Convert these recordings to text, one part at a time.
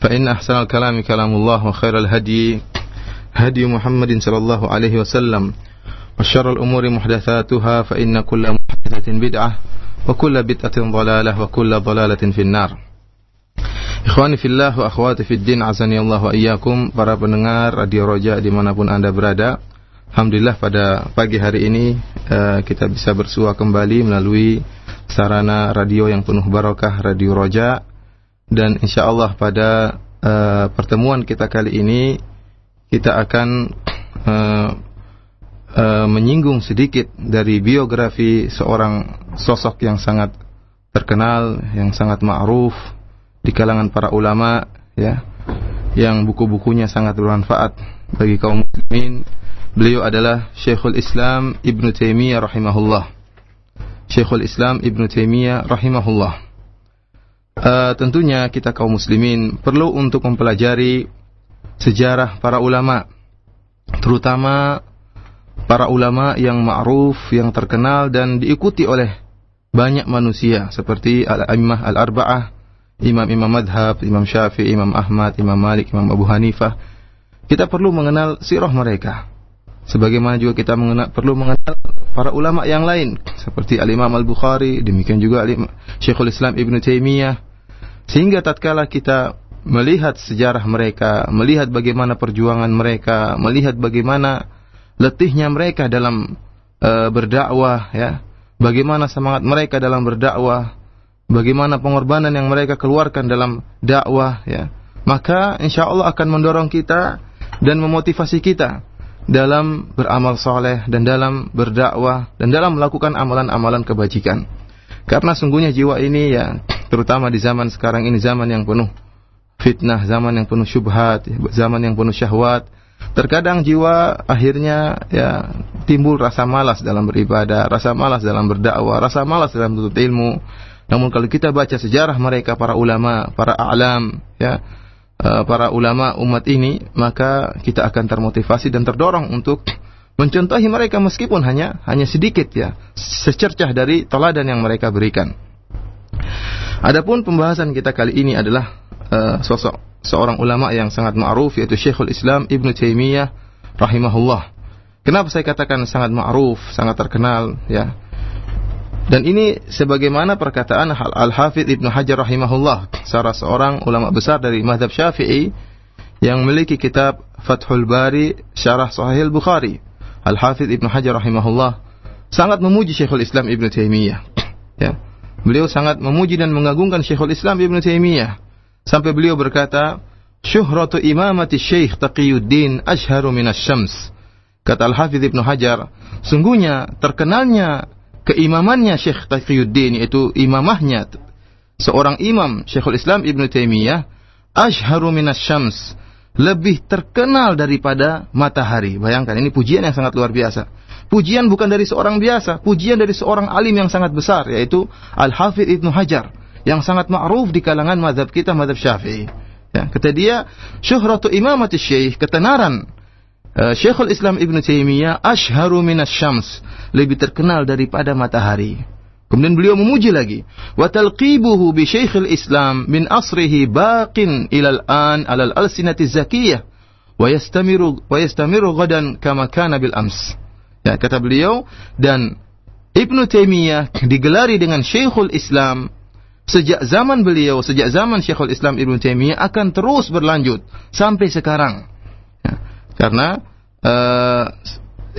فإن أحسن الكلام كلام الله وخير الهدي هدي محمد صلى الله عليه وسلم وشر الأمور محدثاتها فإن كل محدثة بدعة وكل بدعة ضلالة وكل ضلالة في النار Ikhwani fillah wa akhwati fid din azani Allah wa iyyakum para pendengar Radio Roja dimanapun Anda berada Alhamdulillah pada pagi hari ini uh, kita bisa bersua kembali melalui sarana radio yang penuh barakah Radio Roja dan insya Allah pada uh, pertemuan kita kali ini kita akan uh, uh, menyinggung sedikit dari biografi seorang sosok yang sangat terkenal, yang sangat ma'ruf di kalangan para ulama ya yang buku-bukunya sangat bermanfaat bagi kaum muslimin. Beliau adalah Syekhul Islam Ibn Taimiyah rahimahullah. Syekhul Islam Ibn Taimiyah rahimahullah. Uh, tentunya kita kaum muslimin perlu untuk mempelajari sejarah para ulama, terutama para ulama yang ma'ruf, yang terkenal dan diikuti oleh banyak manusia seperti al-a'immah al-arba'ah, imam-imam madhab, imam syafi'i, imam Ahmad, imam Malik, imam Abu Hanifah. Kita perlu mengenal sirah mereka. Sebagaimana juga kita mengenal, perlu mengenal para ulama yang lain seperti Al-Imam Al-Bukhari, demikian juga Syekhul Islam Ibn Taimiyah, sehingga tatkala kita melihat sejarah mereka, melihat bagaimana perjuangan mereka, melihat bagaimana letihnya mereka dalam uh, berdakwah ya, bagaimana semangat mereka dalam berdakwah, bagaimana pengorbanan yang mereka keluarkan dalam dakwah ya. Maka insya Allah akan mendorong kita dan memotivasi kita dalam beramal soleh dan dalam berdakwah dan dalam melakukan amalan-amalan kebajikan. Karena sungguhnya jiwa ini ya, terutama di zaman sekarang ini zaman yang penuh fitnah, zaman yang penuh syubhat, zaman yang penuh syahwat. Terkadang jiwa akhirnya ya timbul rasa malas dalam beribadah, rasa malas dalam berdakwah, rasa malas dalam tuntut ilmu. Namun kalau kita baca sejarah mereka para ulama, para alam, ya, eh, para ulama umat ini, maka kita akan termotivasi dan terdorong untuk mencontohi mereka meskipun hanya hanya sedikit ya, secercah dari teladan yang mereka berikan. Adapun pembahasan kita kali ini adalah uh, sosok seorang ulama yang sangat ma'ruf yaitu Syekhul Islam Ibn Taimiyah rahimahullah. Kenapa saya katakan sangat ma'ruf, sangat terkenal ya? Dan ini sebagaimana perkataan Al-Hafidh Ibn Hajar rahimahullah, salah seorang ulama besar dari mazhab Syafi'i yang memiliki kitab Fathul Bari Syarah Sahih Al-Bukhari. Al-Hafidh Ibn Hajar rahimahullah sangat memuji Syekhul Islam Ibn Taimiyah. Ya. Beliau sangat memuji dan mengagungkan Syekhul Islam Ibn Taimiyah sampai beliau berkata, "Syuhratu imamati Syekh Taqiyuddin ashharu minas syams." Kata Al-Hafidh Ibn Hajar, sungguhnya terkenalnya keimamannya Syekh Taqiyuddin yaitu imamahnya seorang imam Syekhul Islam Ibn Taimiyah ashharu minas syams lebih terkenal daripada matahari. Bayangkan ini pujian yang sangat luar biasa. Pujian bukan dari seorang biasa, pujian dari seorang alim yang sangat besar yaitu Al-Hafidh Ibnu Hajar yang sangat ma'ruf di kalangan mazhab kita mazhab Syafi'i. Ya, kata dia, syuhratu imamati syekh, ketenaran uh, Syekhul Islam Ibnu Taimiyah ashharu minas syams, lebih terkenal daripada matahari. Kemudian beliau memuji lagi, wa talqibuhu bi Syekhul Islam min asrihi baqin ilal an alal alsinati zakiyah wa yastamiru wa yastamiru gadan kama kana bil ams. Ya, kata beliau dan Ibnu Taimiyah digelari dengan Syekhul Islam sejak zaman beliau, sejak zaman Syekhul Islam Ibnu Taimiyah akan terus berlanjut sampai sekarang. Ya, karena uh,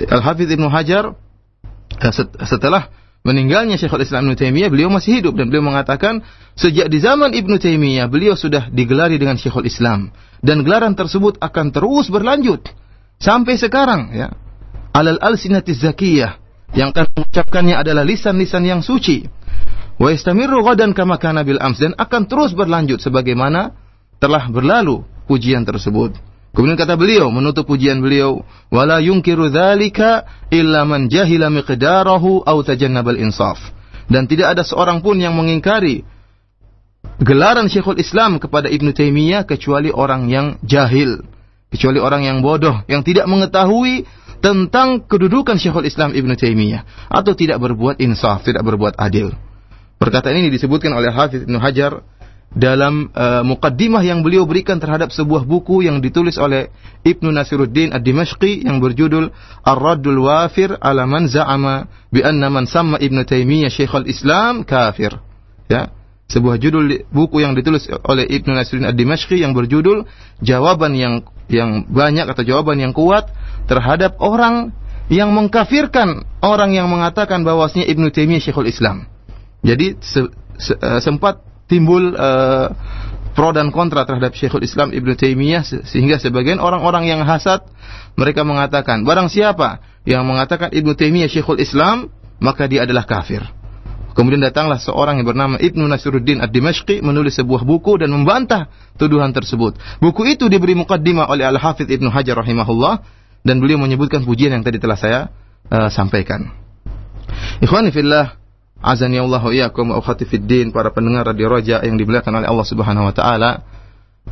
Al-Hafidz Ibnu Hajar uh, setelah meninggalnya Syekhul Islam Ibnu Taimiyah, beliau masih hidup dan beliau mengatakan sejak di zaman Ibnu Taimiyah beliau sudah digelari dengan Syekhul Islam dan gelaran tersebut akan terus berlanjut sampai sekarang ya alal alsinati zakiyah yang akan mengucapkannya adalah lisan-lisan yang suci. Wa istamirru ghadan kama kana bil ams dan akan terus berlanjut sebagaimana telah berlalu pujian tersebut. Kemudian kata beliau menutup pujian beliau, wala yungkiru dzalika illa man jahila miqdarahu aw tajannabal insaf. Dan tidak ada seorang pun yang mengingkari gelaran Syekhul Islam kepada Ibnu Taimiyah kecuali orang yang jahil, kecuali orang yang bodoh yang tidak mengetahui tentang kedudukan Syekhul Islam Ibnu Taimiyah atau tidak berbuat insaf, tidak berbuat adil. Perkataan ini disebutkan oleh Hafiz Ibnu Hajar dalam uh, mukaddimah yang beliau berikan terhadap sebuah buku yang ditulis oleh Ibnu Nasiruddin Ad-Dimashqi yang berjudul Ar-Raddul Wafir ala man za'ama bi anna man samma Ibnu Taimiyah Syekhul Islam kafir. Ya. Sebuah judul buku yang ditulis oleh Ibnu Nasiruddin Ad-Dimashqi yang berjudul jawaban yang yang banyak atau jawaban yang kuat terhadap orang yang mengkafirkan orang yang mengatakan bahwasanya Ibnu Taimiyah Syekhul Islam. Jadi se, se, uh, sempat timbul uh, pro dan kontra terhadap Syekhul Islam Ibnu Taimiyah sehingga sebagian orang-orang yang hasad mereka mengatakan barang siapa yang mengatakan Ibnu Taimiyah Syekhul Islam maka dia adalah kafir. Kemudian datanglah seorang yang bernama Ibnu Nasiruddin Ad-Dimashqi menulis sebuah buku dan membantah tuduhan tersebut. Buku itu diberi mukaddimah oleh Al-Hafidh Ibnu Hajar rahimahullah dan beliau menyebutkan pujian yang tadi telah saya uh, sampaikan. Ikhwani fillah, Azani Allah iyyakum wa din para pendengar radio Roja yang dimuliakan oleh Allah Subhanahu wa taala.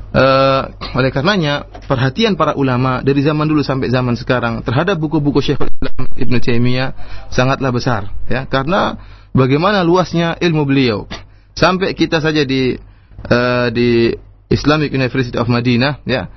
Uh, oleh karenanya perhatian para ulama dari zaman dulu sampai zaman sekarang terhadap buku-buku Syekhul Islam Ibn Taimiyah sangatlah besar ya karena bagaimana luasnya ilmu beliau sampai kita saja di uh, di Islamic University of Madinah ya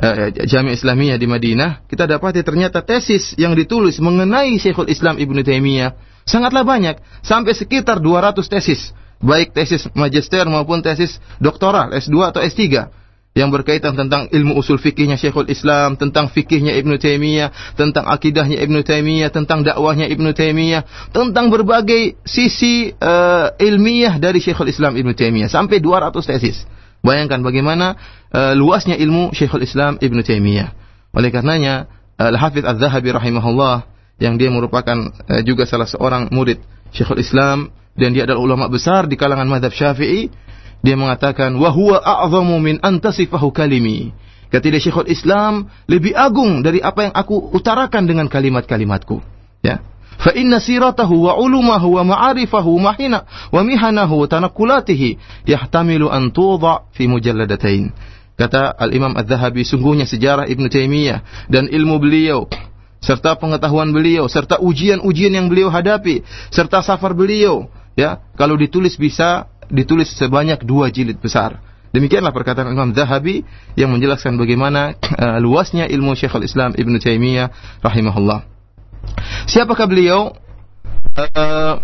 uh, Jami Islamiyah di Madinah kita dapati ternyata tesis yang ditulis mengenai Syekhul Islam Ibn Taimiyah Sangatlah banyak, sampai sekitar 200 tesis, baik tesis magister maupun tesis doktoral S2 atau S3 yang berkaitan tentang ilmu usul fikihnya Syekhul Islam, tentang fikihnya Ibnu Taimiyah, tentang akidahnya Ibnu Taimiyah, tentang dakwahnya Ibnu Taimiyah, tentang berbagai sisi uh, ilmiah dari Syekhul Islam Ibnu Taimiyah sampai 200 tesis. Bayangkan bagaimana uh, luasnya ilmu Syekhul Islam Ibnu Taimiyah. Oleh karenanya Al-Hafidz Az-Zahabi rahimahullah yang dia merupakan uh, juga salah seorang murid Syekhul Islam dan dia adalah ulama besar di kalangan madhab Syafi'i dia mengatakan wa huwa a'zamu min antasifahu kalimi. Dia Syekhul Islam lebih agung dari apa yang aku utarakan dengan kalimat-kalimatku. Ya. Fa inna siratahu wa ulumahu wa ma'arifahu mahina wa mihanahu tanakkulatihi yahtamilu an tudha fi mujalladatain. Kata al-Imam Az-Zahabi sungguhnya sejarah Ibnu Taimiyah dan ilmu beliau serta pengetahuan beliau, serta ujian-ujian yang beliau hadapi, serta safar beliau, ya, kalau ditulis bisa ditulis sebanyak dua jilid besar. Demikianlah perkataan Imam Zahabi yang menjelaskan bagaimana uh, luasnya ilmu Syekhul Islam Ibn Taimiyah rahimahullah. Siapakah beliau? Uh,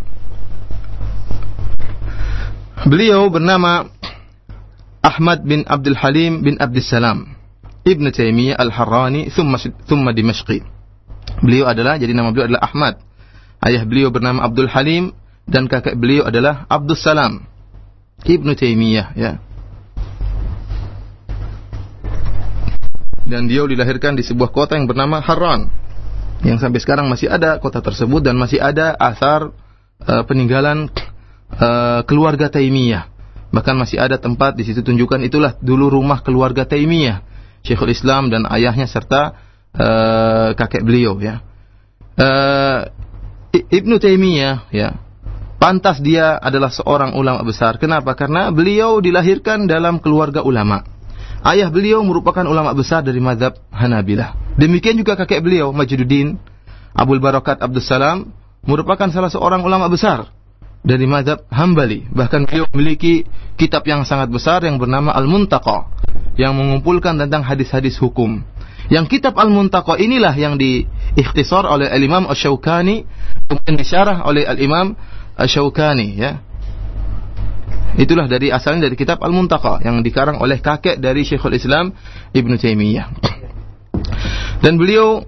beliau bernama Ahmad bin Abdul Halim bin Abdul Salam Ibn Taimiyah Al-Harrani thumma, thumma Dimashqi. Beliau adalah jadi nama beliau adalah Ahmad. Ayah beliau bernama Abdul Halim dan kakak beliau adalah Abdul Salam Ibnu Taimiyah ya. Dan dia dilahirkan di sebuah kota yang bernama Harran. Yang sampai sekarang masih ada kota tersebut dan masih ada asar uh, peninggalan uh, keluarga Taimiyah. Bahkan masih ada tempat di situ tunjukkan itulah dulu rumah keluarga Taimiyah. Syekhul Islam dan ayahnya serta uh, kakek beliau ya. Uh, Ibnu Taimiyah ya. Pantas dia adalah seorang ulama besar. Kenapa? Karena beliau dilahirkan dalam keluarga ulama. Ayah beliau merupakan ulama besar dari mazhab Hanabilah. Demikian juga kakek beliau Majduddin Abdul Barakat Abdul Salam merupakan salah seorang ulama besar dari mazhab Hambali. Bahkan beliau memiliki kitab yang sangat besar yang bernama Al-Muntaqa yang mengumpulkan tentang hadis-hadis hukum. Yang kitab Al-Muntaqa inilah yang diikhtisar oleh Al-Imam Asy-Syaukani kemudian disyarah oleh Al-Imam Asy-Syaukani ya. Itulah dari asalnya dari kitab Al-Muntaqa yang dikarang oleh kakek dari Syekhul Islam Ibn Taimiyah. Dan beliau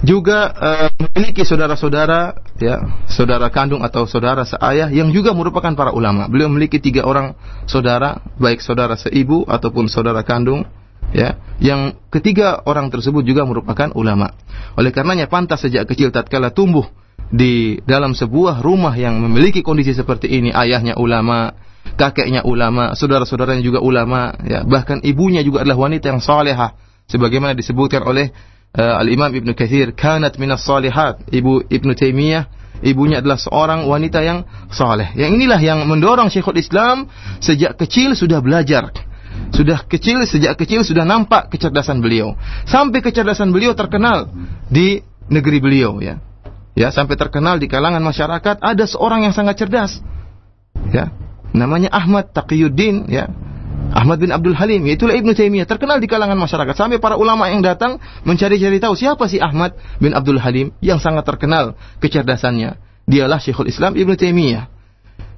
juga uh, memiliki saudara-saudara ya, saudara kandung atau saudara seayah yang juga merupakan para ulama. Beliau memiliki tiga orang saudara, baik saudara seibu ataupun saudara kandung ya yang ketiga orang tersebut juga merupakan ulama oleh karenanya pantas sejak kecil tatkala tumbuh di dalam sebuah rumah yang memiliki kondisi seperti ini ayahnya ulama kakeknya ulama, saudara-saudaranya juga ulama, ya, bahkan ibunya juga adalah wanita yang salehah sebagaimana disebutkan oleh uh, Al-Imam Ibnu Katsir, kanat minas salihat. Ibu Ibnu Taimiyah ibunya adalah seorang wanita yang saleh. Yang inilah yang mendorong Syekhul Islam sejak kecil sudah belajar. Sudah kecil, sejak kecil sudah nampak kecerdasan beliau. Sampai kecerdasan beliau terkenal di negeri beliau ya. Ya, sampai terkenal di kalangan masyarakat ada seorang yang sangat cerdas. Ya. Namanya Ahmad Taqiyuddin ya. Ahmad bin Abdul Halim, yaitulah Ibnu Taimiyah, terkenal di kalangan masyarakat. Sampai para ulama yang datang mencari-cari tahu siapa sih Ahmad bin Abdul Halim yang sangat terkenal kecerdasannya. Dialah Syekhul Islam Ibnu Taimiyah.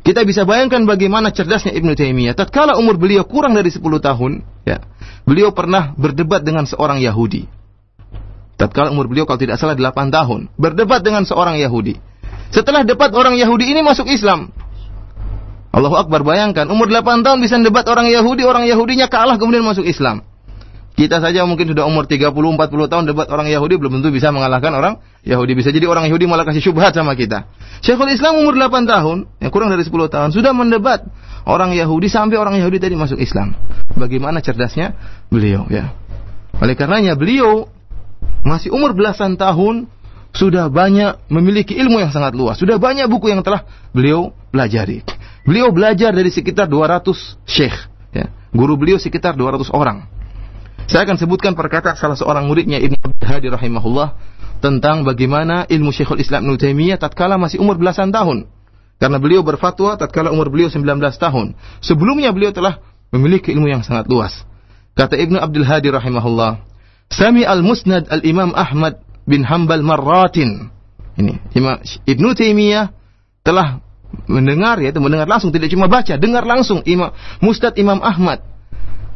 Kita bisa bayangkan bagaimana cerdasnya Ibnu Taimiyah. Tatkala umur beliau kurang dari 10 tahun, ya, beliau pernah berdebat dengan seorang Yahudi. Tatkala umur beliau kalau tidak salah 8 tahun, berdebat dengan seorang Yahudi. Setelah debat orang Yahudi ini masuk Islam. Allahu Akbar bayangkan umur 8 tahun bisa debat orang Yahudi, orang Yahudinya kalah kemudian masuk Islam. Kita saja mungkin sudah umur 30 40 tahun debat orang Yahudi belum tentu bisa mengalahkan orang Yahudi. Bisa jadi orang Yahudi malah kasih syubhat sama kita. Syekhul Islam umur 8 tahun, yang kurang dari 10 tahun sudah mendebat orang Yahudi sampai orang Yahudi tadi masuk Islam. Bagaimana cerdasnya beliau ya. Oleh karenanya beliau masih umur belasan tahun sudah banyak memiliki ilmu yang sangat luas. Sudah banyak buku yang telah beliau pelajari. Beliau belajar dari sekitar 200 syekh. Ya. Guru beliau sekitar 200 orang. Saya akan sebutkan perkataan salah seorang muridnya Ibn Abdul Hadi rahimahullah tentang bagaimana ilmu Syekhul Islam Ibn Taimiyah tatkala masih umur belasan tahun. Karena beliau berfatwa tatkala umur beliau 19 tahun. Sebelumnya beliau telah memiliki ilmu yang sangat luas. Kata Ibn Abdul Hadi rahimahullah, Sami al-Musnad al-Imam Ahmad bin Hambal marratin. Ini Imam Ibn Taimiyah telah mendengar ya itu mendengar langsung tidak cuma baca dengar langsung Imam Mustad Imam Ahmad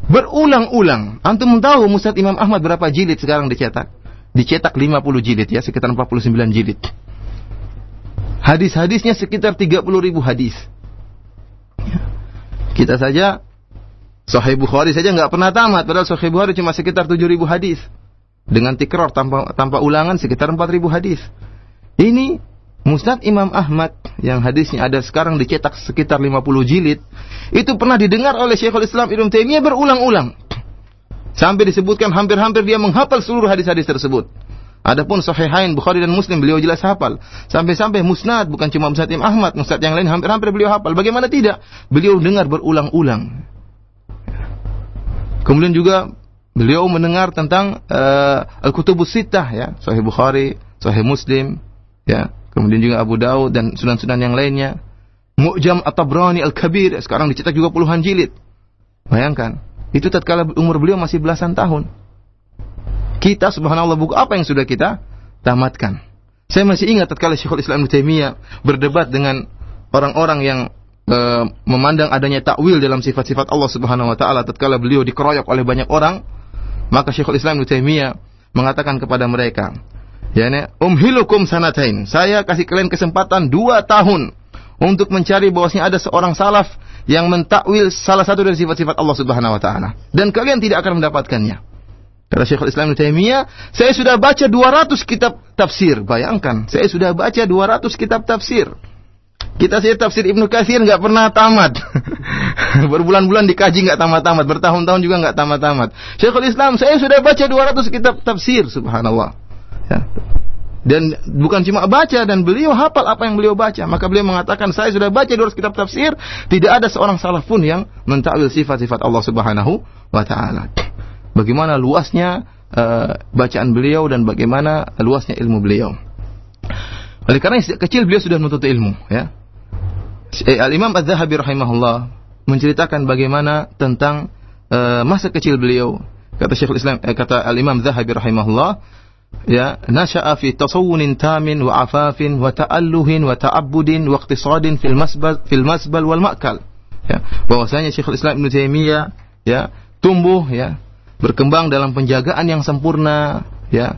berulang-ulang. Antum tahu Mustad Imam Ahmad berapa jilid sekarang dicetak? Dicetak 50 jilid ya sekitar 49 jilid. Hadis-hadisnya sekitar 30 ribu hadis. Kita saja Sahih Bukhari saja nggak pernah tamat padahal Sahih Bukhari cuma sekitar 7 ribu hadis. Dengan tikror tanpa tanpa ulangan sekitar 4 ribu hadis. Ini Musnad Imam Ahmad yang hadisnya ada sekarang dicetak sekitar 50 jilid, itu pernah didengar oleh Syekhul Islam Ibnu Taimiyah berulang-ulang. Sampai disebutkan hampir-hampir dia menghafal seluruh hadis-hadis tersebut. Adapun Sahihain Bukhari dan Muslim beliau jelas hafal. Sampai-sampai Musnad bukan cuma Musnad Imam Ahmad, Musnad yang lain hampir-hampir beliau hafal. Bagaimana tidak? Beliau dengar berulang-ulang. Kemudian juga beliau mendengar tentang uh, Al-Kutubus Sittah ya, Sahih Bukhari, Sahih Muslim, ya, Kemudian juga Abu Daud dan sunan-sunan yang lainnya. Mu'jam At-Tabrani Al-Kabir sekarang dicetak juga puluhan jilid. Bayangkan, itu tatkala umur beliau masih belasan tahun. Kita subhanallah buku apa yang sudah kita tamatkan. Saya masih ingat tatkala Syekhul Islam Taimiyah berdebat dengan orang-orang yang uh, memandang adanya takwil dalam sifat-sifat Allah Subhanahu wa taala tatkala beliau dikeroyok oleh banyak orang, maka Syekhul Islam Taimiyah mengatakan kepada mereka, Ya, ne, umhilukum sanatain. Saya kasih kalian kesempatan dua tahun untuk mencari bahwasanya ada seorang salaf yang mentakwil salah satu dari sifat-sifat Allah Subhanahu wa taala dan kalian tidak akan mendapatkannya. Kata Syekhul Islam Taimiyah, saya sudah baca 200 kitab tafsir. Bayangkan, saya sudah baca 200 kitab tafsir. Kita sih tafsir Ibnu Katsir nggak pernah tamat. Berbulan-bulan dikaji nggak tamat-tamat, bertahun-tahun juga nggak tamat-tamat. Syekhul Islam, saya sudah baca 200 kitab tafsir, subhanallah. Ya. Dan bukan cuma baca dan beliau hafal apa yang beliau baca. Maka beliau mengatakan saya sudah baca dua kitab tafsir, tidak ada seorang salaf pun yang mentakwil sifat-sifat Allah Subhanahu wa taala. Bagaimana luasnya uh, bacaan beliau dan bagaimana luasnya ilmu beliau. Oleh karena sejak kecil beliau sudah menuntut ilmu, ya. Eh, Al Imam Az-Zahabi rahimahullah menceritakan bagaimana tentang uh, masa kecil beliau. Kata Syekhul Islam, kata Al Imam Zahabi rahimahullah, ya nasha'a fi tasawunin tamin wa afafin wa ta'alluhin wa ta'abbudin wa iqtisadin fil masbal fil masbal wal ma'kal ya bahwasanya Syekhul Islam Ibnu Taimiyah ya tumbuh ya berkembang dalam penjagaan yang sempurna ya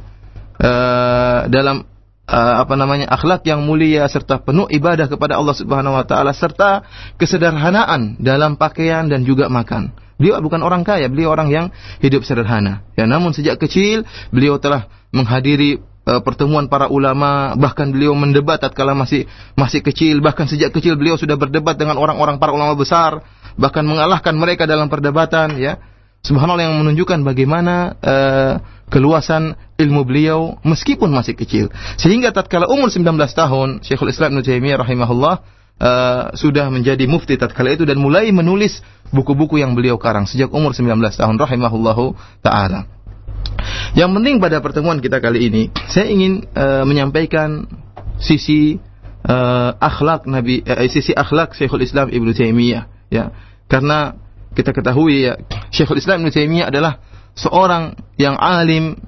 uh, dalam uh, apa namanya akhlak yang mulia serta penuh ibadah kepada Allah Subhanahu wa taala serta kesederhanaan dalam pakaian dan juga makan. Beliau bukan orang kaya, beliau orang yang hidup sederhana. Ya, namun sejak kecil beliau telah menghadiri uh, pertemuan para ulama, bahkan beliau mendebat tatkala masih masih kecil, bahkan sejak kecil beliau sudah berdebat dengan orang-orang para ulama besar bahkan mengalahkan mereka dalam perdebatan ya. Subhanallah yang menunjukkan bagaimana uh, keluasan ilmu beliau meskipun masih kecil. Sehingga tatkala umur 19 tahun, Syekhul Islam Ibnu Taimiyah rahimahullah uh, sudah menjadi mufti tatkala itu dan mulai menulis buku-buku yang beliau karang sejak umur 19 tahun rahimahullahu taala. Yang penting pada pertemuan kita kali ini, saya ingin uh, menyampaikan sisi uh, akhlak Nabi uh, sisi akhlak Syekhul Islam Ibnu Taimiyah ya. Karena kita ketahui ya Syekhul Islam Ibnu Taimiyah adalah seorang yang alim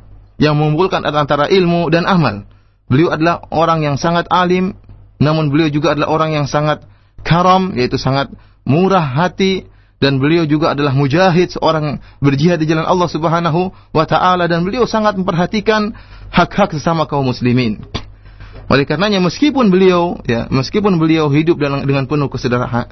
yang mengumpulkan antara ilmu dan amal. Beliau adalah orang yang sangat alim namun beliau juga adalah orang yang sangat karam yaitu sangat murah hati dan beliau juga adalah mujahid seorang berjihad di jalan Allah Subhanahu wa taala dan beliau sangat memperhatikan hak-hak sesama kaum muslimin. Oleh karenanya meskipun beliau ya, meskipun beliau hidup dalam dengan penuh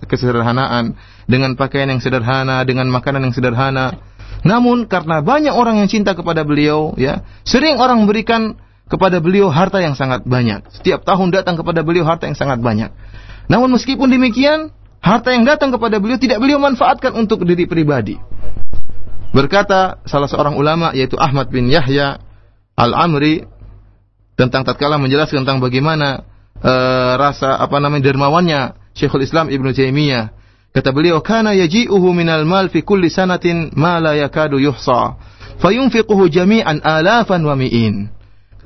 kesederhanaan, dengan pakaian yang sederhana, dengan makanan yang sederhana, namun karena banyak orang yang cinta kepada beliau ya, sering orang memberikan kepada beliau harta yang sangat banyak. Setiap tahun datang kepada beliau harta yang sangat banyak. Namun meskipun demikian, harta yang datang kepada beliau tidak beliau manfaatkan untuk diri pribadi. Berkata salah seorang ulama yaitu Ahmad bin Yahya Al-Amri tentang tatkala menjelaskan tentang bagaimana uh, rasa apa namanya dermawannya Syekhul Islam Ibnu Taimiyah. Kata beliau, "Kana yaji'uhu minal mal fi kulli sanatin ma la yakadu yuhsa, fayunfiquhu jami'an alafan wa mi'in."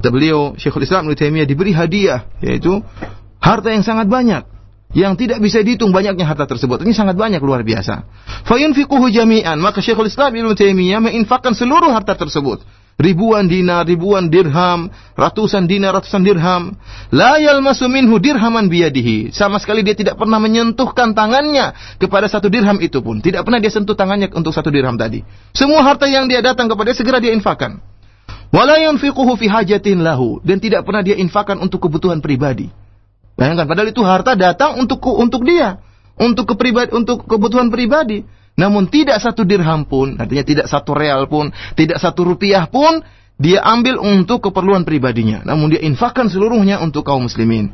Kata beliau, Syekhul Islam Ibnu Taimiyah diberi hadiah yaitu harta yang sangat banyak yang tidak bisa dihitung banyaknya harta tersebut. Ini sangat banyak luar biasa. Fayunfiquhu jami'an, maka Syekhul Islam Ibnu Taimiyah menginfakkan seluruh harta tersebut ribuan dinar, ribuan dirham, ratusan dinar, ratusan dirham. La yalmasu minhu dirhaman biyadihi. Sama sekali dia tidak pernah menyentuhkan tangannya kepada satu dirham itu pun. Tidak pernah dia sentuh tangannya untuk satu dirham tadi. Semua harta yang dia datang kepada segera dia infakkan. Wala yanfiquhu fi hajatin lahu dan tidak pernah dia infakkan untuk kebutuhan pribadi. Bayangkan padahal itu harta datang untuk untuk dia, untuk kepribadi untuk kebutuhan pribadi. Namun tidak satu dirham pun, artinya tidak satu real pun, tidak satu rupiah pun, dia ambil untuk keperluan pribadinya. Namun dia infakkan seluruhnya untuk kaum muslimin.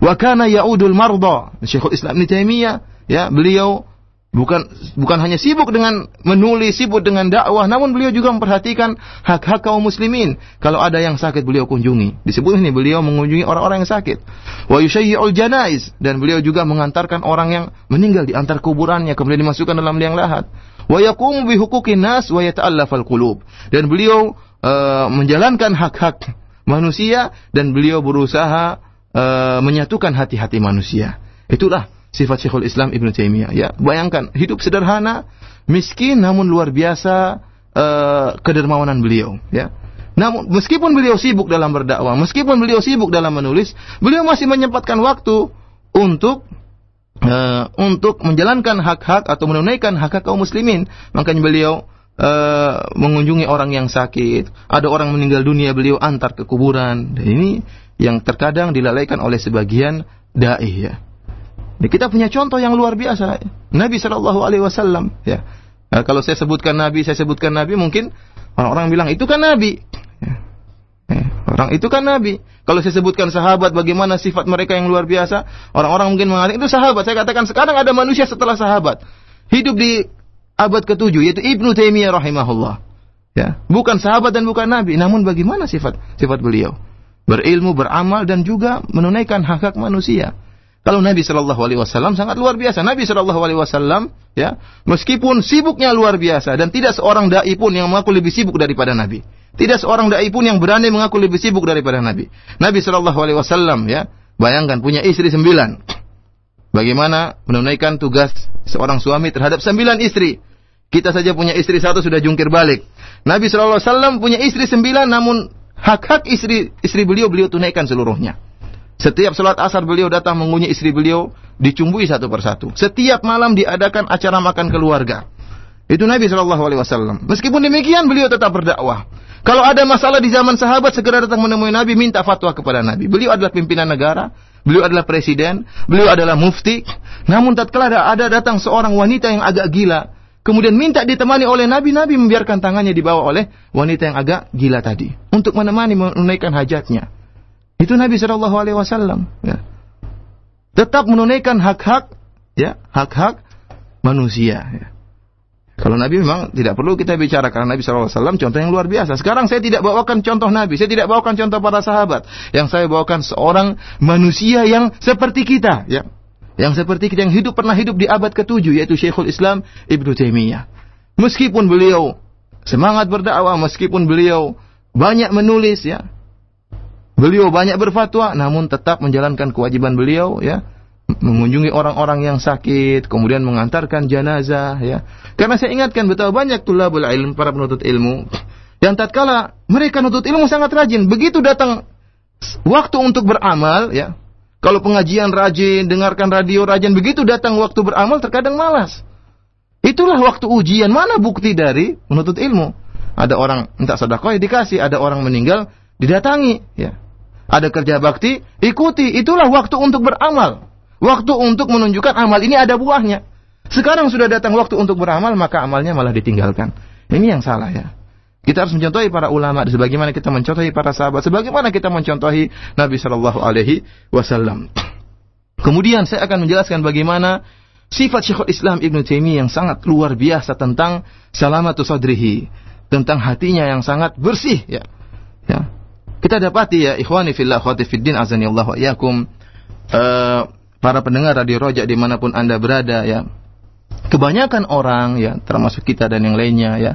Wa kana ya'udul marda. Syekhul Islam Ibn Taimiyah, ya, beliau Bukan bukan hanya sibuk dengan menulis, sibuk dengan dakwah, namun beliau juga memperhatikan hak-hak kaum muslimin. Kalau ada yang sakit beliau kunjungi. Disebut ini beliau mengunjungi orang-orang yang sakit. Wa janaiz dan beliau juga mengantarkan orang yang meninggal di antar kuburannya kemudian dimasukkan dalam liang lahat. Wa yaqumu bi huquqin nas wa yata'allafal qulub. Dan beliau uh, menjalankan hak-hak manusia dan beliau berusaha uh, menyatukan hati-hati manusia. Itulah sifat Syekhul Islam Ibn Taimiyah. Ya, bayangkan hidup sederhana, miskin namun luar biasa uh, kedermawanan beliau. Ya. Namun meskipun beliau sibuk dalam berdakwah, meskipun beliau sibuk dalam menulis, beliau masih menyempatkan waktu untuk uh, untuk menjalankan hak-hak atau menunaikan hak-hak kaum muslimin. Makanya beliau uh, mengunjungi orang yang sakit, ada orang meninggal dunia, beliau antar ke kuburan. Dan ini yang terkadang dilalaikan oleh sebagian dai ya. Ya, kita punya contoh yang luar biasa. Nabi Shallallahu Alaihi Wasallam. Ya. Nah, kalau saya sebutkan Nabi, saya sebutkan Nabi, mungkin orang-orang bilang itu kan Nabi. Ya. Ya. Orang itu kan Nabi. Kalau saya sebutkan sahabat, bagaimana sifat mereka yang luar biasa, orang-orang mungkin mengatakan itu sahabat. Saya katakan sekarang ada manusia setelah sahabat. Hidup di abad ke-7 yaitu Ibnu Taimiyah rahimahullah. Ya, bukan sahabat dan bukan nabi, namun bagaimana sifat sifat beliau? Berilmu, beramal dan juga menunaikan hak-hak manusia. Kalau Nabi Shallallahu Alaihi Wasallam sangat luar biasa. Nabi Shallallahu Alaihi Wasallam, ya, meskipun sibuknya luar biasa dan tidak seorang dai pun yang mengaku lebih sibuk daripada Nabi. Tidak seorang dai pun yang berani mengaku lebih sibuk daripada Nabi. Nabi Shallallahu Alaihi Wasallam, ya, bayangkan punya istri sembilan. Bagaimana menunaikan tugas seorang suami terhadap sembilan istri? Kita saja punya istri satu sudah jungkir balik. Nabi Shallallahu Alaihi Wasallam punya istri sembilan, namun hak-hak istri istri beliau beliau tunaikan seluruhnya. Setiap sholat asar beliau datang mengunjungi istri beliau, dicumbui satu persatu. Setiap malam diadakan acara makan keluarga. Itu Nabi Shallallahu Alaihi Wasallam. Meskipun demikian beliau tetap berdakwah. Kalau ada masalah di zaman sahabat segera datang menemui Nabi minta fatwa kepada Nabi. Beliau adalah pimpinan negara, beliau adalah presiden, beliau adalah mufti. Namun tatkala ada, ada datang seorang wanita yang agak gila, kemudian minta ditemani oleh Nabi, Nabi membiarkan tangannya dibawa oleh wanita yang agak gila tadi untuk menemani menunaikan hajatnya. Itu Nabi Shallallahu Alaihi Wasallam. Ya. Tetap menunaikan hak-hak, ya hak-hak manusia. Ya. Kalau Nabi memang tidak perlu kita bicara karena Nabi SAW contoh yang luar biasa. Sekarang saya tidak bawakan contoh Nabi, saya tidak bawakan contoh para sahabat. Yang saya bawakan seorang manusia yang seperti kita, ya. Yang seperti kita yang hidup pernah hidup di abad ke-7 yaitu Syekhul Islam Ibnu Taimiyah. Meskipun beliau semangat berdakwah, meskipun beliau banyak menulis ya. Beliau banyak berfatwa namun tetap menjalankan kewajiban beliau ya mengunjungi orang-orang yang sakit, kemudian mengantarkan jenazah ya. Karena saya ingatkan betapa banyak tulabul ilm para penuntut ilmu yang tatkala mereka menuntut ilmu sangat rajin, begitu datang waktu untuk beramal ya. Kalau pengajian rajin, dengarkan radio rajin, begitu datang waktu beramal terkadang malas. Itulah waktu ujian. Mana bukti dari menuntut ilmu? Ada orang minta sedekah ya dikasih, ada orang meninggal didatangi ya. Ada kerja bakti, ikuti. Itulah waktu untuk beramal. Waktu untuk menunjukkan amal ini ada buahnya. Sekarang sudah datang waktu untuk beramal, maka amalnya malah ditinggalkan. Ini yang salah ya. Kita harus mencontohi para ulama sebagaimana kita mencontohi para sahabat, sebagaimana kita mencontohi Nabi Shallallahu alaihi wasallam. Kemudian saya akan menjelaskan bagaimana sifat Syekhul Islam Ibn Taimiyah yang sangat luar biasa tentang salamatu sadrihi, tentang hatinya yang sangat bersih ya. Ya. Kita dapati ya ikhwani fillah khawati fiddin azani Allah wa iyakum uh, para pendengar radio Roja di mana pun anda berada ya. Kebanyakan orang ya termasuk kita dan yang lainnya ya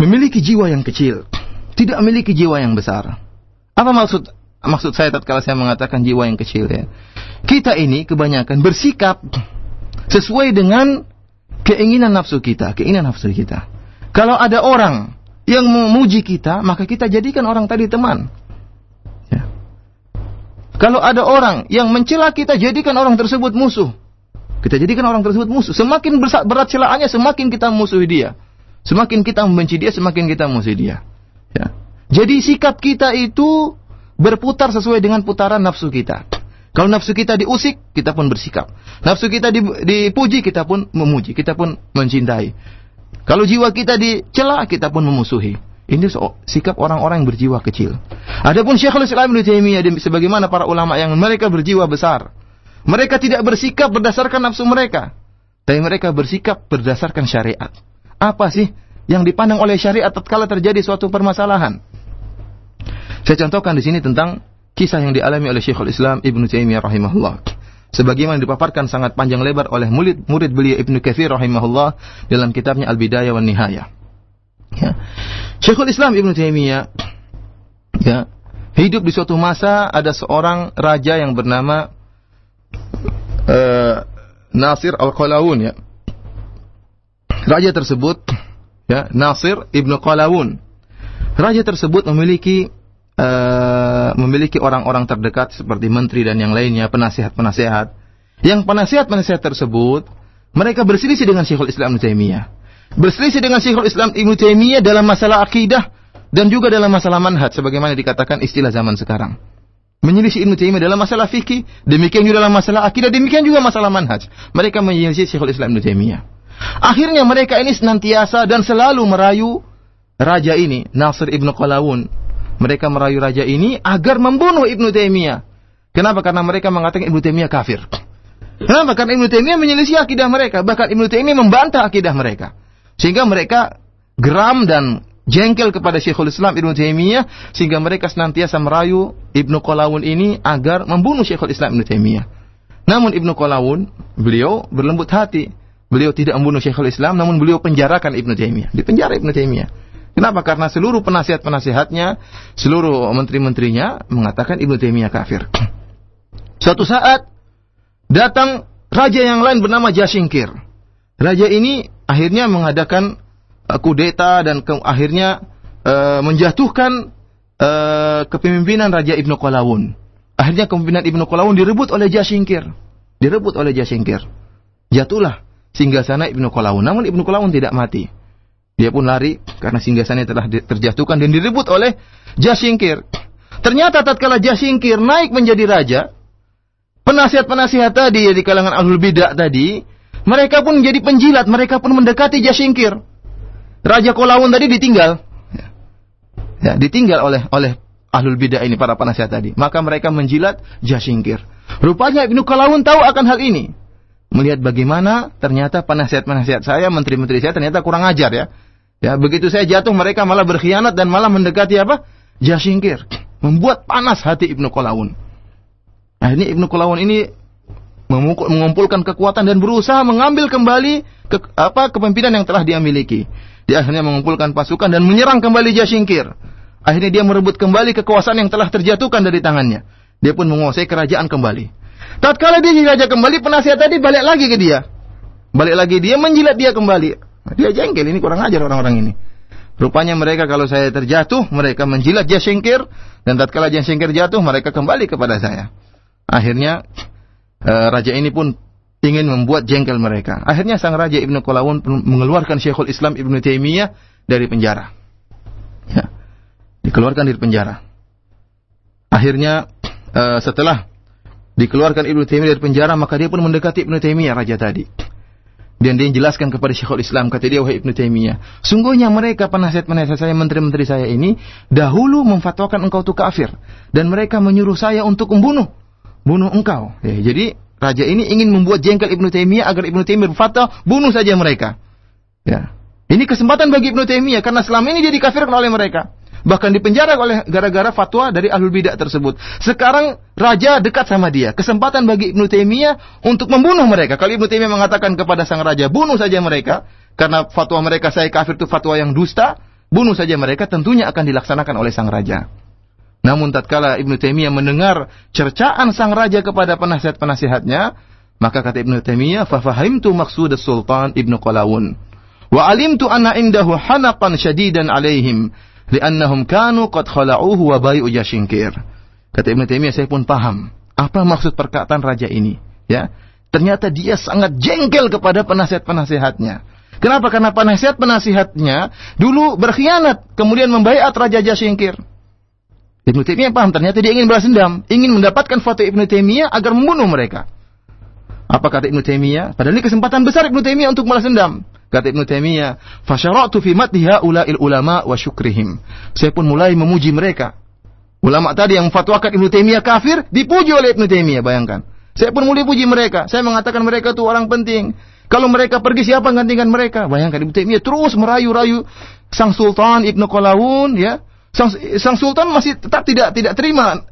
memiliki jiwa yang kecil. Tidak memiliki jiwa yang besar. Apa maksud maksud saya tatkala saya mengatakan jiwa yang kecil ya? Kita ini kebanyakan bersikap sesuai dengan keinginan nafsu kita keinginan nafsu kita. Kalau ada orang yang memuji kita maka kita jadikan orang tadi teman kalau ada orang yang mencela kita, jadikan orang tersebut musuh. Kita jadikan orang tersebut musuh. Semakin berat celaannya, semakin kita musuhi dia. Semakin kita membenci dia, semakin kita musuhi dia. Ya. Jadi sikap kita itu berputar sesuai dengan putaran nafsu kita. Kalau nafsu kita diusik, kita pun bersikap. Nafsu kita dipuji, kita pun memuji, kita pun mencintai. Kalau jiwa kita dicela, kita pun memusuhi. Ini sikap orang-orang yang berjiwa kecil. Adapun Syekhul Islam Ibnu Taimiyah sebagaimana para ulama yang mereka berjiwa besar. Mereka tidak bersikap berdasarkan nafsu mereka, tapi mereka bersikap berdasarkan syariat. Apa sih yang dipandang oleh syariat tatkala terjadi suatu permasalahan? Saya contohkan di sini tentang kisah yang dialami oleh Syekhul Islam Ibnu Taimiyah rahimahullah. Sebagaimana dipaparkan sangat panjang lebar oleh murid murid beliau Ibnu Katsir rahimahullah dalam kitabnya Al-Bidayah wan Nihayah. Ya. Syekhul Islam Ibn Taimiyah ya, hidup di suatu masa ada seorang raja yang bernama uh, Nasir Al-Qalawun ya. Raja tersebut ya, Nasir Ibnu Qalawun. Raja tersebut memiliki uh, memiliki orang-orang terdekat seperti menteri dan yang lainnya, penasihat-penasihat. Yang penasihat-penasihat tersebut mereka berselisih dengan Syekhul Islam Ibn Taimiyah berselisih dengan Syekhul Islam Ibnu Taimiyah dalam masalah akidah dan juga dalam masalah manhaj sebagaimana dikatakan istilah zaman sekarang. Menyelisih Ibnu Taimiyah dalam masalah fikih, demikian juga dalam masalah akidah, demikian juga masalah manhaj. Mereka menyelisih Syekhul Islam Ibnu Taimiyah. Akhirnya mereka ini senantiasa dan selalu merayu raja ini, Nasir Ibnu Qalawun. Mereka merayu raja ini agar membunuh Ibnu Taimiyah. Kenapa? Karena mereka mengatakan Ibnu Taimiyah kafir. Kenapa? Karena Ibnu Taimiyah menyelisih akidah mereka, bahkan Ibnu Taimiyah membantah akidah mereka. Sehingga mereka geram dan jengkel kepada Syekhul Islam Ibnu Taimiyah sehingga mereka senantiasa merayu Ibnu Qalawun ini agar membunuh Syekhul Islam Ibnu Taimiyah. Namun Ibnu Qalawun beliau berlembut hati. Beliau tidak membunuh Syekhul Islam namun beliau penjarakan Ibnu Taimiyah. Dipenjara Ibnu Taimiyah. Kenapa? Karena seluruh penasihat-penasihatnya, seluruh menteri-menterinya mengatakan Ibnu Taimiyah kafir. Suatu saat datang raja yang lain bernama Jasingkir. Raja ini akhirnya mengadakan uh, kudeta dan ke, akhirnya uh, menjatuhkan uh, kepemimpinan Raja Ibnu Qalawun. Akhirnya kepemimpinan Ibnu Qalawun direbut oleh Jasingkir. Direbut oleh Jasingkir. Jatuhlah singgasana Ibnu Qalawun. Namun Ibnu Qalawun tidak mati. Dia pun lari karena singgasana telah terjatuhkan dan direbut oleh Jasingkir. Ternyata tatkala Jasingkir naik menjadi raja, penasihat-penasihat tadi di kalangan ahlul bidah tadi mereka pun menjadi penjilat, mereka pun mendekati Jasingkir. Raja Kolawun tadi ditinggal. Ya, ya, ditinggal oleh oleh ahlul bidah ini para penasihat tadi. Maka mereka menjilat Jasingkir. Rupanya Ibnu Kolawun tahu akan hal ini. melihat bagaimana ternyata penasihat-penasihat saya, menteri-menteri saya ternyata kurang ajar ya. Ya, begitu saya jatuh mereka malah berkhianat dan malah mendekati apa? Jasingkir. Membuat panas hati Ibnu Qolawun. Nah, ini Ibnu Qolawun ini mengumpulkan kekuatan dan berusaha mengambil kembali ke, apa kepemimpinan yang telah dia miliki. Dia akhirnya mengumpulkan pasukan dan menyerang kembali Jasingkir. Akhirnya dia merebut kembali kekuasaan yang telah terjatuhkan dari tangannya. Dia pun menguasai kerajaan kembali. Tatkala dia raja kembali, penasihat tadi balik lagi ke dia. Balik lagi dia menjilat dia kembali. Dia jengkel, ini kurang ajar orang-orang ini. Rupanya mereka kalau saya terjatuh, mereka menjilat Jasingkir dan tatkala Jasingkir jatuh, mereka kembali kepada saya. Akhirnya uh, raja ini pun ingin membuat jengkel mereka. Akhirnya sang raja Ibnu Qulawun mengeluarkan Syekhul Islam Ibnu Taimiyah dari penjara. Ya. Dikeluarkan dari penjara. Akhirnya uh, setelah dikeluarkan Ibnu Taimiyah dari penjara, maka dia pun mendekati Ibnu Taimiyah raja tadi. Dan dia menjelaskan kepada Syekhul Islam, kata dia, wahai Ibnu Taimiyah, sungguhnya mereka penasihat-penasihat saya, menteri-menteri saya ini, dahulu memfatwakan engkau itu kafir. Dan mereka menyuruh saya untuk membunuh. Bunuh engkau. Ya, jadi, raja ini ingin membuat jengkel Ibnu Taimiyah agar Ibnu Taimiyah berfatwa, bunuh saja mereka. Ya. Ini kesempatan bagi Ibnu Taimiyah, karena selama ini dia dikafirkan oleh mereka. Bahkan dipenjara oleh gara-gara fatwa dari ahlul bidah tersebut. Sekarang raja dekat sama dia. Kesempatan bagi Ibnu Taimiyah untuk membunuh mereka. Kalau Ibnu Taimiyah mengatakan kepada sang raja, bunuh saja mereka. Karena fatwa mereka saya kafir itu fatwa yang dusta. Bunuh saja mereka tentunya akan dilaksanakan oleh sang raja. Namun tatkala Ibnu Taimiyah mendengar cercaan sang raja kepada penasihat-penasihatnya, maka kata Ibnu Taimiyah, "Fafahimtu maksud Sultan Ibnu Qalawun." Wa alimtu anna indahu hanaqan syadidan alaihim li'annahum kanu qad khala'uhu wa bai'u Jashinkir. Kata Ibnu Taimiyah saya pun paham apa maksud perkataan raja ini, ya. Ternyata dia sangat jengkel kepada penasihat-penasihatnya. Kenapa? Karena penasihat-penasihatnya dulu berkhianat, kemudian membaiat Raja Jasingkir. Ibnu Taimiyah paham, ternyata dia ingin balas dendam, ingin mendapatkan foto Ibnu Taimiyah agar membunuh mereka. Apa kata Ibnu Taimiyah? Padahal ini kesempatan besar Ibnu Taimiyah untuk balas dendam. Kata Ibnu Taimiyah, "Fasyara'tu fi madhiha ula'il ulama wa syukrihim." Saya pun mulai memuji mereka. Ulama tadi yang fatwakan Ibnu Taimiyah kafir dipuji oleh Ibnu Taimiyah, bayangkan. Saya pun mulai puji mereka. Saya mengatakan mereka itu orang penting. Kalau mereka pergi siapa gantikan mereka? Bayangkan Ibnu Taimiyah terus merayu-rayu sang sultan Ibnu Qalawun ya. Sang, sang sultan masih tetap tidak tidak terima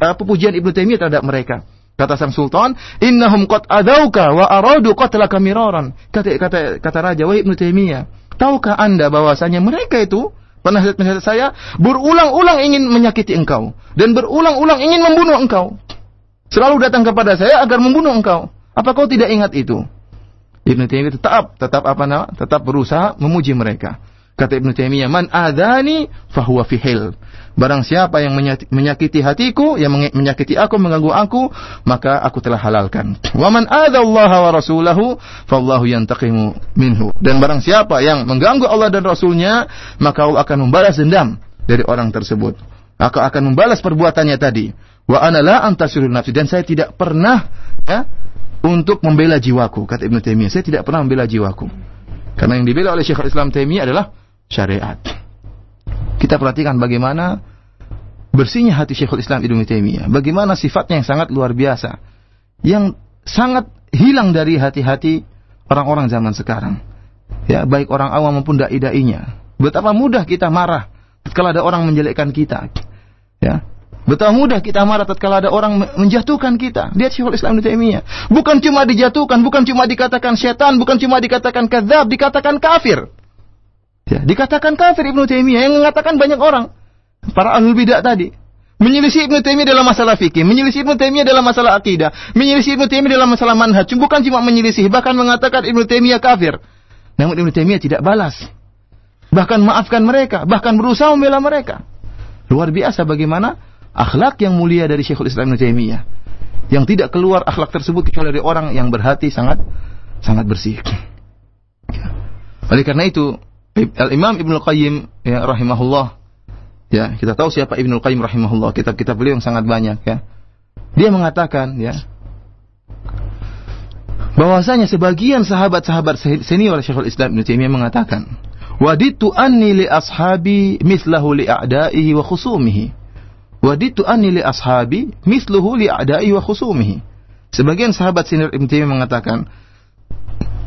uh, pujian Ibnu Taimiyah terhadap mereka. Kata sang sultan, "Innahum qad adauka wa aradu qatlaka miraran." Kata kata kata raja wahai Ibnu Taimiyah, tahukah Anda bahwasanya mereka itu penasihat-penasihat saya berulang-ulang ingin menyakiti engkau dan berulang-ulang ingin membunuh engkau. Selalu datang kepada saya agar membunuh engkau. Apa kau tidak ingat itu? Ibnu Taimiyah tetap tetap apa nama? Tetap berusaha memuji mereka. Kata Ibnu Taimiyah, "Man adani fahuwa fihil." Barang siapa yang menyakiti hatiku, yang menyakiti aku, mengganggu aku, maka aku telah halalkan. Wa man Allah wa rasulahu, fallahu yantaqimu minhu. Dan barang siapa yang mengganggu Allah dan Rasulnya, maka Allah akan membalas dendam dari orang tersebut. Aku akan membalas perbuatannya tadi. Wa ana la antasirul nafsi. Dan saya tidak pernah ya, untuk membela jiwaku. Kata Ibnu Taimiyah, saya tidak pernah membela jiwaku. Karena yang dibela oleh Syekhul Islam Taimiyah adalah syariat. Kita perhatikan bagaimana bersihnya hati Syekhul Islam Ibnu Taimiyah. Bagaimana sifatnya yang sangat luar biasa. Yang sangat hilang dari hati-hati orang-orang zaman sekarang. Ya, baik orang awam maupun dai-dainya. Betapa mudah kita marah tatkala ada orang menjelekkan kita. Ya. Betapa mudah kita marah tatkala ada orang menjatuhkan kita. Lihat Syekhul Islam Ibnu Taimiyah. Bukan cuma dijatuhkan, bukan cuma dikatakan setan, bukan cuma dikatakan kadzab, dikatakan kafir. Ya, dikatakan kafir Ibnu Taimiyah yang mengatakan banyak orang. Para ahlul bidah tadi. Menyelisih Ibnu Taimiyah dalam masalah fikih, menyelisih Ibnu Taimiyah dalam masalah akidah, menyelisih Ibnu Taimiyah dalam masalah manhaj. Bukan cuma menyelisih, bahkan mengatakan Ibnu Taimiyah kafir. Namun Ibnu Taimiyah tidak balas. Bahkan maafkan mereka, bahkan berusaha membela mereka. Luar biasa bagaimana akhlak yang mulia dari Syekhul Islam Ibnu Taimiyah. Yang tidak keluar akhlak tersebut kecuali dari orang yang berhati sangat sangat bersih. Oleh karena itu, Al-Imam Ibnu Qayyim ya rahimahullah. Ya kita tahu siapa Ibnu Qayyim rahimahullah. Kitab-kitab beliau yang sangat banyak ya. Dia mengatakan ya bahwasanya sebagian sahabat-sahabat senior Syekhul Islam Ibnu Taimiyah mengatakan waditu anni li ashabi mislahu li a'daihi wa khusumihi. Waditu anni li ashabi misluhu li a'daihi wa khusumihi. Sebagian sahabat senior Ibnu Taimiyah mengatakan,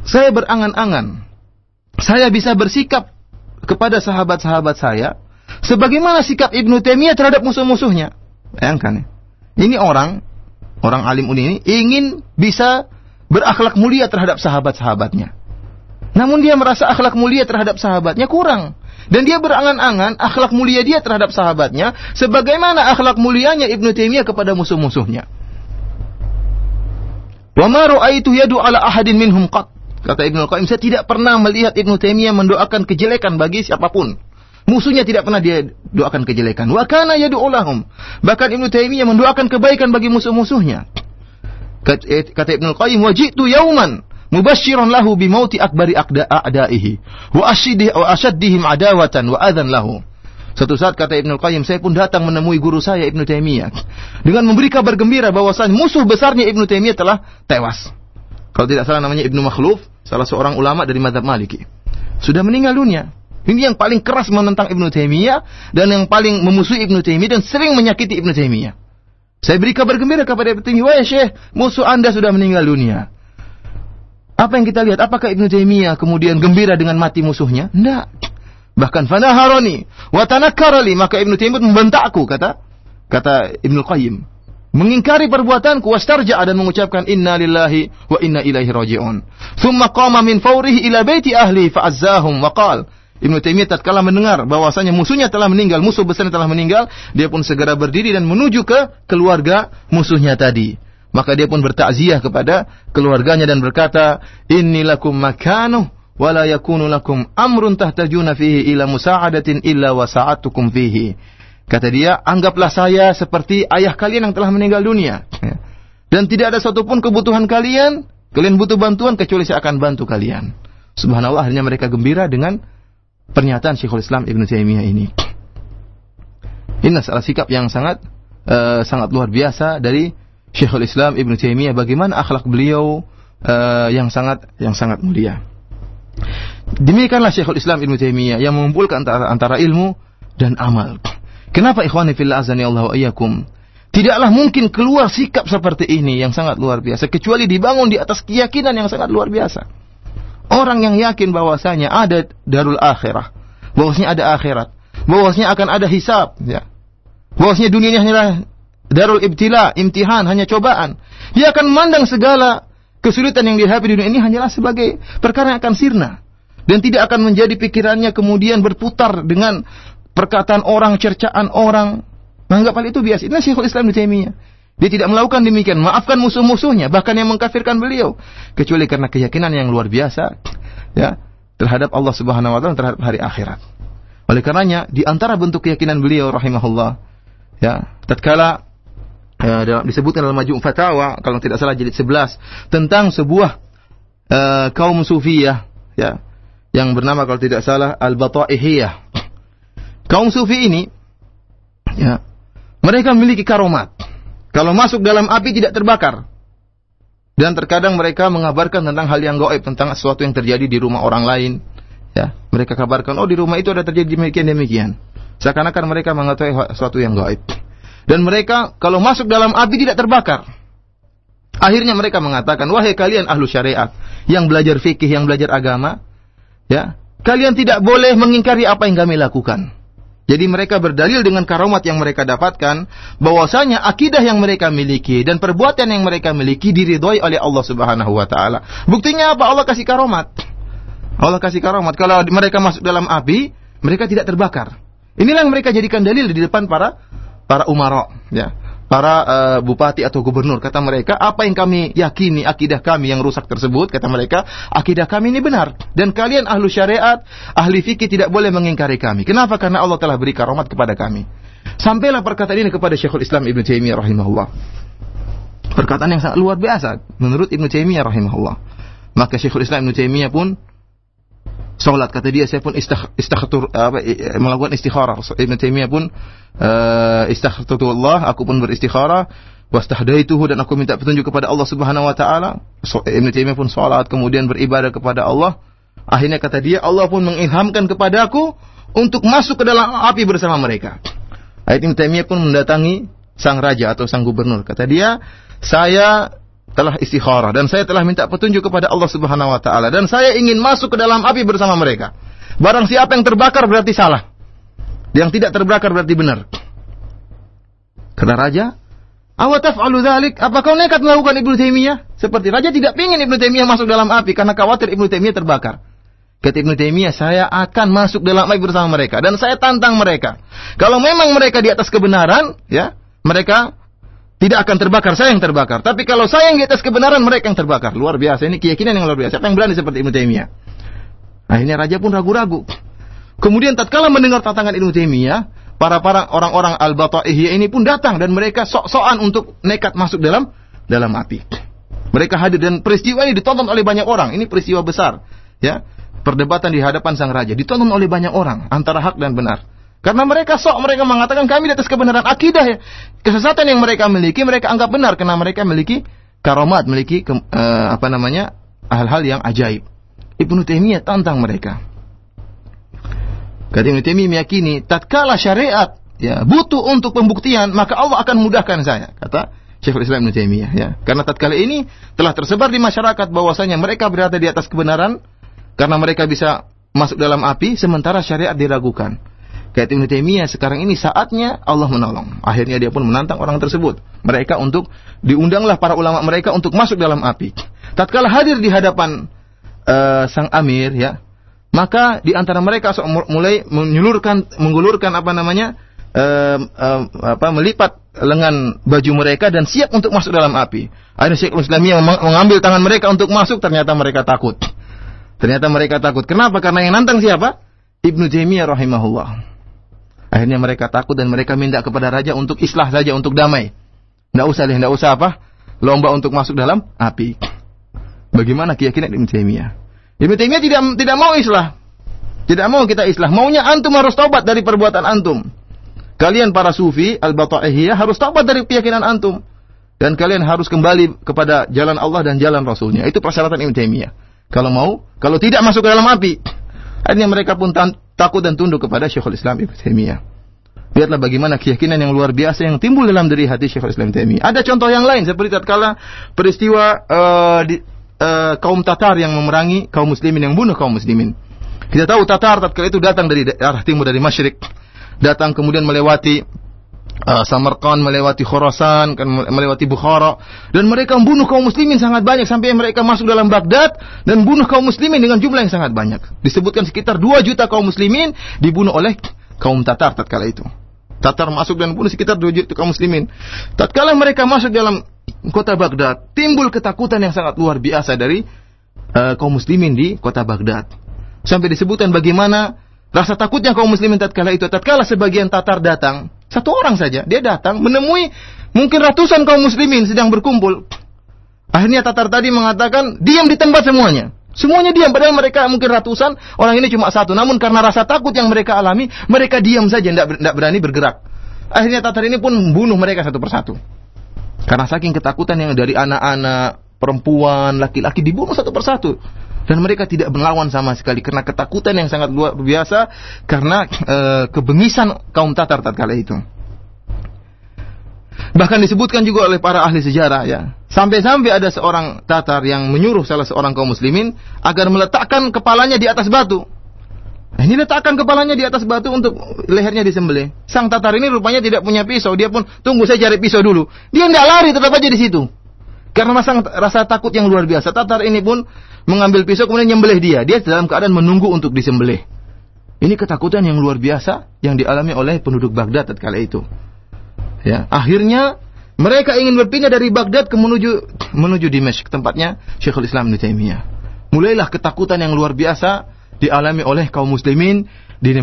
saya berangan-angan, saya bisa bersikap kepada sahabat-sahabat saya, sebagaimana sikap Ibnu Taimiyah terhadap musuh-musuhnya. Bayangkan ya. Ini orang, orang alim ini ingin bisa berakhlak mulia terhadap sahabat-sahabatnya. Namun dia merasa akhlak mulia terhadap sahabatnya kurang. Dan dia berangan-angan akhlak mulia dia terhadap sahabatnya sebagaimana akhlak mulianya Ibnu Taimiyah kepada musuh-musuhnya. Wa ma ra'aitu yadu ala ahadin minhum qat. Kata Ibnu Qayyim, saya tidak pernah melihat Ibnu Taimiyah mendoakan kejelekan bagi siapa pun. Musuhnya tidak pernah dia doakan kejelekan. Wa kana yad'u lahum. Bahkan Ibnu Taimiyah mendoakan kebaikan bagi musuh-musuhnya. Kata Ibnu Qayyim, "Wajitu yauman mubashiran lahu bimauti akbari a'daihi wa ashidih wa ashaddihim adawatan wa adhan lahu." Suatu saat kata Ibnu Qayyim, saya pun datang menemui guru saya Ibnu Taimiyah dengan memberi kabar gembira bahwasanya musuh besarnya Ibnu Taimiyah telah tewas. Kalau tidak salah namanya Ibnu Makhluf, salah seorang ulama dari mazhab Maliki. Sudah meninggal dunia. Ini yang paling keras menentang Ibnu Taimiyah dan yang paling memusuhi Ibnu Taimiyah dan sering menyakiti Ibnu Taimiyah. Saya beri kabar gembira kepada Ibnu Taimiyah, "Wahai Syekh, musuh Anda sudah meninggal dunia." Apa yang kita lihat? Apakah Ibnu Taimiyah kemudian gembira dengan mati musuhnya? Tidak. Bahkan fanaharani wa tanakkarali, maka Ibnu Taimiyah membentakku kata kata Ibnu Qayyim. Mengingkari perbuatanku wastarja'a dan mengucapkan inna lillahi wa inna ilaihi raji'un. Thumma qama min fawrihi ila baiti ahli fa'azzahum wa qala Ibnu Taimiyah tatkala mendengar bahwasanya musuhnya telah meninggal, musuh besarnya telah meninggal, dia pun segera berdiri dan menuju ke keluarga musuhnya tadi. Maka dia pun bertakziah kepada keluarganya dan berkata, "Innilakum makanu wa la yakunu lakum amrun tahtajuna fihi ila musa'adatin illa wasa'atukum fihi." Kata dia, "Anggaplah saya seperti ayah kalian yang telah meninggal dunia." Ya. Dan tidak ada satupun kebutuhan kalian, kalian butuh bantuan kecuali saya akan bantu kalian. Subhanallah, akhirnya mereka gembira dengan pernyataan Syekhul Islam Ibn Taimiyah ini. Ini salah sikap yang sangat uh, sangat luar biasa dari Syekhul Islam Ibn Taimiyah bagaimana akhlak beliau uh, yang sangat yang sangat mulia. Demikianlah Syekhul Islam Ibn Taimiyah yang mengumpulkan antara, antara ilmu dan amal. Kenapa ikhwani fillah azani Allah wa iyyakum? Tidaklah mungkin keluar sikap seperti ini yang sangat luar biasa kecuali dibangun di atas keyakinan yang sangat luar biasa. Orang yang yakin bahwasanya ada darul akhirah, bahwasanya ada akhirat, bahwasanya akan ada hisab, ya. Bahwasanya dunia hanyalah darul ibtila, imtihan, hanya cobaan. Dia akan memandang segala kesulitan yang dihadapi di dunia ini hanyalah sebagai perkara yang akan sirna dan tidak akan menjadi pikirannya kemudian berputar dengan perkataan orang, cercaan orang. Menganggap hal itu biasa. Ini Syekhul Islam di Taimiyah. Dia tidak melakukan demikian. Maafkan musuh-musuhnya, bahkan yang mengkafirkan beliau. Kecuali karena keyakinan yang luar biasa ya terhadap Allah Subhanahu wa taala terhadap hari akhirat. Oleh karenanya di antara bentuk keyakinan beliau rahimahullah ya, tatkala ya, disebutkan dalam Majmu' Fatawa kalau tidak salah jilid 11 tentang sebuah uh, kaum sufiyah ya yang bernama kalau tidak salah Al-Bataihiyah. Kaum sufi ini ya mereka memiliki karomat kalau masuk dalam api tidak terbakar. Dan terkadang mereka mengabarkan tentang hal yang gaib, tentang sesuatu yang terjadi di rumah orang lain. Ya, mereka kabarkan, oh di rumah itu ada terjadi demikian demikian. Seakan-akan mereka mengetahui sesuatu yang gaib. Dan mereka kalau masuk dalam api tidak terbakar. Akhirnya mereka mengatakan, wahai kalian ahlu syariat yang belajar fikih, yang belajar agama, ya, kalian tidak boleh mengingkari apa yang kami lakukan. Jadi mereka berdalil dengan karomat yang mereka dapatkan bahwasanya akidah yang mereka miliki dan perbuatan yang mereka miliki diridhoi oleh Allah Subhanahu wa taala. Buktinya apa? Allah kasih karomat. Allah kasih karomat. Kalau mereka masuk dalam api, mereka tidak terbakar. Inilah yang mereka jadikan dalil di depan para para umara, ya para uh, bupati atau gubernur. Kata mereka, apa yang kami yakini, akidah kami yang rusak tersebut, kata mereka, akidah kami ini benar. Dan kalian ahlu syariat, ahli fikih tidak boleh mengingkari kami. Kenapa? Karena Allah telah beri karomat kepada kami. Sampailah perkataan ini kepada Syekhul Islam Ibn Taimiyah rahimahullah. Perkataan yang sangat luar biasa menurut Ibn Taimiyah rahimahullah. Maka Syekhul Islam Ibn Taimiyah pun Sholat kata dia saya pun istaghfar apa melakukan istikharah. Ibn Taimiyah pun uh, istaghfirullah, aku pun beristikharah wastahdaituhu dan aku minta petunjuk kepada Allah Subhanahu wa taala. So, Ibn Taimiyah pun salat kemudian beribadah kepada Allah. Akhirnya kata dia Allah pun mengilhamkan kepadaku untuk masuk ke dalam api bersama mereka. Ayat Ibn Taimiyah pun mendatangi sang raja atau sang gubernur. Kata dia, saya telah istikharah dan saya telah minta petunjuk kepada Allah Subhanahu wa taala dan saya ingin masuk ke dalam api bersama mereka. Barang siapa yang terbakar berarti salah. Yang tidak terbakar berarti benar. Kata raja, Awataf alu dhalik? Apa kau nekat melakukan Ibnu Taimiyah? Seperti raja tidak ingin Ibnu Taimiyah masuk dalam api karena khawatir Ibnu Taimiyah terbakar. Kata Ibnu Taimiyah, saya akan masuk dalam api bersama mereka dan saya tantang mereka. Kalau memang mereka di atas kebenaran, ya, mereka tidak akan terbakar, saya yang terbakar. Tapi kalau saya yang di atas kebenaran, mereka yang terbakar. Luar biasa, ini keyakinan yang luar biasa. Siapa yang berani seperti Ibnu Taimiyah? Akhirnya raja pun ragu-ragu. Kemudian tatkala mendengar tantangan Ibnu Taimiyah, para para orang-orang al-Bata'ihiyah ini pun datang dan mereka sok-sokan untuk nekat masuk dalam dalam api. Mereka hadir dan peristiwa ini ditonton oleh banyak orang. Ini peristiwa besar, ya. Perdebatan di hadapan sang raja ditonton oleh banyak orang antara hak dan benar. Karena mereka sok, mereka mengatakan kami di atas kebenaran akidah ya. Kesesatan yang mereka miliki, mereka anggap benar karena mereka memiliki karomat, memiliki ke, uh, apa namanya hal-hal yang ajaib. Ibnu Taimiyah tantang mereka. Kata Ibnu Taimiyah meyakini, tatkala syariat ya butuh untuk pembuktian, maka Allah akan mudahkan saya. Kata Syekhul Islam Ibnu Taimiyah ya. Karena tatkala ini telah tersebar di masyarakat bahwasanya mereka berada di atas kebenaran karena mereka bisa masuk dalam api sementara syariat diragukan. Kayak Ibnu Taimiyah sekarang ini saatnya Allah menolong. Akhirnya dia pun menantang orang tersebut. Mereka untuk diundanglah para ulama mereka untuk masuk dalam api. Tatkala hadir di hadapan uh, sang amir ya, maka di antara mereka mulai menyulurkan menggulurkan apa namanya? Uh, uh, apa melipat lengan baju mereka dan siap untuk masuk dalam api. Akhirnya Syekh Islamiyah mengambil tangan mereka untuk masuk ternyata mereka takut. Ternyata mereka takut. Kenapa? Karena yang nantang siapa? Ibnu Taimiyah rahimahullah. Akhirnya mereka takut dan mereka minta kepada raja untuk islah saja, untuk damai. Tidak usah deh, tidak usah apa? Lomba untuk masuk dalam api. Bagaimana keyakinan Ibn Taimiyah? Ibn Taimiyah tidak tidak mau islah. Tidak mau kita islah. Maunya antum harus taubat dari perbuatan antum. Kalian para sufi al-bata'ihiyah harus taubat dari keyakinan antum. Dan kalian harus kembali kepada jalan Allah dan jalan Rasulnya. Itu persyaratan Ibn Taimiyah. Kalau mau, kalau tidak masuk ke dalam api. Akhirnya mereka pun takut dan tunduk kepada Syekhul Islam Ibnu Taimiyah. Lihatlah bagaimana keyakinan yang luar biasa yang timbul dalam diri hati Syekhul Islam Taimiyah. Ada contoh yang lain seperti tatkala peristiwa uh, di, uh, kaum Tatar yang memerangi kaum muslimin yang bunuh kaum muslimin. Kita tahu Tatar tatkala itu datang dari arah timur dari Masyrik, datang kemudian melewati uh, Samarkand melewati Khorasan, kan melewati Bukhara dan mereka membunuh kaum muslimin sangat banyak sampai mereka masuk dalam Baghdad dan bunuh kaum muslimin dengan jumlah yang sangat banyak. Disebutkan sekitar 2 juta kaum muslimin dibunuh oleh kaum Tatar tatkala itu. Tatar masuk dan bunuh sekitar 2 juta kaum muslimin. Tatkala mereka masuk dalam kota Baghdad, timbul ketakutan yang sangat luar biasa dari uh, kaum muslimin di kota Baghdad. Sampai disebutkan bagaimana rasa takutnya kaum muslimin tatkala itu. Tatkala sebagian Tatar datang, satu orang saja. Dia datang menemui mungkin ratusan kaum muslimin sedang berkumpul. Akhirnya Tatar tadi mengatakan, diam di tempat semuanya. Semuanya diam, padahal mereka mungkin ratusan, orang ini cuma satu. Namun karena rasa takut yang mereka alami, mereka diam saja, tidak berani bergerak. Akhirnya Tatar ini pun membunuh mereka satu persatu. Karena saking ketakutan yang dari anak-anak, perempuan, laki-laki dibunuh satu persatu dan mereka tidak melawan sama sekali karena ketakutan yang sangat luar biasa karena e, kebengisan kaum Tatar tatkala itu. Bahkan disebutkan juga oleh para ahli sejarah ya. Sampai-sampai ada seorang Tatar yang menyuruh salah seorang kaum muslimin agar meletakkan kepalanya di atas batu. Nah, ini letakkan kepalanya di atas batu untuk lehernya disembelih. Sang Tatar ini rupanya tidak punya pisau. Dia pun tunggu saya cari pisau dulu. Dia tidak lari tetap aja di situ. Karena rasa, rasa takut yang luar biasa. Tatar ini pun mengambil pisau kemudian nyembelih dia. Dia dalam keadaan menunggu untuk disembelih. Ini ketakutan yang luar biasa yang dialami oleh penduduk Baghdad tatkala itu. Ya, akhirnya mereka ingin berpindah dari Baghdad ke menuju menuju Dimashq, tempatnya Syekhul Islam Ibnu Taimiyah. Mulailah ketakutan yang luar biasa dialami oleh kaum muslimin di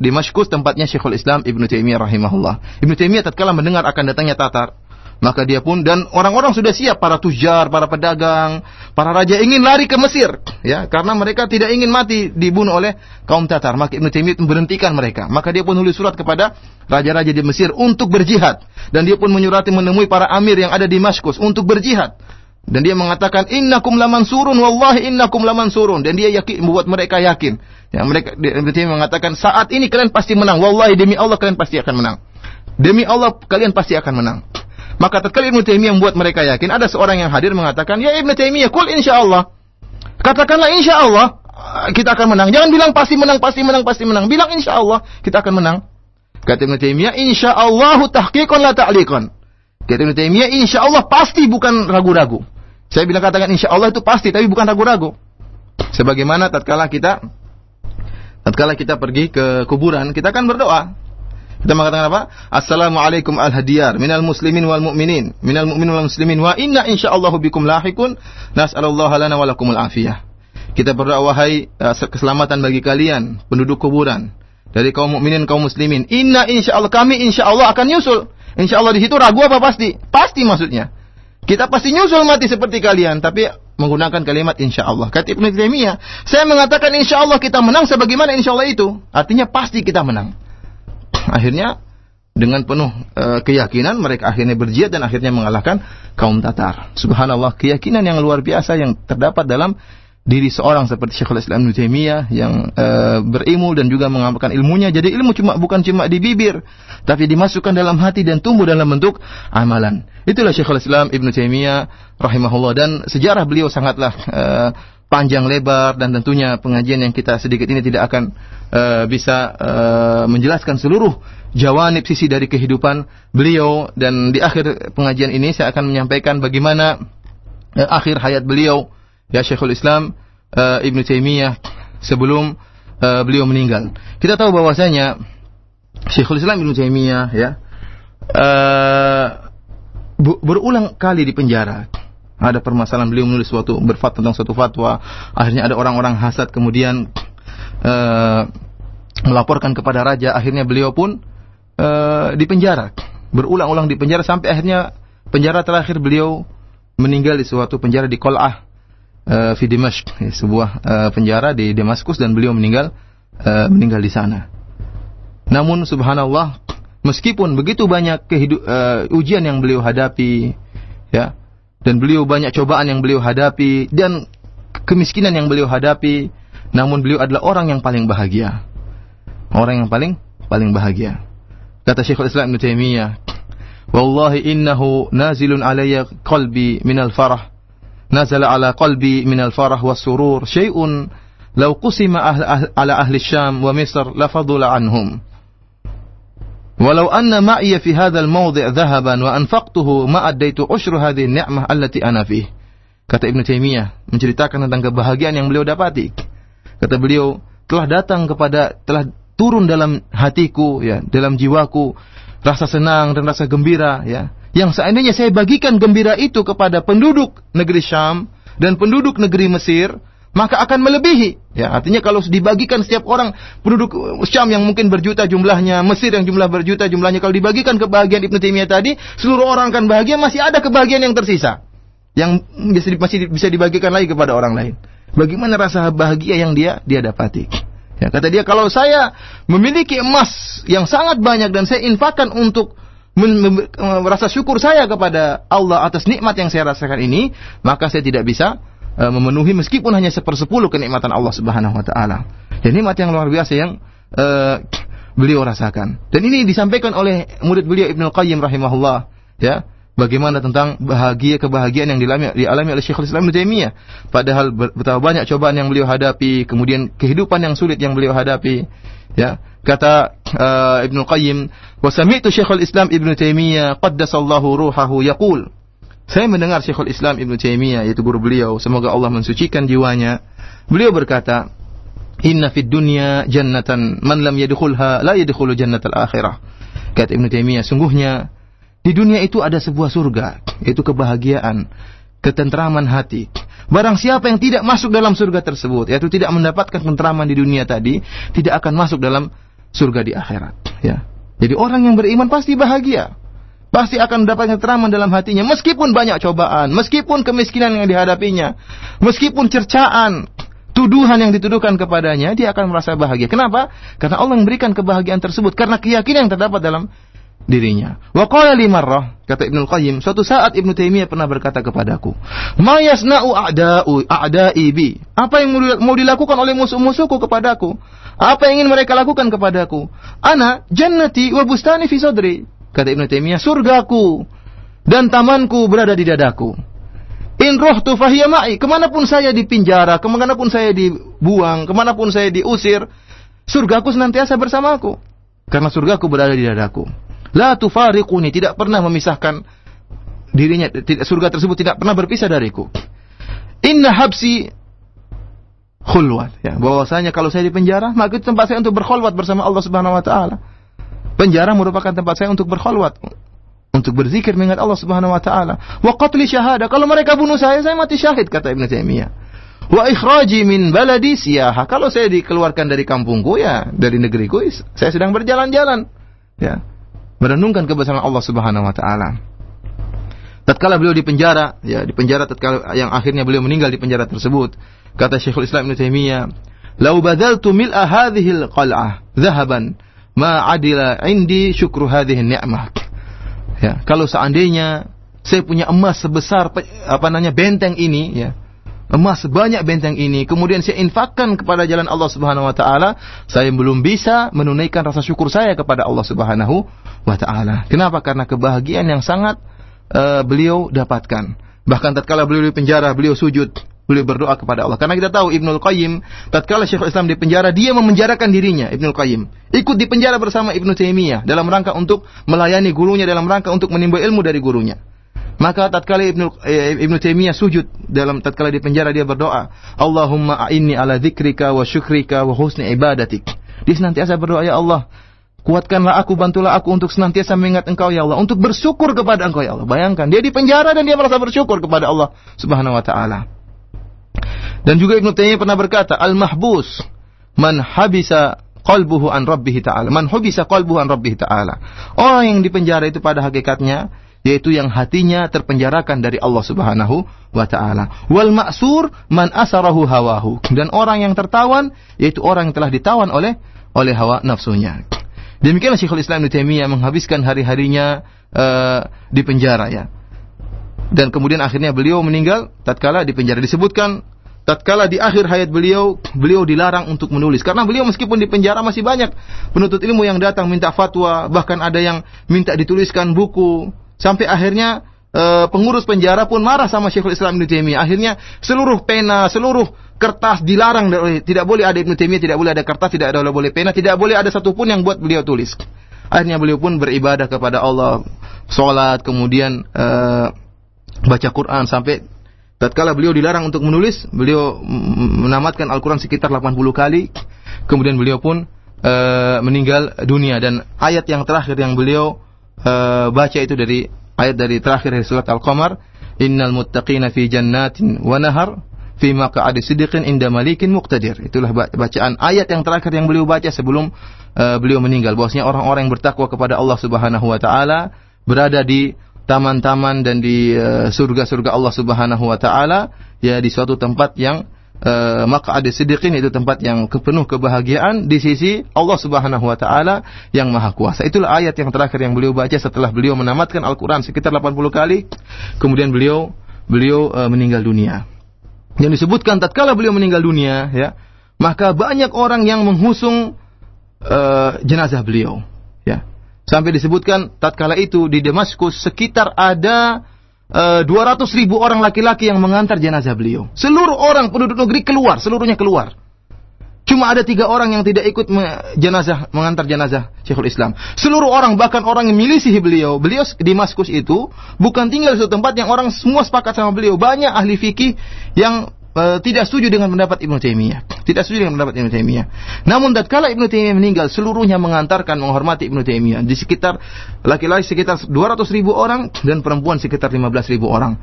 Dimashq, tempatnya Syekhul Islam Ibnu Taimiyah rahimahullah. Ibnu Taimiyah tatkala mendengar akan datangnya Tatar, maka dia pun dan orang-orang sudah siap para tujar, para pedagang, para raja ingin lari ke Mesir, ya, karena mereka tidak ingin mati dibunuh oleh kaum Tatar. Maka Ibnu Taimiyah memberhentikan mereka. Maka dia pun menulis surat kepada raja-raja di Mesir untuk berjihad dan dia pun menyurati menemui para amir yang ada di Maskus untuk berjihad. Dan dia mengatakan innakum laman surun wallahi innakum laman surun dan dia yakin membuat mereka yakin. Ya, mereka Ibnu Taimiyah mengatakan saat ini kalian pasti menang. Wallahi demi Allah kalian pasti akan menang. Demi Allah kalian pasti akan menang. Maka tatkala Ibnu Taimiyah membuat mereka yakin, ada seorang yang hadir mengatakan, "Ya Ibnu Taimiyah, kul insyaallah." Katakanlah insyaallah kita akan menang. Jangan bilang pasti menang, pasti menang, pasti menang. Bilang insyaallah kita akan menang. Kata Ibnu Taimiyah, insyaallah tahqiqan la ta'liqan. Kata Ibnu Taimiyah, insyaallah pasti bukan ragu-ragu. Saya bilang katakan insyaallah itu pasti, tapi bukan ragu-ragu. Sebagaimana tatkala kita tatkala kita pergi ke kuburan, kita akan berdoa. Kita mengatakan apa? Assalamualaikum al-hadiyar minal muslimin wal mu'minin, minal mu'minin wal muslimin wa inna insyaallahu bikum lahikun. Nas'alullah lana wa lakumul afiyah. Kita berdoa wahai uh, keselamatan bagi kalian penduduk kuburan dari kaum mukminin kaum muslimin. Inna insyaallah kami insyaallah akan nyusul. Insyaallah di situ ragu apa pasti? Pasti maksudnya. Kita pasti nyusul mati seperti kalian, tapi menggunakan kalimat insyaallah. Kata Ibnu Taimiyah, saya mengatakan insyaallah kita menang sebagaimana insyaallah itu. Artinya pasti kita menang akhirnya dengan penuh e, keyakinan mereka akhirnya berjihad dan akhirnya mengalahkan kaum Tatar. Subhanallah, keyakinan yang luar biasa yang terdapat dalam diri seorang seperti Syekhul Islam Ibnu yang e, berilmu dan juga mengamalkan ilmunya. Jadi ilmu cuma bukan cuma di bibir, tapi dimasukkan dalam hati dan tumbuh dalam bentuk amalan. Itulah Syekhul Islam Ibnu Taimiyah rahimahullah dan sejarah beliau sangatlah e, panjang lebar dan tentunya pengajian yang kita sedikit ini tidak akan uh, bisa uh, menjelaskan seluruh jawanib sisi dari kehidupan beliau dan di akhir pengajian ini saya akan menyampaikan bagaimana uh, akhir hayat beliau ya Syekhul Islam uh, Ibnu Taimiyah sebelum uh, beliau meninggal. Kita tahu bahwasanya Syekhul Islam Ibnu Taimiyah ya uh, berulang kali di penjara ada permasalahan beliau menulis suatu berfatwa tentang suatu fatwa. Akhirnya ada orang-orang hasad kemudian uh, melaporkan kepada raja. Akhirnya beliau pun uh, dipenjara berulang-ulang di penjara sampai akhirnya penjara terakhir beliau meninggal di suatu penjara di Kol'ah uh, di Dimashq sebuah uh, penjara di Damaskus dan beliau meninggal uh, meninggal di sana. Namun subhanallah meskipun begitu banyak ujian yang beliau hadapi ya dan beliau banyak cobaan yang beliau hadapi dan kemiskinan yang beliau hadapi. Namun beliau adalah orang yang paling bahagia. Orang yang paling paling bahagia. Kata Syekhul Islam Ibnu Taimiyah wallahi innahu nazilun alayya qalbi minal farah. Nazala ala qalbi minal farah was surur. Syai'un law qusima ala ahli syam wa misr lafadula anhum Walau anna ma'iya fi hadzal mawdi' dhahaban wa anfaqtuhu ma usyru hadhihi ni'mah allati ana. Kata Ibnu Taimiyah menceritakan tentang kebahagiaan yang beliau dapati. Kata beliau, telah datang kepada telah turun dalam hatiku ya, dalam jiwaku rasa senang dan rasa gembira ya. Yang seandainya saya bagikan gembira itu kepada penduduk negeri Syam dan penduduk negeri Mesir, maka akan melebihi. Ya, artinya kalau dibagikan setiap orang penduduk Syam yang mungkin berjuta jumlahnya, Mesir yang jumlah berjuta jumlahnya, kalau dibagikan kebahagiaan Ibnu Taimiyah tadi, seluruh orang akan bahagia, masih ada kebahagiaan yang tersisa. Yang bisa, masih bisa dibagikan lagi kepada orang lain. Bagaimana rasa bahagia yang dia dia dapati? Ya, kata dia kalau saya memiliki emas yang sangat banyak dan saya infakkan untuk merasa syukur saya kepada Allah atas nikmat yang saya rasakan ini, maka saya tidak bisa uh, memenuhi meskipun hanya sepersepuluh kenikmatan Allah Subhanahu wa taala. Dan nikmat yang luar biasa yang uh, beliau rasakan. Dan ini disampaikan oleh murid beliau Ibnu Qayyim rahimahullah, ya. Bagaimana tentang bahagia kebahagiaan yang dialami, dialami oleh Syekhul Islam Ibnu Taimiyah. Padahal betapa banyak cobaan yang beliau hadapi, kemudian kehidupan yang sulit yang beliau hadapi. Ya, kata uh, Ibnu Qayyim, "Wa sami'tu Syekhul Islam Ibnu Taimiyah qaddasallahu ruhahu yaqul" Saya mendengar Syekhul Islam Ibn Taimiyah yaitu guru beliau, semoga Allah mensucikan jiwanya. Beliau berkata, "Inna fid dunya jannatan man lam yadkhulha la yadkhulu jannatal akhirah." Kata Ibn Taimiyah, sungguhnya di dunia itu ada sebuah surga, yaitu kebahagiaan, ketentraman hati. Barang siapa yang tidak masuk dalam surga tersebut, yaitu tidak mendapatkan ketentraman di dunia tadi, tidak akan masuk dalam surga di akhirat, ya. Jadi orang yang beriman pasti bahagia pasti akan mendapatkan teraman dalam hatinya meskipun banyak cobaan, meskipun kemiskinan yang dihadapinya, meskipun cercaan, tuduhan yang dituduhkan kepadanya, dia akan merasa bahagia. Kenapa? Karena Allah memberikan kebahagiaan tersebut karena keyakinan yang terdapat dalam dirinya. Wa qala li marrah, kata Ibnu Qayyim, suatu saat Ibnu Taimiyah pernah berkata kepadaku, "Ma yasna'u a'da'u a'da'i bi?" Apa yang mau dilakukan oleh musuh-musuhku kepadaku? Apa yang ingin mereka lakukan kepadaku? Ana jannati wa bustani fi sadri. Kata Ibnu Taimiyah, surgaku dan tamanku berada di dadaku. In rohtu fahiya ma'i. Ke mana pun saya dipenjara, ke mana pun saya dibuang, ke mana pun saya diusir, surgaku senantiasa bersamaku. Karena surgaku berada di dadaku. La tufariquni, tidak pernah memisahkan dirinya, surga tersebut tidak pernah berpisah dariku. Inna habsi khulwat. Ya, bahwasanya kalau saya di penjara, maka itu tempat saya untuk berkhulwat bersama Allah Subhanahu wa taala. Penjara merupakan tempat saya untuk berkhulwat untuk berzikir mengingat Allah Subhanahu wa taala. Wa qatli syahada. Kalau mereka bunuh saya, saya mati syahid kata Ibnu Taimiyah. Wa ikhraji min baladi siyaha. Kalau saya dikeluarkan dari kampungku ya, dari negeriku, saya sedang berjalan-jalan. Ya. Merenungkan kebesaran Allah Subhanahu wa taala. Tatkala beliau di penjara, ya di penjara tatkala yang akhirnya beliau meninggal di penjara tersebut, kata Syekhul Islam Ibnu Taimiyah, "Lau badaltu mil'a hadhihi al-qal'ah dhahaban ma adila indi syukru hadhihi ni'mah." Ya, kalau seandainya saya punya emas sebesar apa namanya benteng ini, ya, emas sebanyak benteng ini, kemudian saya infakkan kepada jalan Allah Subhanahu Wa Taala, saya belum bisa menunaikan rasa syukur saya kepada Allah Subhanahu Wa Taala. Kenapa? Karena kebahagiaan yang sangat uh, beliau dapatkan. Bahkan tatkala beliau di penjara, beliau sujud boleh berdoa kepada Allah. Karena kita tahu Ibnul Qayyim, tatkala Syekhul Islam di penjara, dia memenjarakan dirinya, Ibnul Qayyim. Ikut di penjara bersama Ibnu Taimiyah dalam rangka untuk melayani gurunya, dalam rangka untuk menimba ilmu dari gurunya. Maka tatkala Ibnu eh, Ibnu Taimiyah sujud dalam tatkala di penjara dia berdoa, Allahumma a'inni ala dzikrika wa syukrika wa husni ibadatik. Dia senantiasa berdoa, ya Allah, Kuatkanlah aku, bantulah aku untuk senantiasa mengingat Engkau ya Allah, untuk bersyukur kepada Engkau ya Allah. Bayangkan, dia di penjara dan dia merasa bersyukur kepada Allah Subhanahu wa taala. Dan juga Ibnu Taimiyah pernah berkata, "Al-mahbus man habisa qalbuhu an rabbih ta'ala." Man habisa qalbuhu an rabbih ta'ala. Orang yang dipenjara itu pada hakikatnya yaitu yang hatinya terpenjarakan dari Allah Subhanahu wa taala. Wal ma'sur man asarahu hawahu. Dan orang yang tertawan yaitu orang yang telah ditawan oleh oleh hawa nafsunya. Demikianlah Syekhul Islam Ibnu Taimiyah menghabiskan hari-harinya uh, di penjara ya. Dan kemudian akhirnya beliau meninggal tatkala di penjara disebutkan tatkala di akhir hayat beliau, beliau dilarang untuk menulis. Karena beliau meskipun di penjara masih banyak penuntut ilmu yang datang minta fatwa, bahkan ada yang minta dituliskan buku. Sampai akhirnya e, pengurus penjara pun marah sama Syekhul Islam Ibnu Taimiyah. Akhirnya seluruh pena, seluruh kertas dilarang tidak boleh ada Ibnu Taimiyah, tidak boleh ada kertas, tidak ada boleh pena, tidak boleh ada satupun yang buat beliau tulis. Akhirnya beliau pun beribadah kepada Allah, sholat, kemudian e, baca Quran sampai tatkala beliau dilarang untuk menulis, beliau menamatkan Al-Quran sekitar 80 kali. Kemudian beliau pun uh, meninggal dunia dan ayat yang terakhir yang beliau uh, baca itu dari ayat dari terakhir dari surat Al-Qamar, "Innal muttaqina fi jannatin wa nahar fi maq'adi sidqin inda malikin muqtadir." Itulah bacaan ayat yang terakhir yang beliau baca sebelum uh, beliau meninggal. Bahwasanya orang-orang yang bertakwa kepada Allah Subhanahu wa taala berada di taman-taman dan di eh, surga-surga Allah Subhanahu wa taala ya di suatu tempat yang uh, ada sidikin itu tempat yang penuh kebahagiaan di sisi Allah Subhanahu wa taala yang maha kuasa. Itulah ayat yang terakhir yang beliau baca setelah beliau menamatkan Al-Qur'an sekitar 80 kali kemudian beliau beliau uh, meninggal dunia. Yang disebutkan tatkala beliau meninggal dunia ya, maka banyak orang yang menghusung uh, jenazah beliau Sampai disebutkan tatkala itu di Damaskus sekitar ada uh, eh, 200 ribu orang laki-laki yang mengantar jenazah beliau. Seluruh orang penduduk negeri keluar, seluruhnya keluar. Cuma ada tiga orang yang tidak ikut jenazah mengantar jenazah Syekhul Islam. Seluruh orang bahkan orang yang milisi beliau, beliau di Damaskus itu bukan tinggal di suatu tempat yang orang semua sepakat sama beliau. Banyak ahli fikih yang tidak setuju dengan pendapat Ibnu Taimiyah. Tidak setuju dengan pendapat Ibnu Taimiyah. Namun tatkala Ibnu Taimiyah meninggal, seluruhnya mengantarkan menghormati Ibnu Taimiyah. Di sekitar laki-laki sekitar 200 ribu orang dan perempuan sekitar 15 ribu orang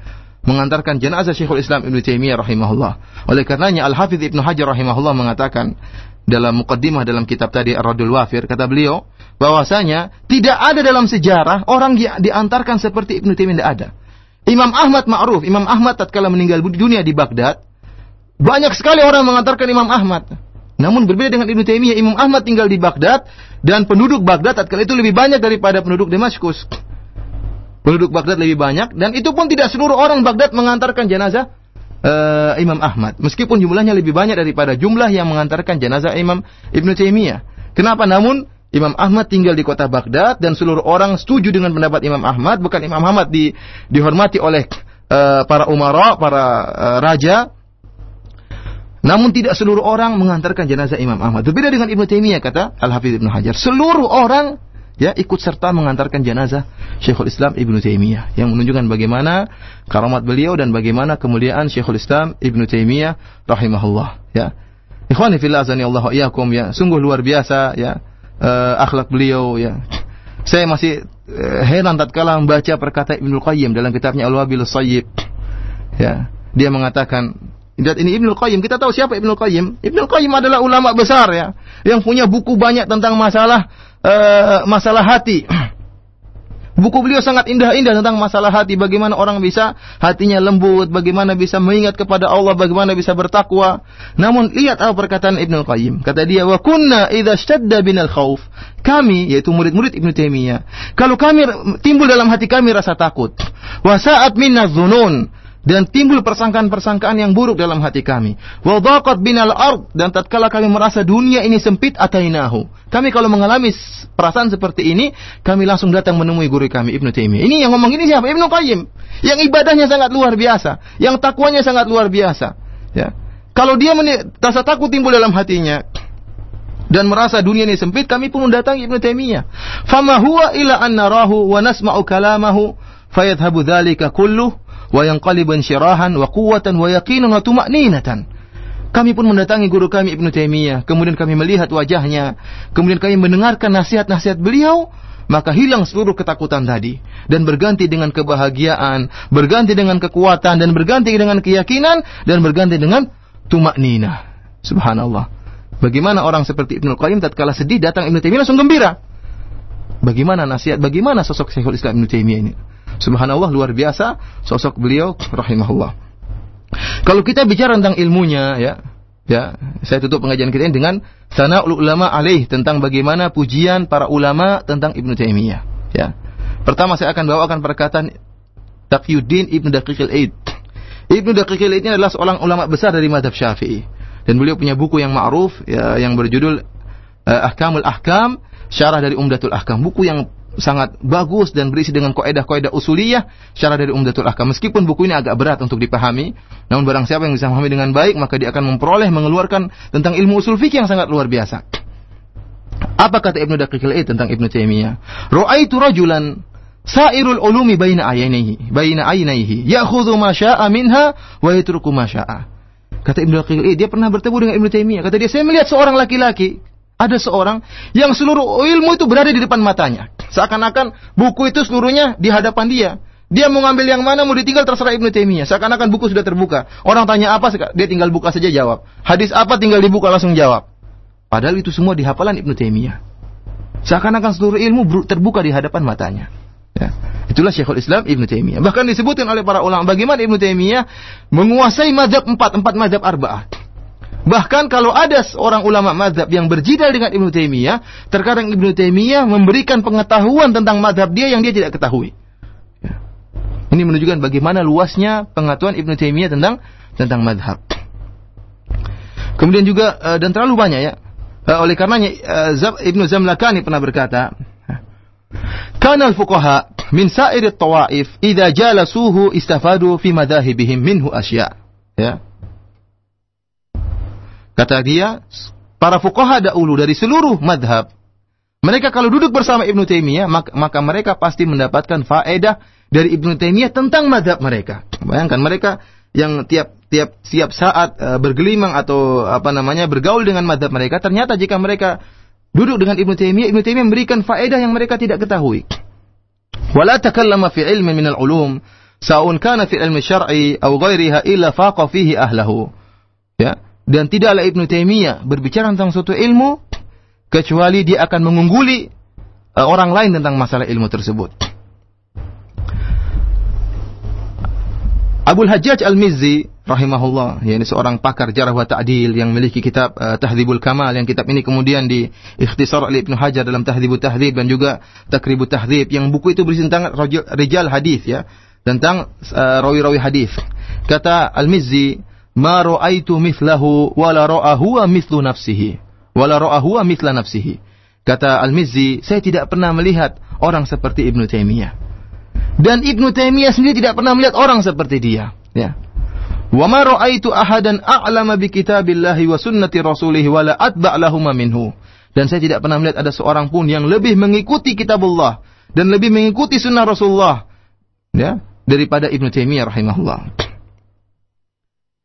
mengantarkan jenazah Syekhul Islam Ibnu Taimiyah rahimahullah. Oleh karenanya Al Hafidz Ibnu Hajar rahimahullah mengatakan dalam mukaddimah dalam kitab tadi Ar-Radul Wafir kata beliau bahwasanya tidak ada dalam sejarah orang yang diantarkan seperti Ibnu Taimiyah tidak ada. Imam Ahmad ma'ruf, Imam Ahmad tatkala meninggal dunia di Baghdad, banyak sekali orang mengantarkan Imam Ahmad. Namun berbeda dengan Ibnu Taimiyah, Imam Ahmad tinggal di Baghdad dan penduduk Baghdad tatkala itu lebih banyak daripada penduduk Damaskus. Penduduk Baghdad lebih banyak dan itu pun tidak seluruh orang Baghdad mengantarkan jenazah uh, Imam Ahmad. Meskipun jumlahnya lebih banyak daripada jumlah yang mengantarkan jenazah Imam Ibnu Taimiyah. Kenapa? Namun Imam Ahmad tinggal di kota Baghdad dan seluruh orang setuju dengan pendapat Imam Ahmad, bukan Imam Ahmad di, dihormati oleh uh, para umara, para uh, raja. Namun tidak seluruh orang mengantarkan jenazah Imam Ahmad. Berbeda dengan Ibnu Taimiyah kata Al-Hafidz Ibnu Hajar. Seluruh orang ya ikut serta mengantarkan jenazah Syekhul Islam Ibnu Taimiyah yang menunjukkan bagaimana karamat beliau dan bagaimana kemuliaan Syekhul Islam Ibnu Taimiyah rahimahullah ya. Ikhwani fillah azani Allah iyakum ya. Sungguh luar biasa ya uh, akhlak beliau ya. Saya masih uh, heran tatkala membaca perkataan Ibnu Qayyim dalam kitabnya Al-Wabil Sayyib. Ya, dia mengatakan Lihat ini Ibnu Qayyim. Kita tahu siapa Ibnu Qayyim? Ibnu Qayyim adalah ulama besar ya, yang punya buku banyak tentang masalah uh, masalah hati. Buku beliau sangat indah-indah tentang masalah hati, bagaimana orang bisa hatinya lembut, bagaimana bisa mengingat kepada Allah, bagaimana bisa bertakwa. Namun lihat apa perkataan Ibnu Qayyim. Kata dia, "Wa kunna idza shadda binal khauf." Kami yaitu murid-murid Ibnu Taimiyah, kalau kami timbul dalam hati kami rasa takut, wa sa'at minna dan timbul persangkaan-persangkaan yang buruk dalam hati kami. Wa dhaqat binal ard dan tatkala kami merasa dunia ini sempit atainahu. Kami kalau mengalami perasaan seperti ini, kami langsung datang menemui guru kami Ibnu Taimiyah. Ini yang ngomong ini siapa? Ibnu Qayyim. Yang ibadahnya sangat luar biasa, yang takwanya sangat luar biasa. Ya. Kalau dia rasa takut timbul dalam hatinya, dan merasa dunia ini sempit, kami pun mendatangi Ibnu Taimiyah. Fama huwa ila an narahu wa nasma'u kalamahu fayadhhabu dzalika kulluh wa yanqalibu insyirahan wa quwwatan wa yaqinan wa. Kami pun mendatangi guru kami Ibnu Taimiyah, kemudian kami melihat wajahnya, kemudian kami mendengarkan nasihat-nasihat beliau, maka hilang seluruh ketakutan tadi dan berganti dengan kebahagiaan, berganti dengan kekuatan dan berganti dengan keyakinan dan berganti dengan tumak nina. Subhanallah. Bagaimana orang seperti Ibnu Qayyim tatkala sedih datang Ibnu Taimiyah langsung gembira. Bagaimana nasihat, bagaimana sosok Syekhul Islam Ibnu Taimiyah ini? Subhanallah luar biasa sosok beliau rahimahullah. Kalau kita bicara tentang ilmunya ya, ya, saya tutup pengajian kita ini dengan sana'ul ulama alaih tentang bagaimana pujian para ulama tentang Ibnu Taimiyah, ya. Pertama saya akan bawakan perkataan Taqiyuddin Ibnu Daqiqil Aid. Ibnu Daqiqil Aid ini adalah seorang ulama besar dari madhab Syafi'i dan beliau punya buku yang ma'ruf ya, yang berjudul uh, Ahkamul Ahkam, syarah dari Umdatul Ahkam, buku yang sangat bagus dan berisi dengan kaidah-kaidah usuliyah secara dari Umdatul Ahkam. Meskipun buku ini agak berat untuk dipahami, namun barang siapa yang bisa memahami dengan baik, maka dia akan memperoleh mengeluarkan tentang ilmu usul fikih yang sangat luar biasa. Apa kata Ibnu Daqiqil Aid tentang Ibnu Taimiyah? Ra'aitu rajulan sairul ulumi baina aynihi, baina aynihi, ya'khudhu ma syaa minha wa yatruku ma. Kata Ibnu Daqiqil Aid, dia pernah bertemu dengan Ibnu Taimiyah. Kata dia, saya melihat seorang laki-laki ada seorang yang seluruh ilmu itu berada di depan matanya. Seakan-akan buku itu seluruhnya di hadapan dia. Dia mau ngambil yang mana, mau ditinggal terserah Ibnu Taimiyah. Seakan-akan buku sudah terbuka. Orang tanya apa, dia tinggal buka saja jawab. Hadis apa tinggal dibuka langsung jawab. Padahal itu semua di hafalan Ibnu Taimiyah. Seakan-akan seluruh ilmu terbuka di hadapan matanya. Ya. Itulah Syekhul Islam Ibnu Taimiyah. Bahkan disebutkan oleh para ulama bagaimana Ibnu Taimiyah menguasai mazhab empat, empat mazhab arba'ah. Bahkan kalau ada seorang ulama madhab yang berjidal dengan Ibnu Taimiyah, terkadang Ibnu Taimiyah memberikan pengetahuan tentang madhab dia yang dia tidak ketahui. Ya. Ini menunjukkan bagaimana luasnya pengetahuan Ibnu Taimiyah tentang tentang madhab. Kemudian juga uh, dan terlalu banyak ya. Uh, oleh karenanya uh, Ibnu Zamlakani pernah berkata, "Kana al-fuqaha min sa'ir at-tawaif idza jalasuhu istafadu fi madahibihim minhu asya." Ya. Kata dia, para fuqaha dahulu dari seluruh madhab, mereka kalau duduk bersama Ibnu Taimiyah, maka, mereka pasti mendapatkan faedah dari Ibnu Taimiyah tentang madhab mereka. Bayangkan mereka yang tiap tiap siap saat uh, bergelimang atau apa namanya bergaul dengan madhab mereka, ternyata jika mereka duduk dengan Ibnu Taimiyah, Ibnu Taimiyah memberikan faedah yang mereka tidak ketahui. Wala takallama fi ilmin min al-ulum, sa'un kana fi ilmi syar'i aw ghairiha illa faqa fihi ahlahu. Ya, dan tidaklah Ibnu Taimiyah berbicara tentang suatu ilmu kecuali dia akan mengungguli uh, orang lain tentang masalah ilmu tersebut. Abu Hajjaj Al-Mizzi rahimahullah, yakni seorang pakar jarah wa ta'dil yang memiliki kitab uh, Tahdhibul Kamal yang kitab ini kemudian diikhtisar oleh Ibnu Hajar dalam Tahdhibut Tahdhib dan juga Takribut Tahdhib yang buku itu berisi tentang rijal hadis ya, tentang uh, rawi-rawi hadis. Kata Al-Mizzi, ma ra'aitu mithlahu wala ra'ahu wa mithlu nafsihi wala ra'ahu wa mithla nafsihi. Kata Al-Mizzi, saya tidak pernah melihat orang seperti Ibnu Taimiyah. Dan Ibnu Taimiyah sendiri tidak pernah melihat orang seperti dia. Ya. Wa ma ra'aitu ahadan a'lama bi kitabillahi wa sunnati rasulih wa la atba' lahuma minhu. Dan saya tidak pernah melihat ada seorang pun yang lebih mengikuti kitabullah dan lebih mengikuti sunnah Rasulullah ya daripada Ibnu Taimiyah rahimahullah.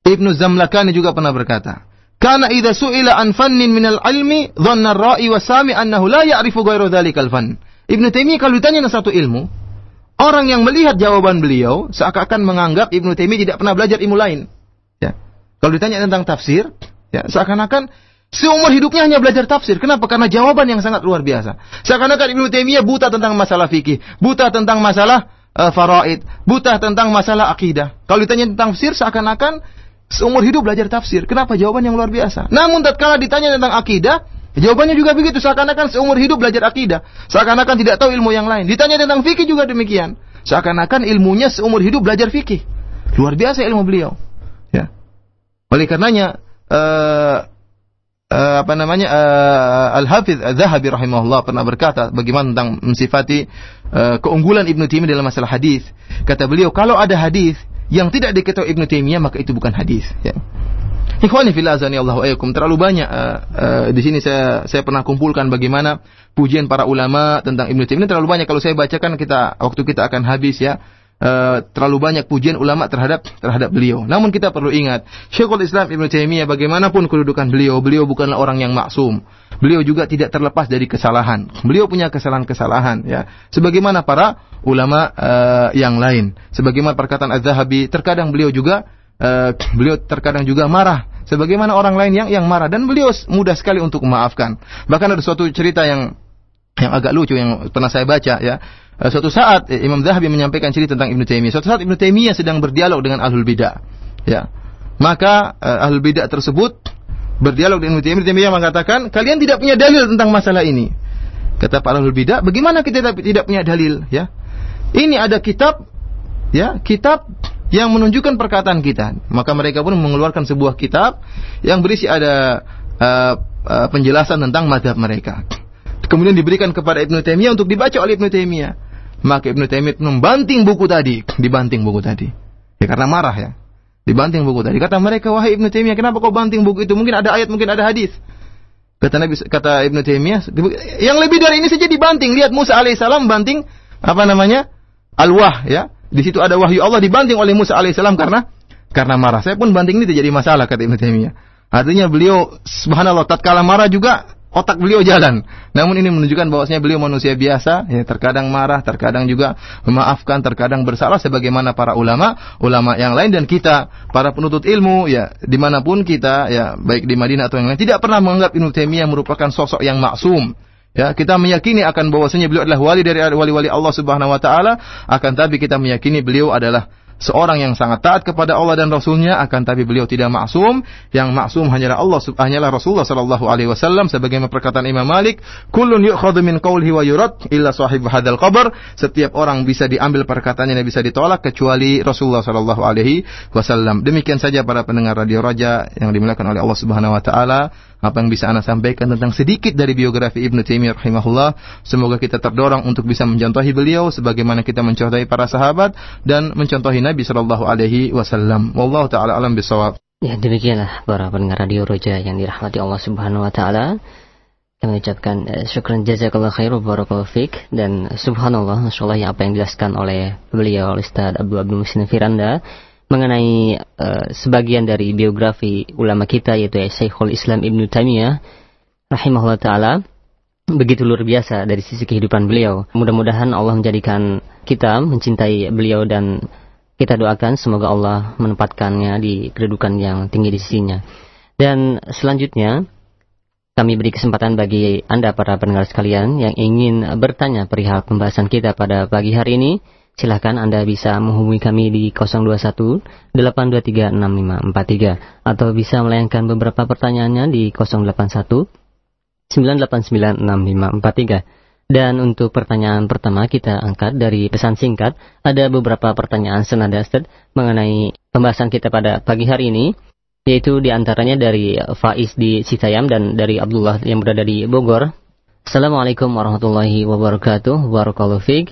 Ibnu Zamlakani juga pernah berkata, karena idza su'ila an fannin minal ilmi, dhanna ar-ra'i wa sami annahu la ya'rifu ghairu dzalikal fan. Ibnu Taimiyah kalau ditanya tentang satu ilmu, orang yang melihat jawaban beliau seakan-akan menganggap Ibnu Taimiyah tidak pernah belajar ilmu lain. Ya. Kalau ditanya tentang tafsir, ya seakan-akan seumur hidupnya hanya belajar tafsir. Kenapa? Karena jawaban yang sangat luar biasa. Seakan-akan Ibnu Taimiyah buta tentang masalah fikih, buta tentang masalah uh, faraid, buta tentang masalah akidah. Kalau ditanya tentang tafsir seakan-akan seumur hidup belajar tafsir. Kenapa? Jawaban yang luar biasa. Namun tatkala ditanya tentang akidah, jawabannya juga begitu. Seakan-akan seumur hidup belajar akidah. Seakan-akan tidak tahu ilmu yang lain. Ditanya tentang fikih juga demikian. Seakan-akan ilmunya seumur hidup belajar fikih. Luar biasa ilmu beliau. Ya. Oleh karenanya uh, uh, apa namanya uh, Al Hafidh Zahabi rahimahullah pernah berkata bagaimana tentang mensifati uh, keunggulan Ibnu Taimiyah dalam masalah hadis. Kata beliau kalau ada hadis yang tidak diketahui Ibnu Taimiyah maka itu bukan hadis ya. Ikhwani fillah azani Allah terlalu banyak uh, uh, di sini saya saya pernah kumpulkan bagaimana pujian para ulama tentang Ibnu Taimiyah terlalu banyak kalau saya bacakan kita waktu kita akan habis ya. Uh, terlalu banyak pujian ulama terhadap terhadap beliau. Namun kita perlu ingat, Syekhul Islam Ibnu Taimiyah bagaimanapun kedudukan beliau, beliau bukanlah orang yang maksum. Beliau juga tidak terlepas dari kesalahan. Beliau punya kesalahan-kesalahan ya. Sebagaimana para ulama uh, yang lain. Sebagaimana perkataan Az-Zahabi, terkadang beliau juga uh, beliau terkadang juga marah sebagaimana orang lain yang yang marah dan beliau mudah sekali untuk memaafkan. Bahkan ada suatu cerita yang yang agak lucu yang pernah saya baca ya. Uh, suatu saat Imam Zahabi menyampaikan cerita tentang Ibnu Taimiyah. Suatu saat Ibnu Taimiyah sedang berdialog dengan Ahlul Bidah. Ya. Maka uh, Ahlul Bidah tersebut berdialog dengan Ibnu Taimiyah mengatakan, "Kalian tidak punya dalil tentang masalah ini." Kata para ulul bidah, "Bagaimana kita tidak punya dalil?" Ya. Ini ada kitab ya, kitab yang menunjukkan perkataan kita. Maka mereka pun mengeluarkan sebuah kitab yang berisi ada uh, uh, penjelasan tentang madhab mereka. Kemudian diberikan kepada Ibnu Taimiyah untuk dibaca oleh Ibnu Taimiyah. Maka Ibnu Taimiyah membanting buku tadi, dibanting buku tadi. Ya karena marah ya. Dibanting buku tadi. Kata mereka, wahai Ibnu Taimiyah, kenapa kau banting buku itu? Mungkin ada ayat, mungkin ada hadis. Kata Nabi, kata Ibnu Taimiyah, yang lebih dari ini saja dibanting. Lihat Musa alaihissalam banting apa namanya? Alwah ya. Di situ ada wahyu Allah dibanting oleh Musa alaihissalam karena karena marah. Saya pun banting ini tidak jadi masalah kata Ibnu Taimiyah. Artinya beliau subhanallah tatkala marah juga otak beliau jalan. Namun ini menunjukkan bahwasanya beliau manusia biasa, ya terkadang marah, terkadang juga memaafkan, terkadang bersalah sebagaimana para ulama, ulama yang lain dan kita para penuntut ilmu ya di mana pun kita ya baik di Madinah atau yang lain tidak pernah menganggap Ibnu Taimiyah merupakan sosok yang maksum. Ya, kita meyakini akan bahwasanya beliau adalah wali dari wali-wali Allah Subhanahu wa taala, akan tapi kita meyakini beliau adalah seorang yang sangat taat kepada Allah dan Rasulnya akan tapi beliau tidak maksum. Yang maksum hanyalah Allah hanyalah Rasulullah sallallahu alaihi wasallam sebagaimana perkataan Imam Malik kullun yu'khadhu min qawlihi wa illa sahib hadzal qabr. Setiap orang bisa diambil perkataannya dan bisa ditolak kecuali Rasulullah sallallahu alaihi wasallam. Demikian saja para pendengar radio Raja yang dimuliakan oleh Allah Subhanahu wa taala apa yang bisa Anda sampaikan tentang sedikit dari biografi Ibnu Taimiyah rahimahullah. Semoga kita terdorong untuk bisa mencontohi beliau sebagaimana kita mencontohi para sahabat dan mencontohi Nabi sallallahu alaihi wasallam. Wallahu taala alam bisawab. Ya demikianlah para pendengar radio Roja yang dirahmati Allah Subhanahu wa taala. Kami ucapkan uh, syukran jazakallah khairu barakallahu fik dan subhanallah masyaallah apa yang dijelaskan oleh beliau Ustaz Abdul Abdul Muslim Firanda mengenai uh, sebagian dari biografi ulama kita yaitu Syekhul Islam Ibnu Taimiyah rahimahullah taala begitu luar biasa dari sisi kehidupan beliau. Mudah-mudahan Allah menjadikan kita mencintai beliau dan kita doakan semoga Allah menempatkannya di kedudukan yang tinggi di sisinya. Dan selanjutnya kami beri kesempatan bagi Anda para pendengar sekalian yang ingin bertanya perihal pembahasan kita pada pagi hari ini silahkan Anda bisa menghubungi kami di 021 823 6543 atau bisa melayangkan beberapa pertanyaannya di 081 989 6543. Dan untuk pertanyaan pertama kita angkat dari pesan singkat, ada beberapa pertanyaan senada Ustaz mengenai pembahasan kita pada pagi hari ini, yaitu di antaranya dari Faiz di Citayam dan dari Abdullah yang berada di Bogor. Assalamualaikum warahmatullahi wabarakatuh. Barakallahu fiik.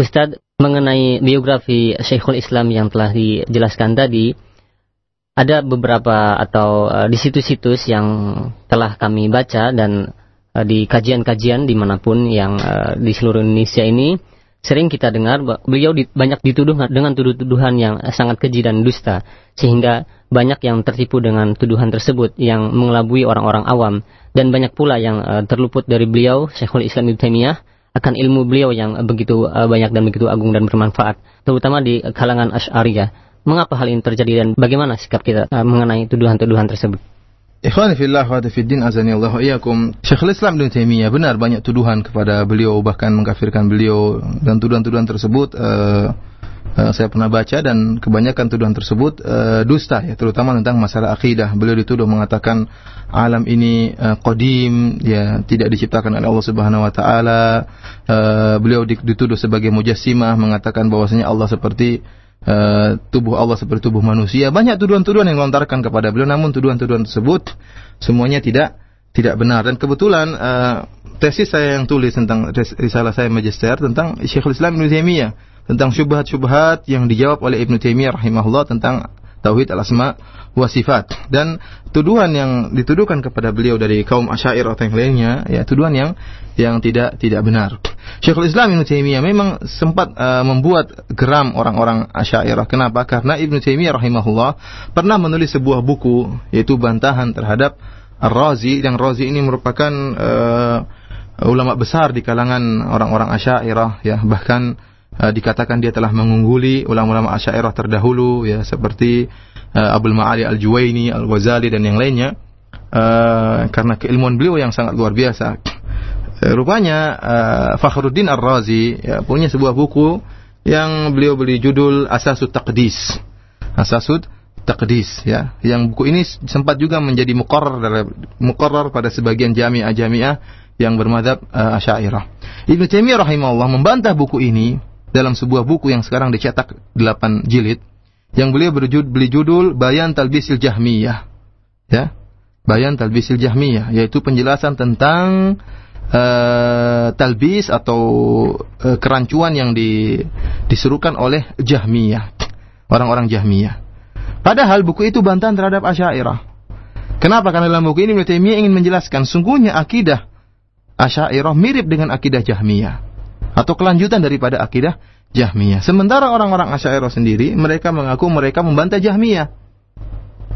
Ustadz, mengenai biografi Syekhul Islam yang telah dijelaskan tadi, ada beberapa atau uh, di situs-situs yang telah kami baca dan uh, di kajian-kajian di mana pun yang uh, di seluruh Indonesia ini sering kita dengar beliau banyak dituduh dengan tuduh-tuduhan yang sangat keji dan dusta sehingga banyak yang tertipu dengan tuduhan tersebut yang mengelabui orang-orang awam. Dan banyak pula yang terluput dari beliau Syekhul Islam Ibnu Taimiyah akan ilmu beliau yang begitu uh, banyak dan begitu agung dan bermanfaat terutama di kalangan Asy'ariyah Mengapa hal ini terjadi dan bagaimana sikap kita uh, mengenai tuduhan-tuduhan tersebut? Ikhwani fillah wa fiddin azani Allah iyakum. Syekhul Islam Ibnu Taimiyah benar banyak tuduhan kepada beliau bahkan mengkafirkan beliau dan tuduhan-tuduhan tersebut uh, uh, saya pernah baca dan kebanyakan tuduhan tersebut uh, dusta ya terutama tentang masalah akidah. Beliau dituduh mengatakan alam ini uh, qadim ya tidak diciptakan oleh Allah Subhanahu wa taala. Uh, beliau dituduh sebagai mujassimah mengatakan bahwasanya Allah seperti uh, tubuh Allah seperti tubuh manusia. Banyak tuduhan-tuduhan yang dilontarkan kepada beliau, namun tuduhan-tuduhan tersebut semuanya tidak tidak benar. Dan kebetulan uh, tesis saya yang tulis tentang risalah saya magister tentang Syekhul Islam Ibnu Taimiyah tentang syubhat-syubhat yang dijawab oleh Ibnu Taimiyah rahimahullah tentang tauhid al-asma wa sifat dan tuduhan yang dituduhkan kepada beliau dari kaum asyair atau yang lainnya ya tuduhan yang yang tidak tidak benar. Syekhul Islam Ibnu Taimiyah memang sempat uh, membuat geram orang-orang Asy'ariyah. Kenapa? Karena Ibnu Taimiyah rahimahullah pernah menulis sebuah buku yaitu bantahan terhadap Ar-Razi yang Razi ini merupakan uh, ulama besar di kalangan orang-orang Asy'ariyah ya bahkan uh, dikatakan dia telah mengungguli ulama-ulama Asy'ariyah terdahulu ya seperti uh, Abdul Ma'ali Al-Juwaini, Al-Ghazali dan yang lainnya uh, karena keilmuan beliau yang sangat luar biasa. Rupanya uh, Fakhruddin Ar-Razi ya, punya sebuah buku yang beliau beli judul Asasut Taqdis. Asasut Taqdis ya. Yang buku ini sempat juga menjadi muqarrar muqarrar pada sebagian jamiah jamiah yang bermadhab uh, Asy'ariyah. Ibnu Taimiyah rahimahullah membantah buku ini dalam sebuah buku yang sekarang dicetak 8 jilid yang beliau berjud, beli judul Bayan Talbisil Jahmiyah. Ya. Bayan Talbisil Jahmiyah yaitu penjelasan tentang uh, talbis atau uh, kerancuan yang di, disuruhkan oleh Jahmiyah. Orang-orang Jahmiyah. Padahal buku itu bantahan terhadap Asy'ariyah. Kenapa? Karena dalam buku ini Ibnu ingin menjelaskan sungguhnya akidah Asy'ariyah mirip dengan akidah Jahmiyah atau kelanjutan daripada akidah Jahmiyah. Sementara orang-orang Asy'ariyah sendiri mereka mengaku mereka membantah Jahmiyah.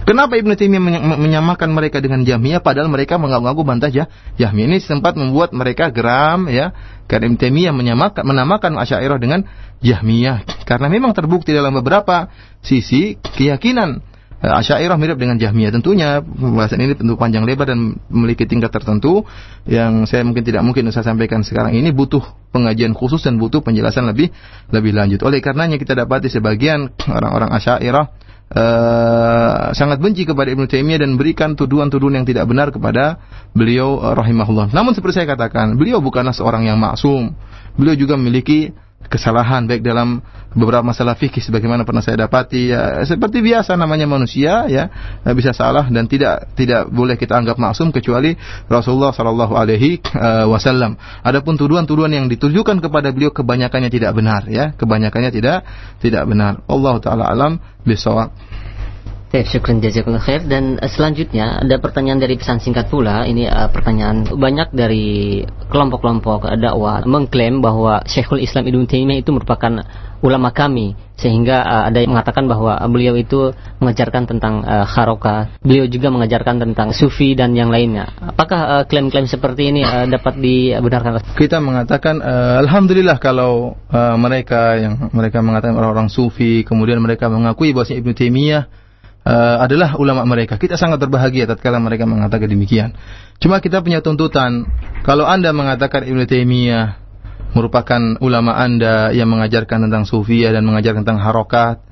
Kenapa Ibnu Taimiyah menyamakan mereka dengan Jahmiyah padahal mereka mengaku-ngaku bantah Jahmiyah. Ini sempat membuat mereka geram ya karena Ibnu Taimiyah menyamakan menamakan Asy'ariyah dengan Jahmiyah karena memang terbukti dalam beberapa sisi keyakinan Eh, Asy'ariyah mirip dengan Jahmiyah. Tentunya pembahasan ini tentu panjang lebar dan memiliki tingkat tertentu yang saya mungkin tidak mungkin saya sampaikan sekarang ini butuh pengajian khusus dan butuh penjelasan lebih lebih lanjut. Oleh karenanya kita dapati sebagian orang-orang Asy'ariyah Uh, sangat benci kepada Ibnu Taimiyah dan berikan tuduhan-tuduhan yang tidak benar kepada beliau uh, rahimahullah. Namun seperti saya katakan, beliau bukanlah seorang yang maksum. Beliau juga memiliki kesalahan baik dalam beberapa masalah fikih sebagaimana pernah saya dapati ya seperti biasa namanya manusia ya bisa salah dan tidak tidak boleh kita anggap maksum kecuali Rasulullah Shallallahu alaihi eh, wasallam. Adapun tuduhan-tuduhan yang ditujukan kepada beliau kebanyakannya tidak benar ya, kebanyakannya tidak tidak benar. Allah taala alam bisawab. Baik, syukran jazakallah khair dan uh, selanjutnya ada pertanyaan dari pesan singkat pula. Ini uh, pertanyaan banyak dari kelompok-kelompok uh, dakwah mengklaim bahwa Syekhul Islam Ibnu Taimiyah itu merupakan ulama kami sehingga uh, ada yang mengatakan bahwa beliau itu mengajarkan tentang uh, haroka. Beliau juga mengajarkan tentang sufi dan yang lainnya. Apakah klaim-klaim uh, seperti ini uh, dapat dibenarkan? Kita mengatakan uh, alhamdulillah kalau uh, mereka yang mereka mengatakan orang-orang sufi kemudian mereka mengakui bahwa Ibnu Taimiyah uh, adalah ulama mereka. Kita sangat berbahagia tatkala mereka mengatakan demikian. Cuma kita punya tuntutan, kalau Anda mengatakan Ibnu Taimiyah merupakan ulama Anda yang mengajarkan tentang sufiyah dan mengajarkan tentang harokat,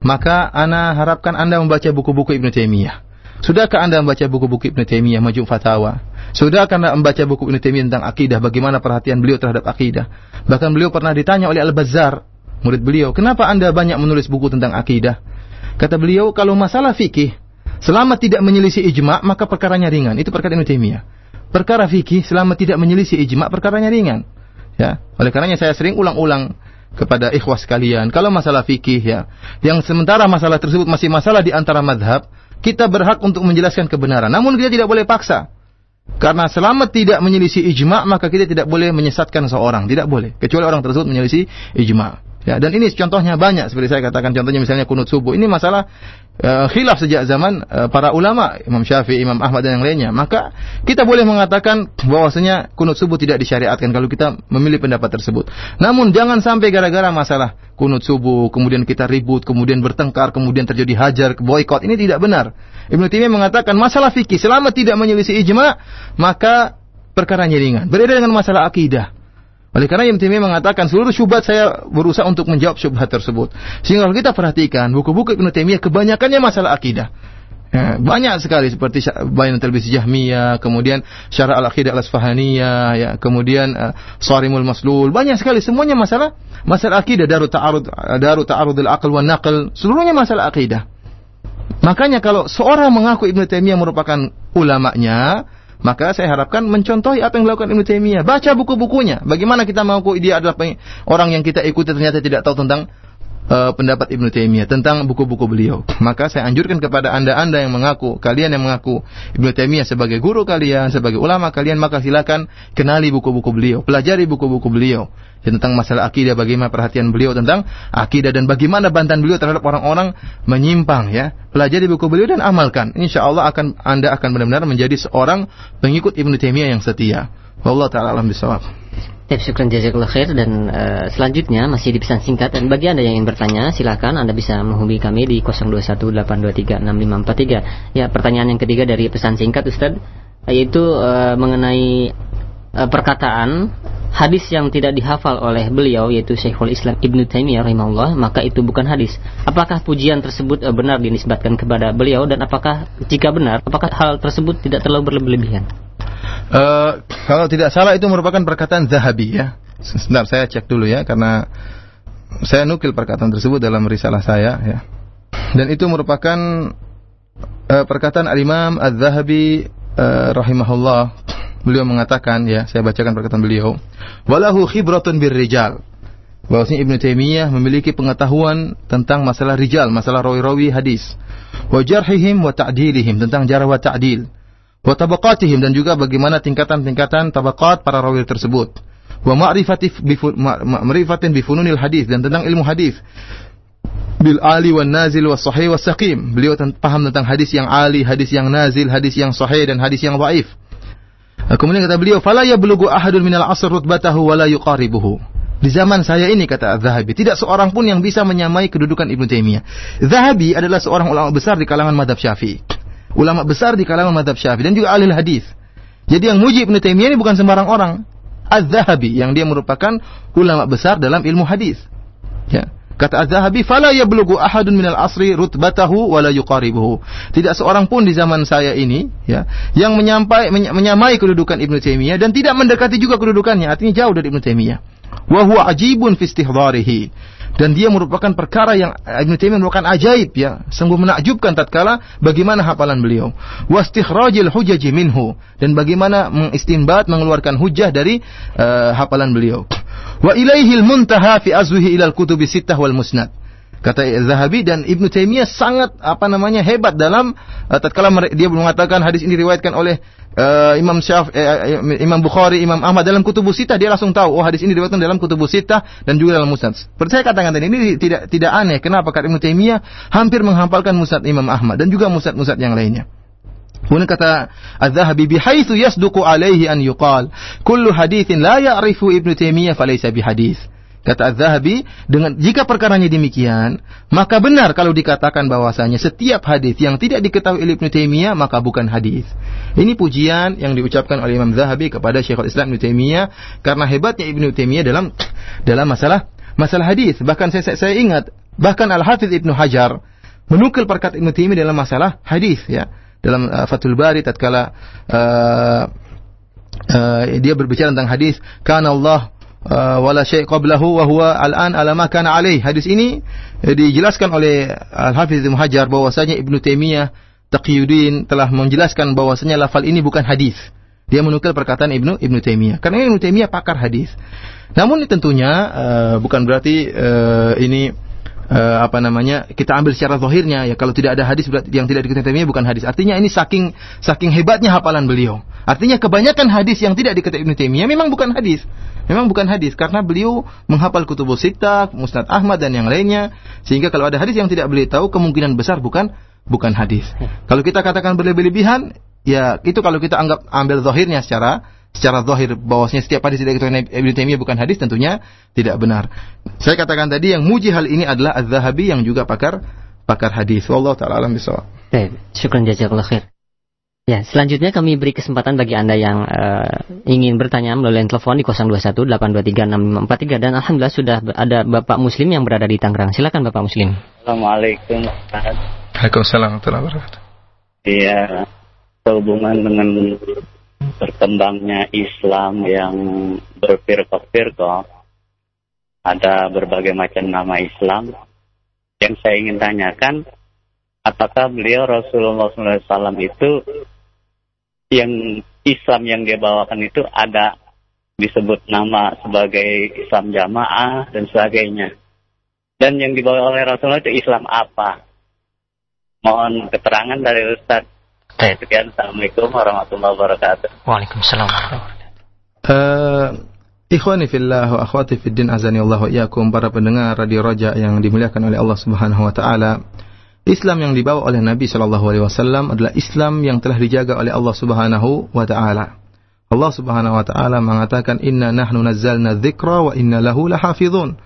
maka Anda harapkan Anda membaca buku-buku Ibnu Taimiyah. Sudahkah Anda membaca buku-buku Ibnu Taimiyah, Majmu' Fatawa? Sudahkah Anda membaca buku Ibnu Taimiyah tentang akidah, bagaimana perhatian beliau terhadap akidah? Bahkan beliau pernah ditanya oleh Al-Bazzar, murid beliau, kenapa Anda banyak menulis buku tentang akidah? Kata beliau, kalau masalah fikih, selama tidak menyelisih ijma, maka perkaranya ringan. Itu perkara Ibnu Taimiyah. perkara fikih selama tidak menyelisih ijma perkaranya ringan. Ya, oleh karenanya saya sering ulang-ulang kepada ikhwah sekalian, kalau masalah fikih ya, yang sementara masalah tersebut masih masalah di antara madhab, kita berhak untuk menjelaskan kebenaran. Namun kita tidak boleh paksa. Karena selama tidak menyelisih ijma, maka kita tidak boleh menyesatkan seorang. Tidak boleh. Kecuali orang tersebut menyelisih ijma. Ya, dan ini contohnya banyak seperti saya katakan contohnya misalnya kunut subuh. Ini masalah uh, khilaf sejak zaman uh, para ulama Imam Syafi'i, Imam Ahmad dan yang lainnya. Maka kita boleh mengatakan bahwasanya kunut subuh tidak disyariatkan kalau kita memilih pendapat tersebut. Namun jangan sampai gara-gara masalah kunut subuh kemudian kita ribut, kemudian bertengkar, kemudian terjadi hajar, boykot. Ini tidak benar. Ibnu Taimiyah mengatakan masalah fikih selama tidak menyelisih ijma maka perkaranya ringan. Berbeda dengan masalah akidah. Oleh karena Ibn Taimiyah mengatakan seluruh syubhat saya berusaha untuk menjawab syubhat tersebut. Sehingga kalau kita perhatikan buku-buku Ibn Taimiyah kebanyakannya masalah akidah. Ya, banyak sekali seperti Bayan Televisi Jahmiyah, kemudian Syarah Al-Aqidah Al-Asfahaniyah, ya, kemudian uh, Sarimul Maslul, banyak sekali semuanya masalah masalah akidah, daru ta'arud daru ta'arudul aql wan naql, seluruhnya masalah akidah. Makanya kalau seorang mengaku Ibnu Taimiyah merupakan ulamanya, maka saya harapkan mencontohi apa yang dilakukan Ibnu Taimiyah. Baca buku-bukunya. Bagaimana kita mengaku dia adalah orang yang kita ikuti ternyata tidak tahu tentang uh, pendapat Ibnu Taimiyah tentang buku-buku beliau. Maka saya anjurkan kepada Anda-anda yang mengaku, kalian yang mengaku Ibnu Taimiyah sebagai guru kalian, sebagai ulama kalian, maka silakan kenali buku-buku beliau, pelajari buku-buku beliau tentang masalah akidah bagaimana perhatian beliau tentang akidah dan bagaimana bantahan beliau terhadap orang-orang menyimpang ya. Pelajari buku beliau dan amalkan. Insya Allah akan anda akan benar-benar menjadi seorang pengikut Ibnu Taimiyah yang setia. Allah taala alam bisawab Terima syukran jazakallah khair dan uh, selanjutnya masih di pesan singkat dan bagi Anda yang ingin bertanya silakan Anda bisa menghubungi kami di 0218236543. Ya, pertanyaan yang ketiga dari pesan singkat Ustaz yaitu uh, mengenai uh, perkataan hadis yang tidak dihafal oleh beliau yaitu Syekhul Islam Ibnu Taimiyah rahimahullah maka itu bukan hadis. Apakah pujian tersebut uh, benar dinisbatkan kepada beliau dan apakah jika benar apakah hal tersebut tidak terlalu berlebihan? Uh, kalau tidak salah itu merupakan perkataan Zahabi ya. Sebentar saya cek dulu ya karena saya nukil perkataan tersebut dalam risalah saya ya. Dan itu merupakan uh, perkataan Al-Imam Az-Zahabi uh, rahimahullah beliau mengatakan ya, saya bacakan perkataan beliau, walahu khibratun birrijal. Bahwasanya Ibnu Taimiyah memiliki pengetahuan tentang masalah rijal, masalah rawi-rawi hadis. Wa jarhihim wa ta'dilihim, tentang jarah wa ta'dil. Wa tabaqatihim dan juga bagaimana tingkatan-tingkatan tabaqat para rawi tersebut. Wa ma'rifatin bifununil hadis dan tentang ilmu hadis bil ali wan nazil was sahih was saqim. Beliau paham tentang hadis yang ali, hadis yang nazil, hadis yang sahih dan hadis yang dhaif. Kemudian kata beliau, "Fala yablughu ahadun minal asr rutbatahu wa la yuqaribuhu." Di zaman saya ini kata Zahabi, tidak seorang pun yang bisa menyamai kedudukan Ibnu Taimiyah. Zahabi adalah seorang ulama besar di kalangan madhab Syafi'i. Ulama besar di kalangan madhab Syafi'i dan juga ahli hadis. Jadi yang muji Ibnu Taimiyah ini bukan sembarang orang. Az-Zahabi yang dia merupakan ulama besar dalam ilmu hadis. Ya. Kata Az-Zahabi, "Fala yablughu ahadun minal asri rutbatahu wa la yuqaribuhu." Tidak seorang pun di zaman saya ini ya yang menyampai menyamai kedudukan Ibnu Taimiyah dan tidak mendekati juga kedudukannya, artinya jauh dari Ibnu Taimiyah. Wa huwa ajibun fi istihdarihi dan dia merupakan perkara yang Ibnu Taimiyah merupakan ajaib ya, sungguh menakjubkan tatkala bagaimana hafalan beliau. Wastikhrajil hujaji minhu dan bagaimana mengistinbat mengeluarkan hujah dari uh, hafalan beliau. Wa ilaihil muntaha fi azwihi ilal kutubi sittah wal musnad. Kata Zahabi dan Ibnu Taimiyah sangat apa namanya hebat dalam uh, tatkala dia mengatakan hadis ini diriwayatkan oleh uh, Imam Syaf uh, Imam Bukhari, Imam Ahmad dalam kutubus sitah dia langsung tahu oh hadis ini diriwayatkan dalam kutubus sitah dan juga dalam musnad. Katakan tadi ini tidak tidak aneh kenapa kata Ibnu Taimiyah hampir menghafalkan musnad Imam Ahmad dan juga musnad-musnad yang lainnya. Kemudian kata Az-Zahabi bihaitsu yasduqu alaihi an yuqal kullu haditsin la ya'rifu Ibnu Taimiyah falaysa bihadits. Kata Az-Zahabi, dengan jika perkaranya demikian, maka benar kalau dikatakan bahwasanya setiap hadis yang tidak diketahui oleh Ibnu Taimiyah maka bukan hadis. Ini pujian yang diucapkan oleh Imam Zahabi kepada Syekhul Islam Ibnu Taimiyah karena hebatnya Ibnu Taimiyah dalam dalam masalah masalah hadis. Bahkan saya, saya ingat bahkan Al Hafidz Ibnu Hajar menukil perkataan Ibnu Taimiyah dalam masalah hadis ya dalam uh, Fathul Bari tatkala uh, uh, dia berbicara tentang hadis kana Allah wala syai' qablahu wa huwa al-an ala ma kana alaih. Hadis ini uh, dijelaskan oleh Al-Hafiz Ibnu Hajar bahwasanya Ibnu Taimiyah Taqiyuddin telah menjelaskan bahwasanya lafal ini bukan hadis. Dia menukil perkataan Ibnu Ibnu Taimiyah. Karena Ibnu Taimiyah pakar hadis. Namun tentunya uh, bukan berarti uh, ini uh, apa namanya kita ambil secara zahirnya ya kalau tidak ada hadis yang tidak diketahui Taimiyah bukan hadis. Artinya ini saking saking hebatnya hafalan beliau. Artinya kebanyakan hadis yang tidak diketahui Ibnu Taimiyah memang bukan hadis. Memang bukan hadis karena beliau menghafal kutubus sittah, Musnad Ahmad dan yang lainnya sehingga kalau ada hadis yang tidak beliau tahu kemungkinan besar bukan bukan hadis. Kalau kita katakan berlebih-lebihan ya itu kalau kita anggap ambil zahirnya secara secara zahir bahwasanya setiap hadis tidak diketahui Ibnu Taimiyah bukan hadis tentunya tidak benar. Saya katakan tadi yang muji hal ini adalah Az-Zahabi yang juga pakar pakar hadis. Wallahu taala alam bisawab. Baik, syukran jazakallahu khair. Ya, selanjutnya kami beri kesempatan bagi Anda yang uh, ingin bertanya melalui telepon di 0218236543 dan alhamdulillah sudah ada Bapak Muslim yang berada di Tangerang. Silakan Bapak Muslim. Assalamualaikum. Waalaikumsalam warahmatullahi wabarakatuh. Iya, sehubungan dengan berkembangnya Islam yang berfirqah-firqah, ada berbagai macam nama Islam. Yang saya ingin tanyakan, apakah beliau Rasulullah SAW itu yang Islam yang dia bawakan itu ada disebut nama sebagai Islam jamaah dan sebagainya. Dan yang dibawa oleh Rasulullah itu Islam apa? Mohon keterangan dari Ustaz. Sekian, Assalamualaikum warahmatullahi wabarakatuh. Waalaikumsalam Uh, ikhwani fillah wa akhwati fid din azani Allah wa iyyakum para pendengar radio Raja yang dimuliakan oleh Allah Subhanahu wa taala. Islam yang dibawa oleh Nabi Shallallahu Alaihi Wasallam adalah Islam yang telah dijaga oleh Allah Subhanahu Wa Taala. Allah Subhanahu Wa Taala mengatakan Inna nahnu nazzalna dzikra wa inna lahu lahafizun.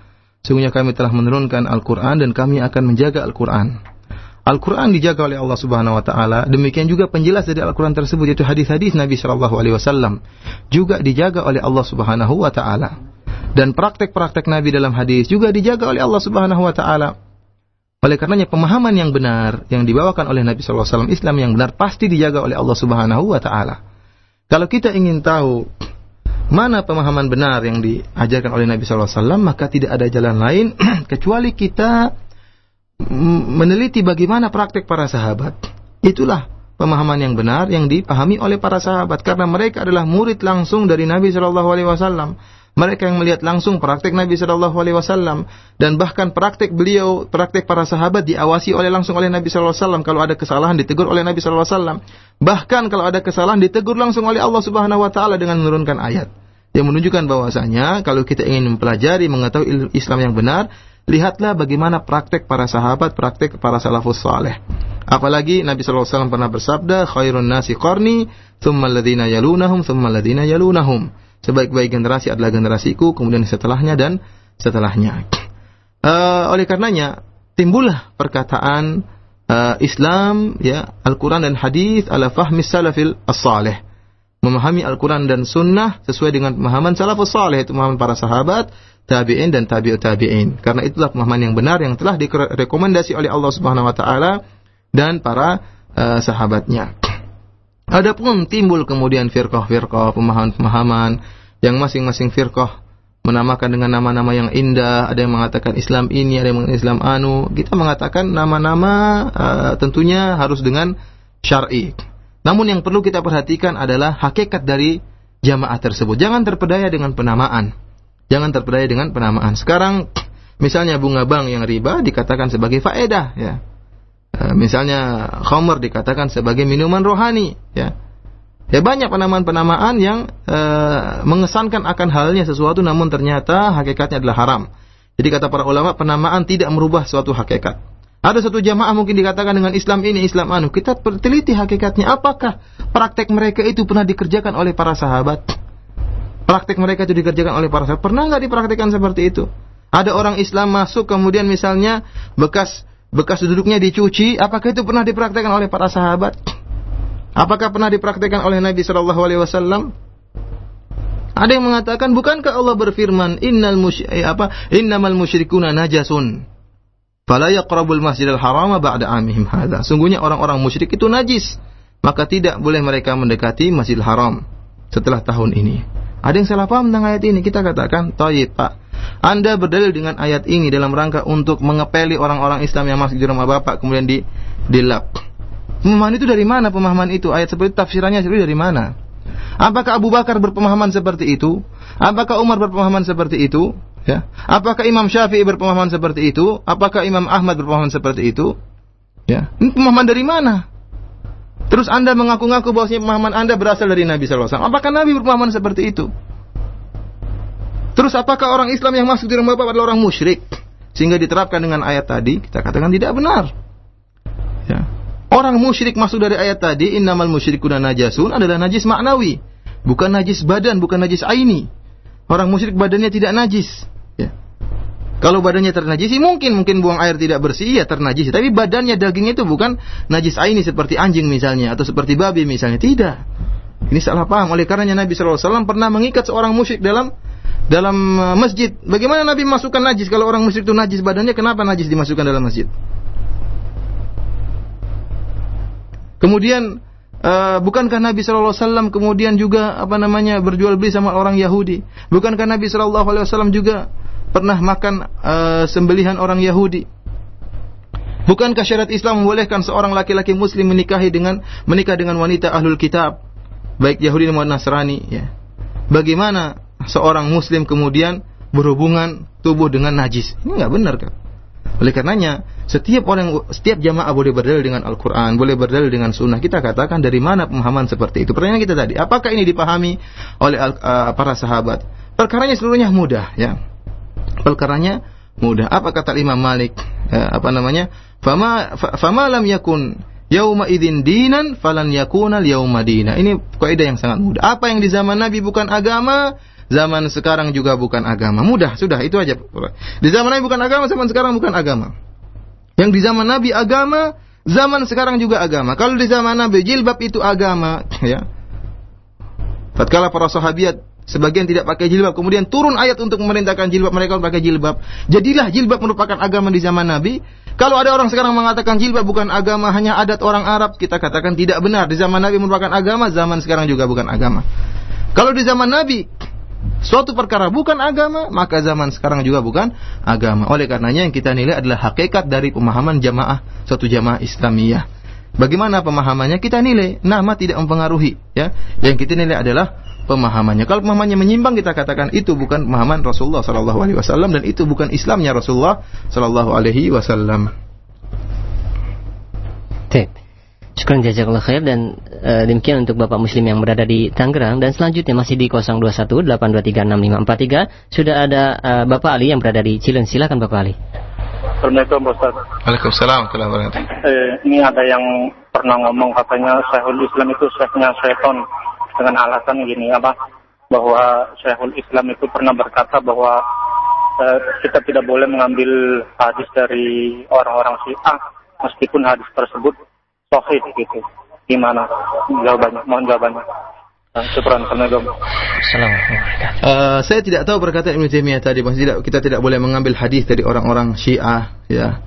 Sungguhnya kami telah menurunkan Al-Quran dan kami akan menjaga Al-Quran. Al-Quran dijaga oleh Allah Subhanahu Wa Taala. Demikian juga penjelas dari Al-Quran tersebut yaitu hadis-hadis Nabi Shallallahu Alaihi Wasallam juga dijaga oleh Allah Subhanahu Wa Taala. Dan praktek-praktek Nabi dalam hadis juga dijaga oleh Allah Subhanahu Wa Taala. Oleh karenanya pemahaman yang benar yang dibawakan oleh Nabi SAW Islam yang benar pasti dijaga oleh Allah Subhanahu wa taala. Kalau kita ingin tahu mana pemahaman benar yang diajarkan oleh Nabi SAW, maka tidak ada jalan lain kecuali kita meneliti bagaimana praktek para sahabat. Itulah pemahaman yang benar yang dipahami oleh para sahabat karena mereka adalah murid langsung dari Nabi Shallallahu Alaihi Wasallam. Mereka yang melihat langsung praktek Nabi Shallallahu Alaihi Wasallam dan bahkan praktek beliau, praktek para sahabat diawasi oleh langsung oleh Nabi Shallallahu Alaihi Wasallam. Kalau ada kesalahan ditegur oleh Nabi Shallallahu Alaihi Wasallam. Bahkan kalau ada kesalahan ditegur langsung oleh Allah Subhanahu Wa Taala dengan menurunkan ayat yang menunjukkan bahwasanya kalau kita ingin mempelajari mengetahui Islam yang benar, lihatlah bagaimana praktek para sahabat, praktek para salafus saleh. Apalagi Nabi Wasallam pernah bersabda, khairun nasi qarni, thumma alladhina yalunahum, thumma alladhina yalunahum sebaik-baik generasi adalah generasiku, kemudian setelahnya dan setelahnya. Uh, oleh karenanya timbullah perkataan uh, Islam ya Al-Qur'an dan hadis ala fahmi salafil as-salih. Memahami Al-Qur'an dan sunnah sesuai dengan pemahaman salafus salih itu pemahaman para sahabat, tabi'in dan tabi'ut tabi'in. Karena itulah pemahaman yang benar yang telah direkomendasi oleh Allah Subhanahu wa taala dan para uh, sahabatnya. Adapun timbul kemudian firqah-firqah, pemahaman-pemahaman yang masing-masing firqah menamakan dengan nama-nama yang indah, ada yang mengatakan Islam ini, ada yang mengatakan Islam anu. Kita mengatakan nama-nama uh, tentunya harus dengan syar'i. Namun yang perlu kita perhatikan adalah hakikat dari jamaah tersebut. Jangan terpedaya dengan penamaan. Jangan terpedaya dengan penamaan. Sekarang misalnya bunga bank yang riba dikatakan sebagai faedah ya. Eh, misalnya khamr dikatakan sebagai minuman rohani, ya. Ya banyak penamaan-penamaan yang e, mengesankan akan halnya sesuatu namun ternyata hakikatnya adalah haram. Jadi kata para ulama penamaan tidak merubah suatu hakikat. Ada satu jamaah mungkin dikatakan dengan Islam ini Islam anu. Kita teliti hakikatnya apakah praktek mereka itu pernah dikerjakan oleh para sahabat? Praktek mereka itu dikerjakan oleh para sahabat. Pernah nggak dipraktekkan seperti itu? Ada orang Islam masuk kemudian misalnya bekas bekas duduknya dicuci, apakah itu pernah dipraktekkan oleh para sahabat? Apakah pernah dipraktekkan oleh Nabi Shallallahu Alaihi Wasallam? Ada yang mengatakan, bukankah Allah berfirman, Innal mush eh, apa? Innamal musyrikuna najasun. Fala yaqrabul masjidal haram ba'da amihim hadha. Sungguhnya orang-orang musyrik itu najis, maka tidak boleh mereka mendekati Masjidil Haram setelah tahun ini. Ada yang salah paham tentang ayat ini. Kita katakan, "Thayyib, Pak. Anda berdalil dengan ayat ini dalam rangka untuk mengepeli orang-orang Islam yang masuk di rumah Bapak kemudian di dilap. Pemahaman itu dari mana pemahaman itu? Ayat seperti tafsirannya seperti dari mana? Apakah Abu Bakar berpemahaman seperti itu? Apakah Umar berpemahaman seperti itu? Ya. Apakah Imam Syafi'i berpemahaman seperti itu? Apakah Imam Ahmad berpemahaman seperti itu? Ya. Ini pemahaman dari mana? Terus Anda mengaku-ngaku bahwa pemahaman Anda berasal dari Nabi SAW. Apakah Nabi berpemahaman seperti itu? Terus apakah orang Islam yang masuk di rumah Bapak adalah orang musyrik? Sehingga diterapkan dengan ayat tadi, kita katakan tidak benar. Ya. Orang musyrik masuk dari ayat tadi, innamal musyrikuna najasun adalah najis maknawi. Bukan najis badan, bukan najis aini. Orang musyrik badannya tidak najis. Ya. Kalau badannya ternajisi mungkin mungkin buang air tidak bersih ya ternajisi, tapi badannya dagingnya itu bukan najis aini seperti anjing misalnya atau seperti babi misalnya, tidak. Ini salah paham. Oleh karenanya Nabi SAW pernah mengikat seorang musyrik dalam dalam uh, masjid. Bagaimana Nabi masukkan najis kalau orang musyrik itu najis badannya? Kenapa najis dimasukkan dalam masjid? Kemudian uh, bukankah Nabi Shallallahu Alaihi Wasallam kemudian juga apa namanya berjual beli sama orang Yahudi? Bukankah Nabi Shallallahu Alaihi Wasallam juga pernah makan uh, sembelihan orang Yahudi? Bukankah syariat Islam membolehkan seorang laki-laki Muslim menikahi dengan menikah dengan wanita ahlul kitab, baik Yahudi maupun Nasrani? Ya. Bagaimana seorang muslim kemudian berhubungan tubuh dengan najis. Ini nggak benar kan? Oleh karenanya, setiap orang setiap jamaah boleh berdalil dengan Al-Qur'an, boleh berdalil dengan sunnah. Kita katakan dari mana pemahaman seperti itu? Pertanyaan kita tadi, apakah ini dipahami oleh uh, para sahabat? Perkaranya seluruhnya mudah, ya. Perkaranya mudah. Apa kata Imam Malik? Ya, apa namanya? Fama fama lam yakun yauma idzin dinan falan yakuna yauma dina. Ini kaidah yang sangat mudah. Apa yang di zaman Nabi bukan agama, zaman sekarang juga bukan agama. Mudah, sudah itu aja. Di zaman Nabi bukan agama, zaman sekarang bukan agama. Yang di zaman Nabi agama, zaman sekarang juga agama. Kalau di zaman Nabi jilbab itu agama, ya. Tatkala para sahabat sebagian tidak pakai jilbab, kemudian turun ayat untuk memerintahkan jilbab mereka pakai jilbab. Jadilah jilbab merupakan agama di zaman Nabi. Kalau ada orang sekarang mengatakan jilbab bukan agama, hanya adat orang Arab, kita katakan tidak benar. Di zaman Nabi merupakan agama, zaman sekarang juga bukan agama. Kalau di zaman Nabi suatu perkara bukan agama, maka zaman sekarang juga bukan agama. Oleh karenanya yang kita nilai adalah hakikat dari pemahaman jamaah, suatu jamaah Islamiyah. Bagaimana pemahamannya? Kita nilai nama tidak mempengaruhi, ya. Yang kita nilai adalah pemahamannya. Kalau pemahamannya menyimpang kita katakan itu bukan pemahaman Rasulullah sallallahu alaihi wasallam dan itu bukan Islamnya Rasulullah sallallahu alaihi wasallam. Syukur jazakallah khair dan e, demikian untuk Bapak Muslim yang berada di Tangerang dan selanjutnya masih di 021 8236543 sudah ada e, Bapak Ali yang berada di Cilen. Silakan Bapak Ali. Assalamualaikum Ustaz. Waalaikumsalam eh, Ini ada yang pernah ngomong katanya Syekhul Islam itu syekhnya seton dengan alasan gini apa bahwa Syekhul Islam itu pernah berkata bahwa eh, kita tidak boleh mengambil hadis dari orang-orang Syiah meskipun hadis tersebut sahih gitu. Gimana jawabannya? Mohon jawabannya. Uh, saya tidak tahu perkataan Ibnu Taimiyah tadi, bahwa tidak kita tidak boleh mengambil hadis dari orang-orang Syiah, ya.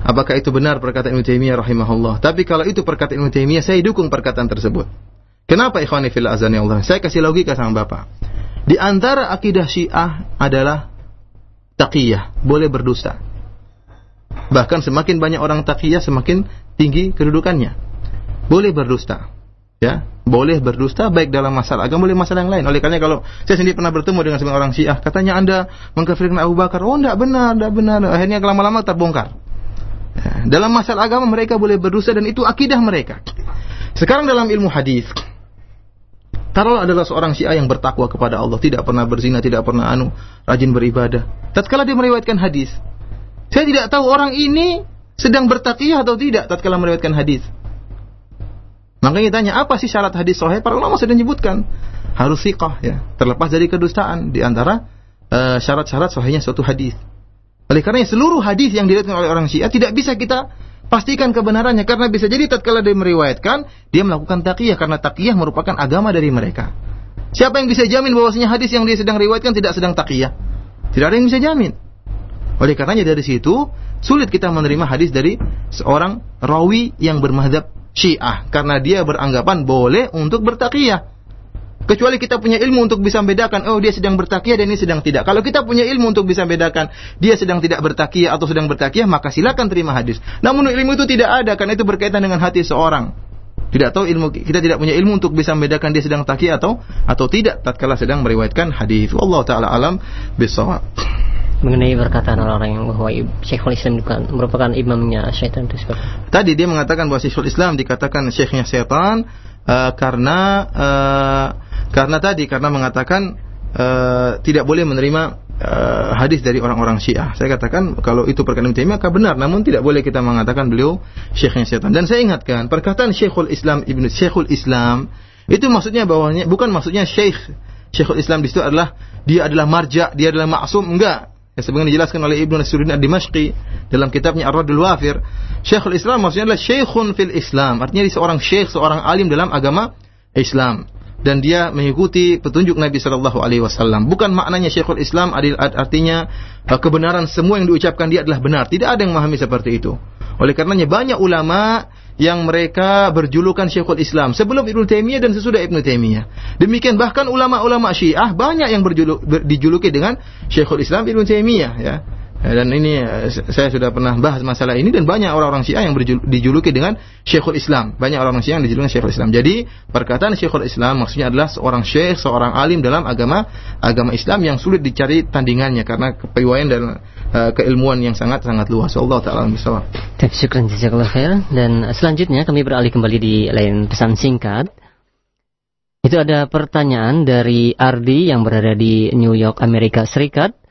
Apakah itu benar perkataan Ibnu Taimiyah rahimahullah? Tapi kalau itu perkataan Ibnu Taimiyah, saya dukung perkataan tersebut. Kenapa ikhwani fil azani Allah? Saya kasih logika sama Bapak. Di antara akidah Syiah adalah taqiyah, boleh berdusta. Bahkan semakin banyak orang taqiyah, semakin tinggi kedudukannya. Boleh berdusta. Ya, boleh berdusta baik dalam masalah agama boleh masalah yang lain. Oleh karena kalau saya sendiri pernah bertemu dengan sebagian orang Syiah, katanya Anda mengkafirkan Abu Bakar. Oh, tidak benar, tidak benar. Akhirnya lama-lama terbongkar. Ya, dalam masalah agama mereka boleh berdusta dan itu akidah mereka. Sekarang dalam ilmu hadis, kalau adalah seorang Syiah yang bertakwa kepada Allah, tidak pernah berzina, tidak pernah anu, rajin beribadah. Tatkala dia meriwayatkan hadis, saya tidak tahu orang ini sedang bertakiyah atau tidak tatkala meriwayatkan hadis. Makanya tanya apa sih syarat hadis sahih? Para ulama sudah menyebutkan harus siqah ya, terlepas dari kedustaan di antara uh, syarat-syarat sahihnya suatu hadis. Oleh karena seluruh hadis yang diriwayatkan oleh orang Syiah tidak bisa kita pastikan kebenarannya karena bisa jadi tatkala dia meriwayatkan dia melakukan taqiyah karena taqiyah merupakan agama dari mereka. Siapa yang bisa jamin bahwasanya hadis yang dia sedang riwayatkan tidak sedang taqiyah? Tidak ada yang bisa jamin. Oleh karenanya dari situ sulit kita menerima hadis dari seorang rawi yang bermadhab Syiah karena dia beranggapan boleh untuk bertakiyah. Kecuali kita punya ilmu untuk bisa membedakan, oh dia sedang bertakiyah dan ini sedang tidak. Kalau kita punya ilmu untuk bisa membedakan dia sedang tidak bertakiyah atau sedang bertakiyah, maka silakan terima hadis. Namun ilmu itu tidak ada karena itu berkaitan dengan hati seorang. Tidak tahu ilmu kita tidak punya ilmu untuk bisa membedakan dia sedang taki atau atau tidak tatkala sedang meriwayatkan hadis. Allah taala alam bisawab. Mengenai perkataan orang-orang yang bahwa Syekhul Islam bukan merupakan imamnya syaitan itu seperti. Tadi dia mengatakan bahwa Syekhul Islam dikatakan syekhnya setan uh, karena uh, karena tadi karena mengatakan uh, tidak boleh menerima uh, hadis dari orang-orang Syiah. Saya katakan kalau itu perkataan Ibnu maka benar, namun tidak boleh kita mengatakan beliau syekhnya setan. Dan saya ingatkan perkataan Syekhul Islam Ibnu Syekhul Islam itu maksudnya bahwanya bukan maksudnya syekh Syekhul Islam di situ adalah dia adalah marja, dia adalah maksum, enggak. Ya, sebagaimana dijelaskan oleh Ibnu Nasruddin Ad-Dimashqi dalam kitabnya Ar-Radul Wafir, Syekhul Islam maksudnya adalah syekhun fil Islam, artinya dia seorang syekh, seorang alim dalam agama Islam dan dia mengikuti petunjuk Nabi Shallallahu Alaihi Wasallam. Bukan maknanya Syekhul Islam adil artinya uh, kebenaran semua yang diucapkan dia adalah benar. Tidak ada yang memahami seperti itu. Oleh karenanya banyak ulama yang mereka berjulukan Syekhul Islam sebelum Ibnu Taimiyah dan sesudah Ibnu Taimiyah. Demikian bahkan ulama-ulama Syiah banyak yang berjuluk, dijuluki dengan Syekhul Islam Ibnu Taimiyah ya. Dan ini eh, saya sudah pernah bahas masalah ini dan banyak orang-orang Syiah yang dijuluki dengan Syekhul Islam. Banyak orang-orang Syiah yang dijuluki Syekhul Islam. Jadi perkataan Syekhul Islam maksudnya adalah seorang syekh, seorang alim dalam agama agama Islam yang sulit dicari tandingannya karena kepiawaian dan uh, keilmuan yang sangat sangat luas. Allah taala misal. Syukran jazakallahu khair dan selanjutnya kami beralih kembali di lain pesan singkat. Itu ada pertanyaan dari Ardi yang berada di New York, Amerika Serikat.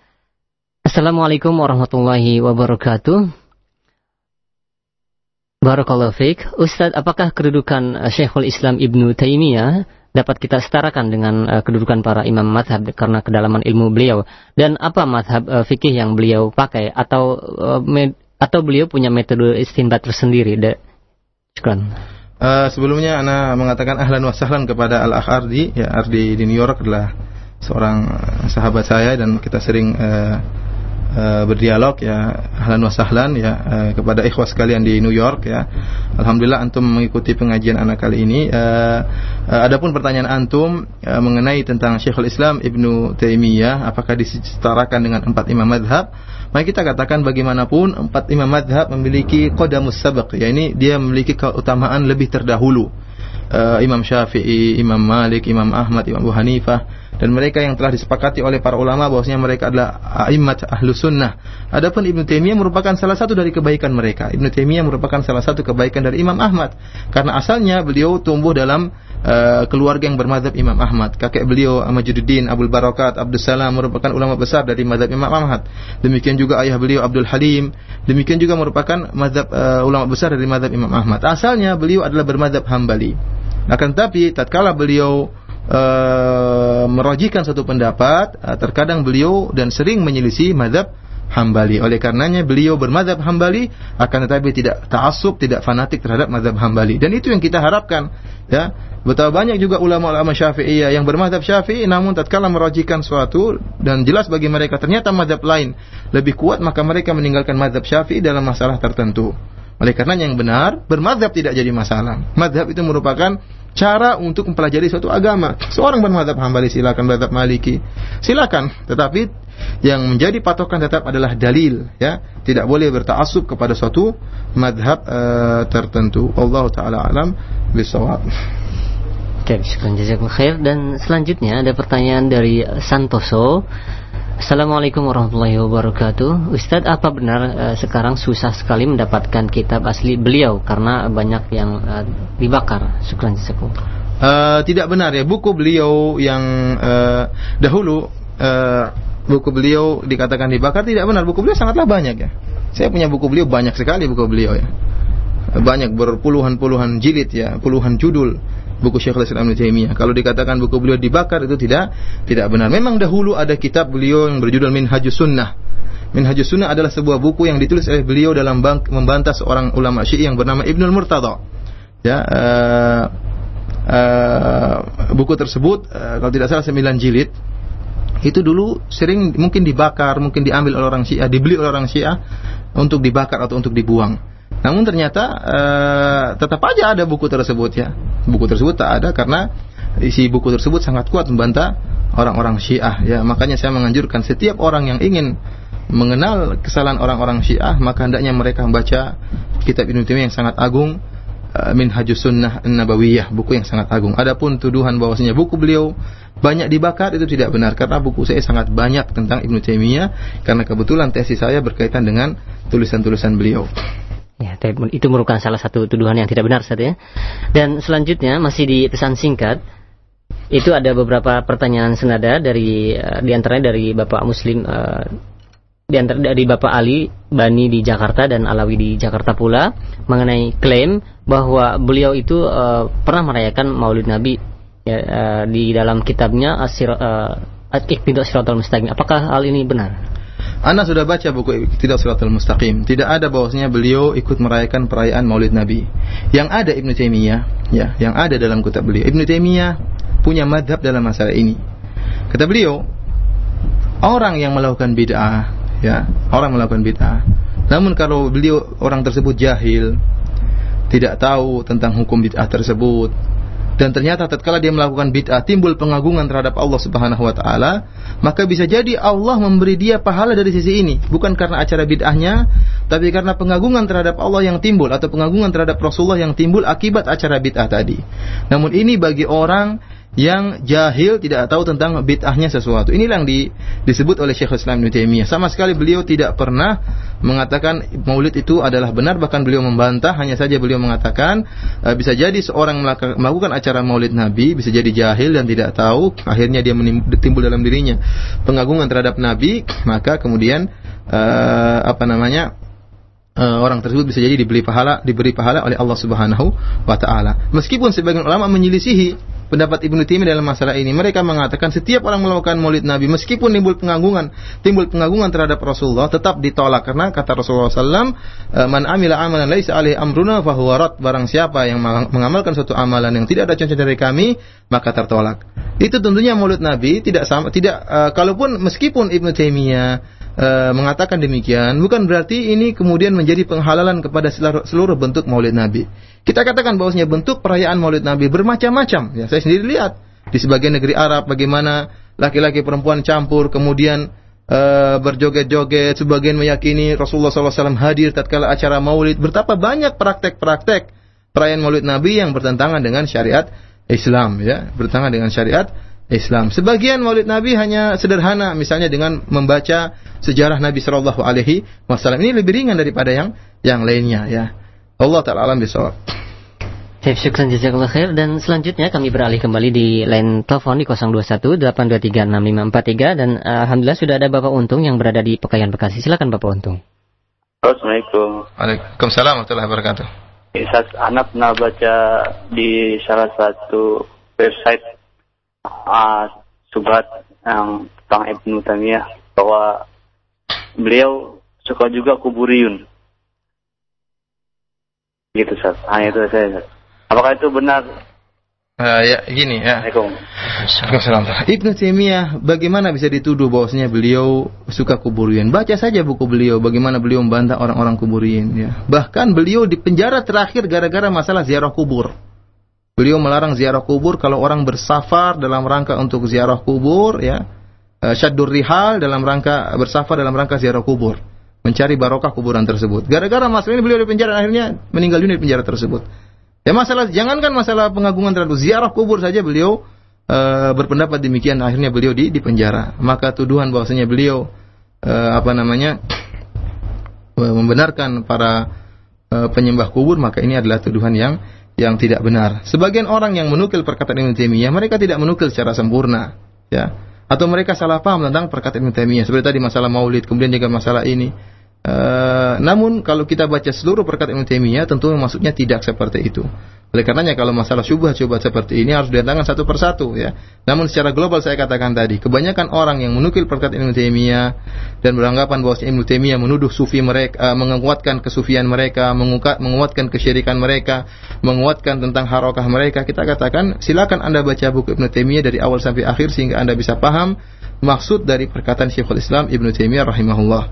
Assalamualaikum warahmatullahi wabarakatuh. Barakallahu fiik. Ustadz, apakah kedudukan uh, Syekhul Islam Ibnu Taimiyah dapat kita setarakan dengan uh, kedudukan para imam madhab karena kedalaman ilmu beliau? Dan apa madhab uh, fikih yang beliau pakai? Atau atau beliau punya metode istinbat tersendiri? De Uh, sebelumnya Ana mengatakan ahlan wa sahlan kepada Al-Akh Ardi. Ya, Ardi di New York adalah seorang sahabat saya dan kita sering uh, uh, berdialog ya ahlan wasahlan ya uh, kepada ikhwas sekalian di New York ya. Alhamdulillah antum mengikuti pengajian anak kali ini. Uh, uh, adapun pertanyaan antum uh, mengenai tentang Syekhul Islam Ibnu Taimiyah apakah disetarakan dengan empat imam madhab? Maka kita katakan bagaimanapun empat imam madhab memiliki qadamus sabaq ya ini dia memiliki keutamaan lebih terdahulu. Uh, Imam Syafi'i, Imam Malik, Imam Ahmad, Imam Abu Hanifah dan mereka yang telah disepakati oleh para ulama bahwasanya mereka adalah a'immat ahlu sunnah. Adapun Ibnu Taimiyah merupakan salah satu dari kebaikan mereka. Ibnu Taimiyah merupakan salah satu kebaikan dari Imam Ahmad karena asalnya beliau tumbuh dalam uh, keluarga yang bermadhab Imam Ahmad. Kakek beliau Majududdin Abdul Barakat Abdul Salam merupakan ulama besar dari madhab Imam Ahmad. Demikian juga ayah beliau Abdul Halim. Demikian juga merupakan madhab uh, ulama besar dari madhab Imam Ahmad. Asalnya beliau adalah bermadhab Hambali. Akan tetapi tatkala beliau uh, merojikan satu pendapat, uh, terkadang beliau dan sering menyelisih madhab Hambali. Oleh karenanya beliau bermadhab Hambali akan tetapi tidak taasub, tidak fanatik terhadap madhab Hambali. Dan itu yang kita harapkan. Ya, betapa banyak juga ulama-ulama Syafi'iyah yang bermadhab Syafi'i namun tatkala merojikan suatu dan jelas bagi mereka ternyata madhab lain lebih kuat maka mereka meninggalkan madhab Syafi'i dalam masalah tertentu. Oleh karenanya yang benar bermadhab tidak jadi masalah. Madhab itu merupakan cara untuk mempelajari suatu agama. Seorang bermadhab hambali silakan bermadhab maliki, silakan. Tetapi yang menjadi patokan tetap adalah dalil, ya. Tidak boleh bertaasub kepada suatu madhab uh, tertentu. Allah taala alam bisawab. Oke, khair dan selanjutnya ada pertanyaan dari Santoso. Assalamualaikum warahmatullahi wabarakatuh. Ustadz, apa benar uh, sekarang susah sekali mendapatkan kitab asli beliau karena banyak yang uh, dibakar? Syukran jazakum. Uh, tidak benar ya, buku beliau yang uh, dahulu uh, buku beliau dikatakan dibakar tidak benar. Buku beliau sangatlah banyak ya. Saya punya buku beliau banyak sekali buku beliau ya. Banyak berpuluhan-puluhan jilid ya, puluhan judul buku Syekhul Islam Ibnu Taimiyah. Kalau dikatakan buku beliau dibakar itu tidak tidak benar. Memang dahulu ada kitab beliau yang berjudul Minhajus Sunnah. Minhajus Sunnah adalah sebuah buku yang ditulis oleh beliau dalam membantah seorang ulama Syi'i yang bernama Ibnul Murtada. Ya, uh, uh, buku tersebut uh, kalau tidak salah 9 jilid itu dulu sering mungkin dibakar, mungkin diambil oleh orang Syiah, dibeli oleh orang Syiah untuk dibakar atau untuk dibuang. Namun ternyata uh, tetap aja ada buku tersebut ya. Buku tersebut tak ada karena isi buku tersebut sangat kuat membantah orang-orang Syiah ya. Makanya saya menganjurkan setiap orang yang ingin mengenal kesalahan orang-orang Syiah maka hendaknya mereka membaca kitab Ibnu Taimiyah yang sangat agung uh, Minhajus Sunnah Nabawiyah, buku yang sangat agung. Adapun tuduhan bahwasanya buku beliau banyak dibakar itu tidak benar karena buku saya sangat banyak tentang Ibnu Taimiyah karena kebetulan tesis saya berkaitan dengan tulisan-tulisan beliau. Ya, itu merupakan salah satu tuduhan yang tidak benar saja. Ya. Dan selanjutnya masih di pesan singkat itu ada beberapa pertanyaan senada dari uh, di antaranya dari Bapak Muslim uh, di antara dari Bapak Ali Bani di Jakarta dan Alawi di Jakarta pula mengenai klaim bahwa beliau itu uh, pernah merayakan Maulid Nabi ya, di dalam kitabnya Asir uh, Siratal Mustaqim. Apakah hal ini benar? Anda sudah baca buku Tidak Suratul Mustaqim. Tidak ada bahwasanya beliau ikut merayakan perayaan Maulid Nabi. Yang ada Ibnu Taimiyah, ya, yang ada dalam kitab beliau. Ibnu Taimiyah punya madhab dalam masalah ini. Kata beliau, orang yang melakukan bid'ah, ya, orang melakukan bid'ah. Namun kalau beliau orang tersebut jahil, tidak tahu tentang hukum bid'ah tersebut, dan ternyata tatkala dia melakukan bid'ah timbul pengagungan terhadap Allah Subhanahu wa taala, maka bisa jadi Allah memberi dia pahala dari sisi ini, bukan karena acara bid'ahnya, tapi karena pengagungan terhadap Allah yang timbul atau pengagungan terhadap Rasulullah yang timbul akibat acara bid'ah tadi. Namun ini bagi orang yang jahil tidak tahu tentang bid'ahnya sesuatu. Inilah yang di, disebut oleh Syekh Islam Ibnu Taimiyah. Sama sekali beliau tidak pernah mengatakan maulid itu adalah benar bahkan beliau membantah hanya saja beliau mengatakan e, bisa jadi seorang melakukan acara maulid Nabi bisa jadi jahil dan tidak tahu akhirnya dia timbul dalam dirinya pengagungan terhadap Nabi maka kemudian e, apa namanya e, orang tersebut bisa jadi diberi pahala diberi pahala oleh Allah Subhanahu wa taala. Meskipun sebagian ulama menyelisihi pendapat Ibnu Taimiyah dalam masalah ini. Mereka mengatakan setiap orang melakukan Maulid Nabi meskipun timbul pengagungan, timbul pengagungan terhadap Rasulullah tetap ditolak karena kata Rasulullah SAW, "Man amila amalan laisa alaihi amruna fahuwa rad." Barang siapa yang mengamalkan suatu amalan yang tidak ada contoh dari kami, maka tertolak. Itu tentunya Maulid Nabi tidak sama tidak uh, kalaupun meskipun Ibnu Taimiyah e, mengatakan demikian bukan berarti ini kemudian menjadi penghalalan kepada seluruh bentuk Maulid Nabi. Kita katakan bahwasanya bentuk perayaan Maulid Nabi bermacam-macam. Ya, saya sendiri lihat di sebagian negeri Arab bagaimana laki-laki perempuan campur kemudian e, berjoget-joget sebagian meyakini Rasulullah SAW hadir tatkala acara Maulid betapa banyak praktek-praktek perayaan Maulid Nabi yang bertentangan dengan syariat Islam ya bertentangan dengan syariat Islam. Sebagian Maulid Nabi hanya sederhana, misalnya dengan membaca sejarah Nabi Shallallahu Alaihi Wasallam. Ini lebih ringan daripada yang yang lainnya, ya. Allah Taala alam bisawab. Saya syukran jazakallah khair dan selanjutnya kami beralih kembali di line telepon di 021 823 6543 dan uh, alhamdulillah sudah ada Bapak Untung yang berada di Pekayan Bekasi. Silakan Bapak Untung. Assalamualaikum. Waalaikumsalam warahmatullahi wabarakatuh. Saat anak pernah baca di salah satu website uh, subhat yang tentang Ibnu Taimiyah bahwa beliau suka juga kuburiun. Gitu, Sat. Hanya itu saya, Sat. Apakah itu benar? Uh, ya, gini ya. Assalamualaikum. Ibnu Taimiyah bagaimana bisa dituduh bahwasanya beliau suka kuburian? Baca saja buku beliau bagaimana beliau membantah orang-orang kuburian ya. Bahkan beliau di penjara terakhir gara-gara masalah ziarah kubur. Beliau melarang ziarah kubur kalau orang bersafar dalam rangka untuk ziarah kubur ya. Eh, syaddur rihal dalam rangka bersafar dalam rangka ziarah kubur, mencari barokah kuburan tersebut. Gara-gara masalah ini beliau di penjara akhirnya meninggal dunia di penjara tersebut. Ya masalah jangankan masalah pengagungan terhadap ziarah kubur saja beliau e, berpendapat demikian akhirnya beliau di di penjara. Maka tuduhan bahwasanya beliau e, apa namanya membenarkan para e, penyembah kubur maka ini adalah tuduhan yang yang tidak benar. Sebagian orang yang menukil perkataan Ibnu Taimiyah, mereka tidak menukil secara sempurna, ya. Atau mereka salah paham tentang perkataan Ibnu Taimiyah. Seperti tadi masalah Maulid, kemudian juga masalah ini. Uh, namun kalau kita baca seluruh perkataan Ibnu Taimiyah, tentu maksudnya tidak seperti itu. Oleh karenanya kalau masalah syubhat-syubhat seperti ini harus didatangkan satu persatu ya. Namun secara global saya katakan tadi, kebanyakan orang yang menukil perkataan Ibnu Taimiyah dan beranggapan bahwa Ibnu Taimiyah menuduh sufi mereka, uh, menguatkan kesufian mereka, menguatkan kesyirikan mereka, menguatkan tentang harokah mereka, kita katakan silakan Anda baca buku Ibnu Taimiyah dari awal sampai akhir sehingga Anda bisa paham maksud dari perkataan Syekhul Islam Ibnu Taimiyah rahimahullah.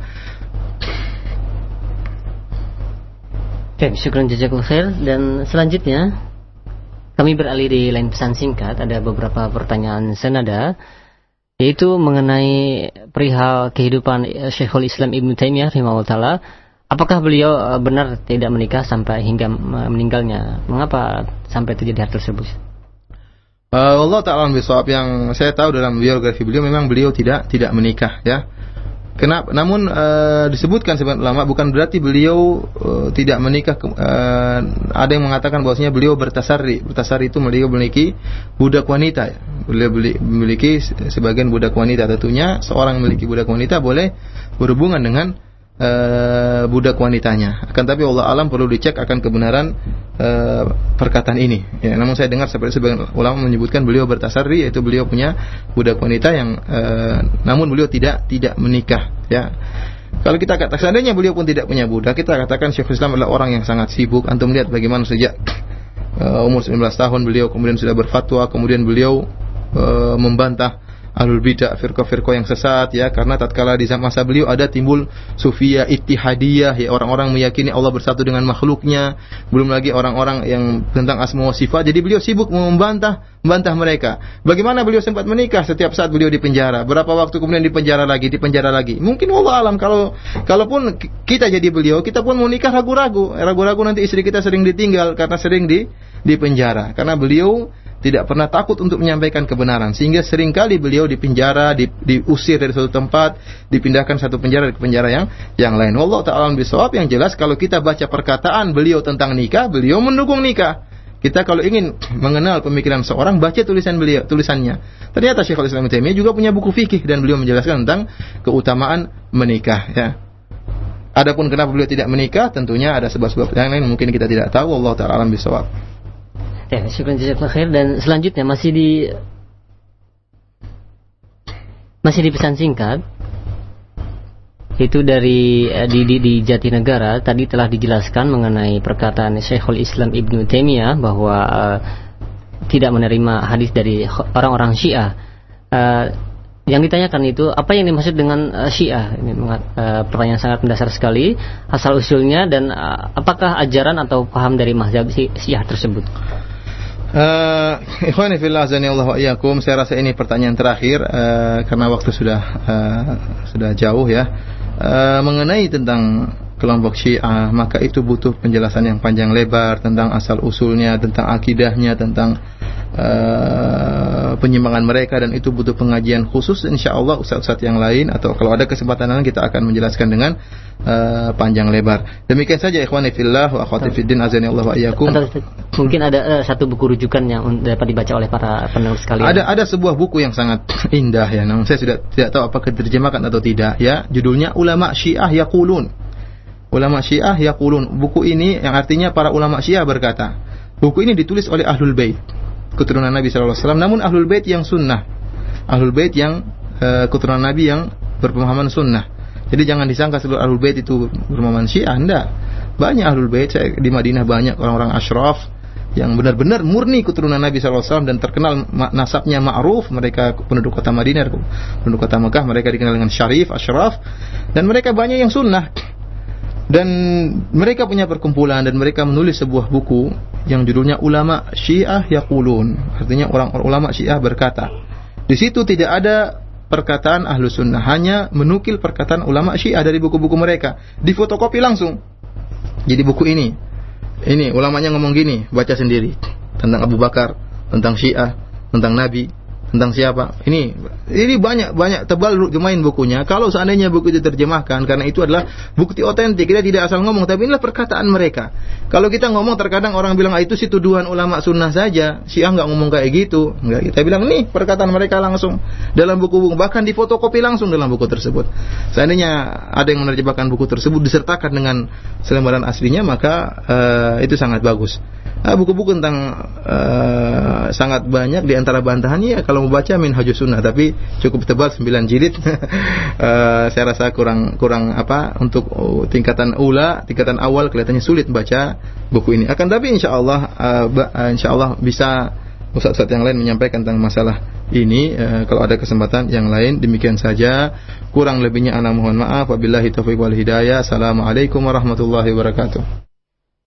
Oke, syukur jazakallahu khair dan selanjutnya kami beralih di lain pesan singkat ada beberapa pertanyaan senada yaitu mengenai perihal kehidupan Syekhul Islam Ibnu Taimiyah rahimahullah apakah beliau uh, benar tidak menikah sampai hingga meninggalnya? Mengapa sampai terjadi hal tersebut? Uh, Allah Taala yang saya tahu dalam biografi beliau memang beliau tidak tidak menikah ya. Kenapa? Namun uh, disebutkan sebagian ulama bukan berarti beliau uh, tidak menikah. Uh, ada yang mengatakan bahwasanya beliau bertasari. Bertasari itu beliau memiliki budak wanita. Beliau memiliki sebagian budak wanita. Tentunya seorang memiliki budak wanita boleh berhubungan dengan uh, budak wanitanya. Akan tapi Allah alam perlu dicek akan kebenaran uh, perkataan ini. Ya, namun saya dengar seperti sebagian ulama menyebutkan beliau bertasarri yaitu beliau punya budak wanita yang uh, namun beliau tidak tidak menikah. Ya. Kalau kita katakan seandainya beliau pun tidak punya budak, kita katakan Syekhul Islam adalah orang yang sangat sibuk. Antum lihat bagaimana sejak uh, umur 19 tahun beliau kemudian sudah berfatwa, kemudian beliau uh, membantah alul bidah firqa-firqa yang sesat ya. Karena tatkala di masa beliau ada timbul sufia ittihadiyah ya. Orang-orang meyakini Allah bersatu dengan makhluknya. Belum lagi orang-orang yang tentang asma wa sifat. Jadi beliau sibuk membantah membantah mereka. Bagaimana beliau sempat menikah setiap saat beliau di penjara? Berapa waktu kemudian di penjara lagi di penjara lagi? Mungkin Allah alam kalau kalaupun kita jadi beliau kita pun mau nikah ragu-ragu. Ragu-ragu nanti istri kita sering ditinggal karena sering di di penjara. Karena beliau tidak pernah takut untuk menyampaikan kebenaran sehingga sering kali beliau dipenjara, di, diusir dari suatu tempat, dipindahkan satu penjara ke penjara yang yang lain. Allah taala bisawab yang jelas kalau kita baca perkataan beliau tentang nikah, beliau mendukung nikah. Kita kalau ingin mengenal pemikiran seorang baca tulisan beliau, tulisannya. Ternyata Syekhul Islam Taimiyah juga punya buku fikih dan beliau menjelaskan tentang keutamaan menikah ya. Adapun kenapa beliau tidak menikah, tentunya ada sebab-sebab yang lain mungkin kita tidak tahu. Allah taala alam bisawab. Ya, syukur jazakallahu khair dan selanjutnya masih di masih di pesan singkat itu dari eh, di, di, di Jatinegara tadi telah dijelaskan mengenai perkataan Syekhul Islam Ibnu Taimiyah bahwa uh, tidak menerima hadis dari orang-orang Syiah. Uh, yang ditanyakan itu apa yang dimaksud dengan uh, Syiah? Ini uh, pertanyaan sangat mendasar sekali. Asal usulnya dan uh, apakah ajaran atau paham dari mazhab Syiah tersebut? Uh, ikhwani fillah Allah wa iyyakum, saya rasa ini pertanyaan terakhir uh, karena waktu sudah uh, sudah jauh ya. Uh, mengenai tentang kelompok Syiah, maka itu butuh penjelasan yang panjang lebar tentang asal usulnya, tentang akidahnya, tentang uh, penyimpangan mereka dan itu butuh pengajian khusus insya Allah ustaz-ustaz yang lain atau kalau ada kesempatan lain kita akan menjelaskan dengan uh, panjang lebar. Demikian saja ikhwani fillah wa akhwati fiddin azani Allah wa iyyakum. Mungkin ada uh, satu buku rujukan yang dapat dibaca oleh para penulis sekalian. Ada ada sebuah buku yang sangat indah ya. Namun saya sudah tidak tahu apakah diterjemahkan atau tidak ya. Judulnya Ulama Syiah Yaqulun. Ulama Syiah Yaqulun. Buku ini yang artinya para ulama Syiah berkata. Buku ini ditulis oleh Ahlul Bait, keturunan Nabi sallallahu alaihi wasallam, namun Ahlul Bait yang sunnah. Ahlul Bait yang uh, keturunan Nabi yang berpemahaman sunnah. Jadi jangan disangka seluruh ahlul bait itu bermaman syiah, anda. Banyak ahlul bait di Madinah banyak orang-orang asyraf yang benar-benar murni keturunan Nabi SAW dan terkenal nasabnya ma'ruf mereka penduduk kota Madinah penduduk kota Mekah mereka dikenal dengan syarif asyraf dan mereka banyak yang sunnah dan mereka punya perkumpulan dan mereka menulis sebuah buku yang judulnya ulama Syiah yaqulun. Artinya orang ulama Syiah berkata di situ tidak ada perkataan ahlu sunnah hanya menukil perkataan ulama syiah dari buku-buku mereka. Difotokopi langsung. Jadi buku ini ini ulamanya ngomong gini baca sendiri tentang Abu Bakar tentang syiah tentang Nabi tentang siapa. Ini ini banyak banyak tebal lumayan bukunya. Kalau seandainya buku itu terjemahkan karena itu adalah bukti otentik kita tidak asal ngomong tapi inilah perkataan mereka. Kalau kita ngomong terkadang orang bilang ah, itu sih tuduhan ulama sunnah saja. Siang nggak ngomong kayak gitu. Nggak kita bilang nih perkataan mereka langsung dalam buku-buku. Bahkan difotokopi langsung dalam buku tersebut. Seandainya ada yang menerjemahkan buku tersebut disertakan dengan selembaran aslinya maka uh, itu sangat bagus. buku buku-buku tentang uh, sangat banyak di antara bantahannya ya kalau mau baca Minhajus Sunnah. Tapi cukup tebal 9 jilid. uh, saya rasa kurang kurang apa untuk uh, tingkatan ula, tingkatan awal kelihatannya sulit baca buku ini. Akan tapi insyaallah uh, uh, insyaallah bisa ustaz-ustaz yang lain menyampaikan tentang masalah ini. Uh, kalau ada kesempatan yang lain demikian saja. Kurang lebihnya ana mohon maaf. Wabillahi taufiq wal hidayah. Assalamualaikum warahmatullahi wabarakatuh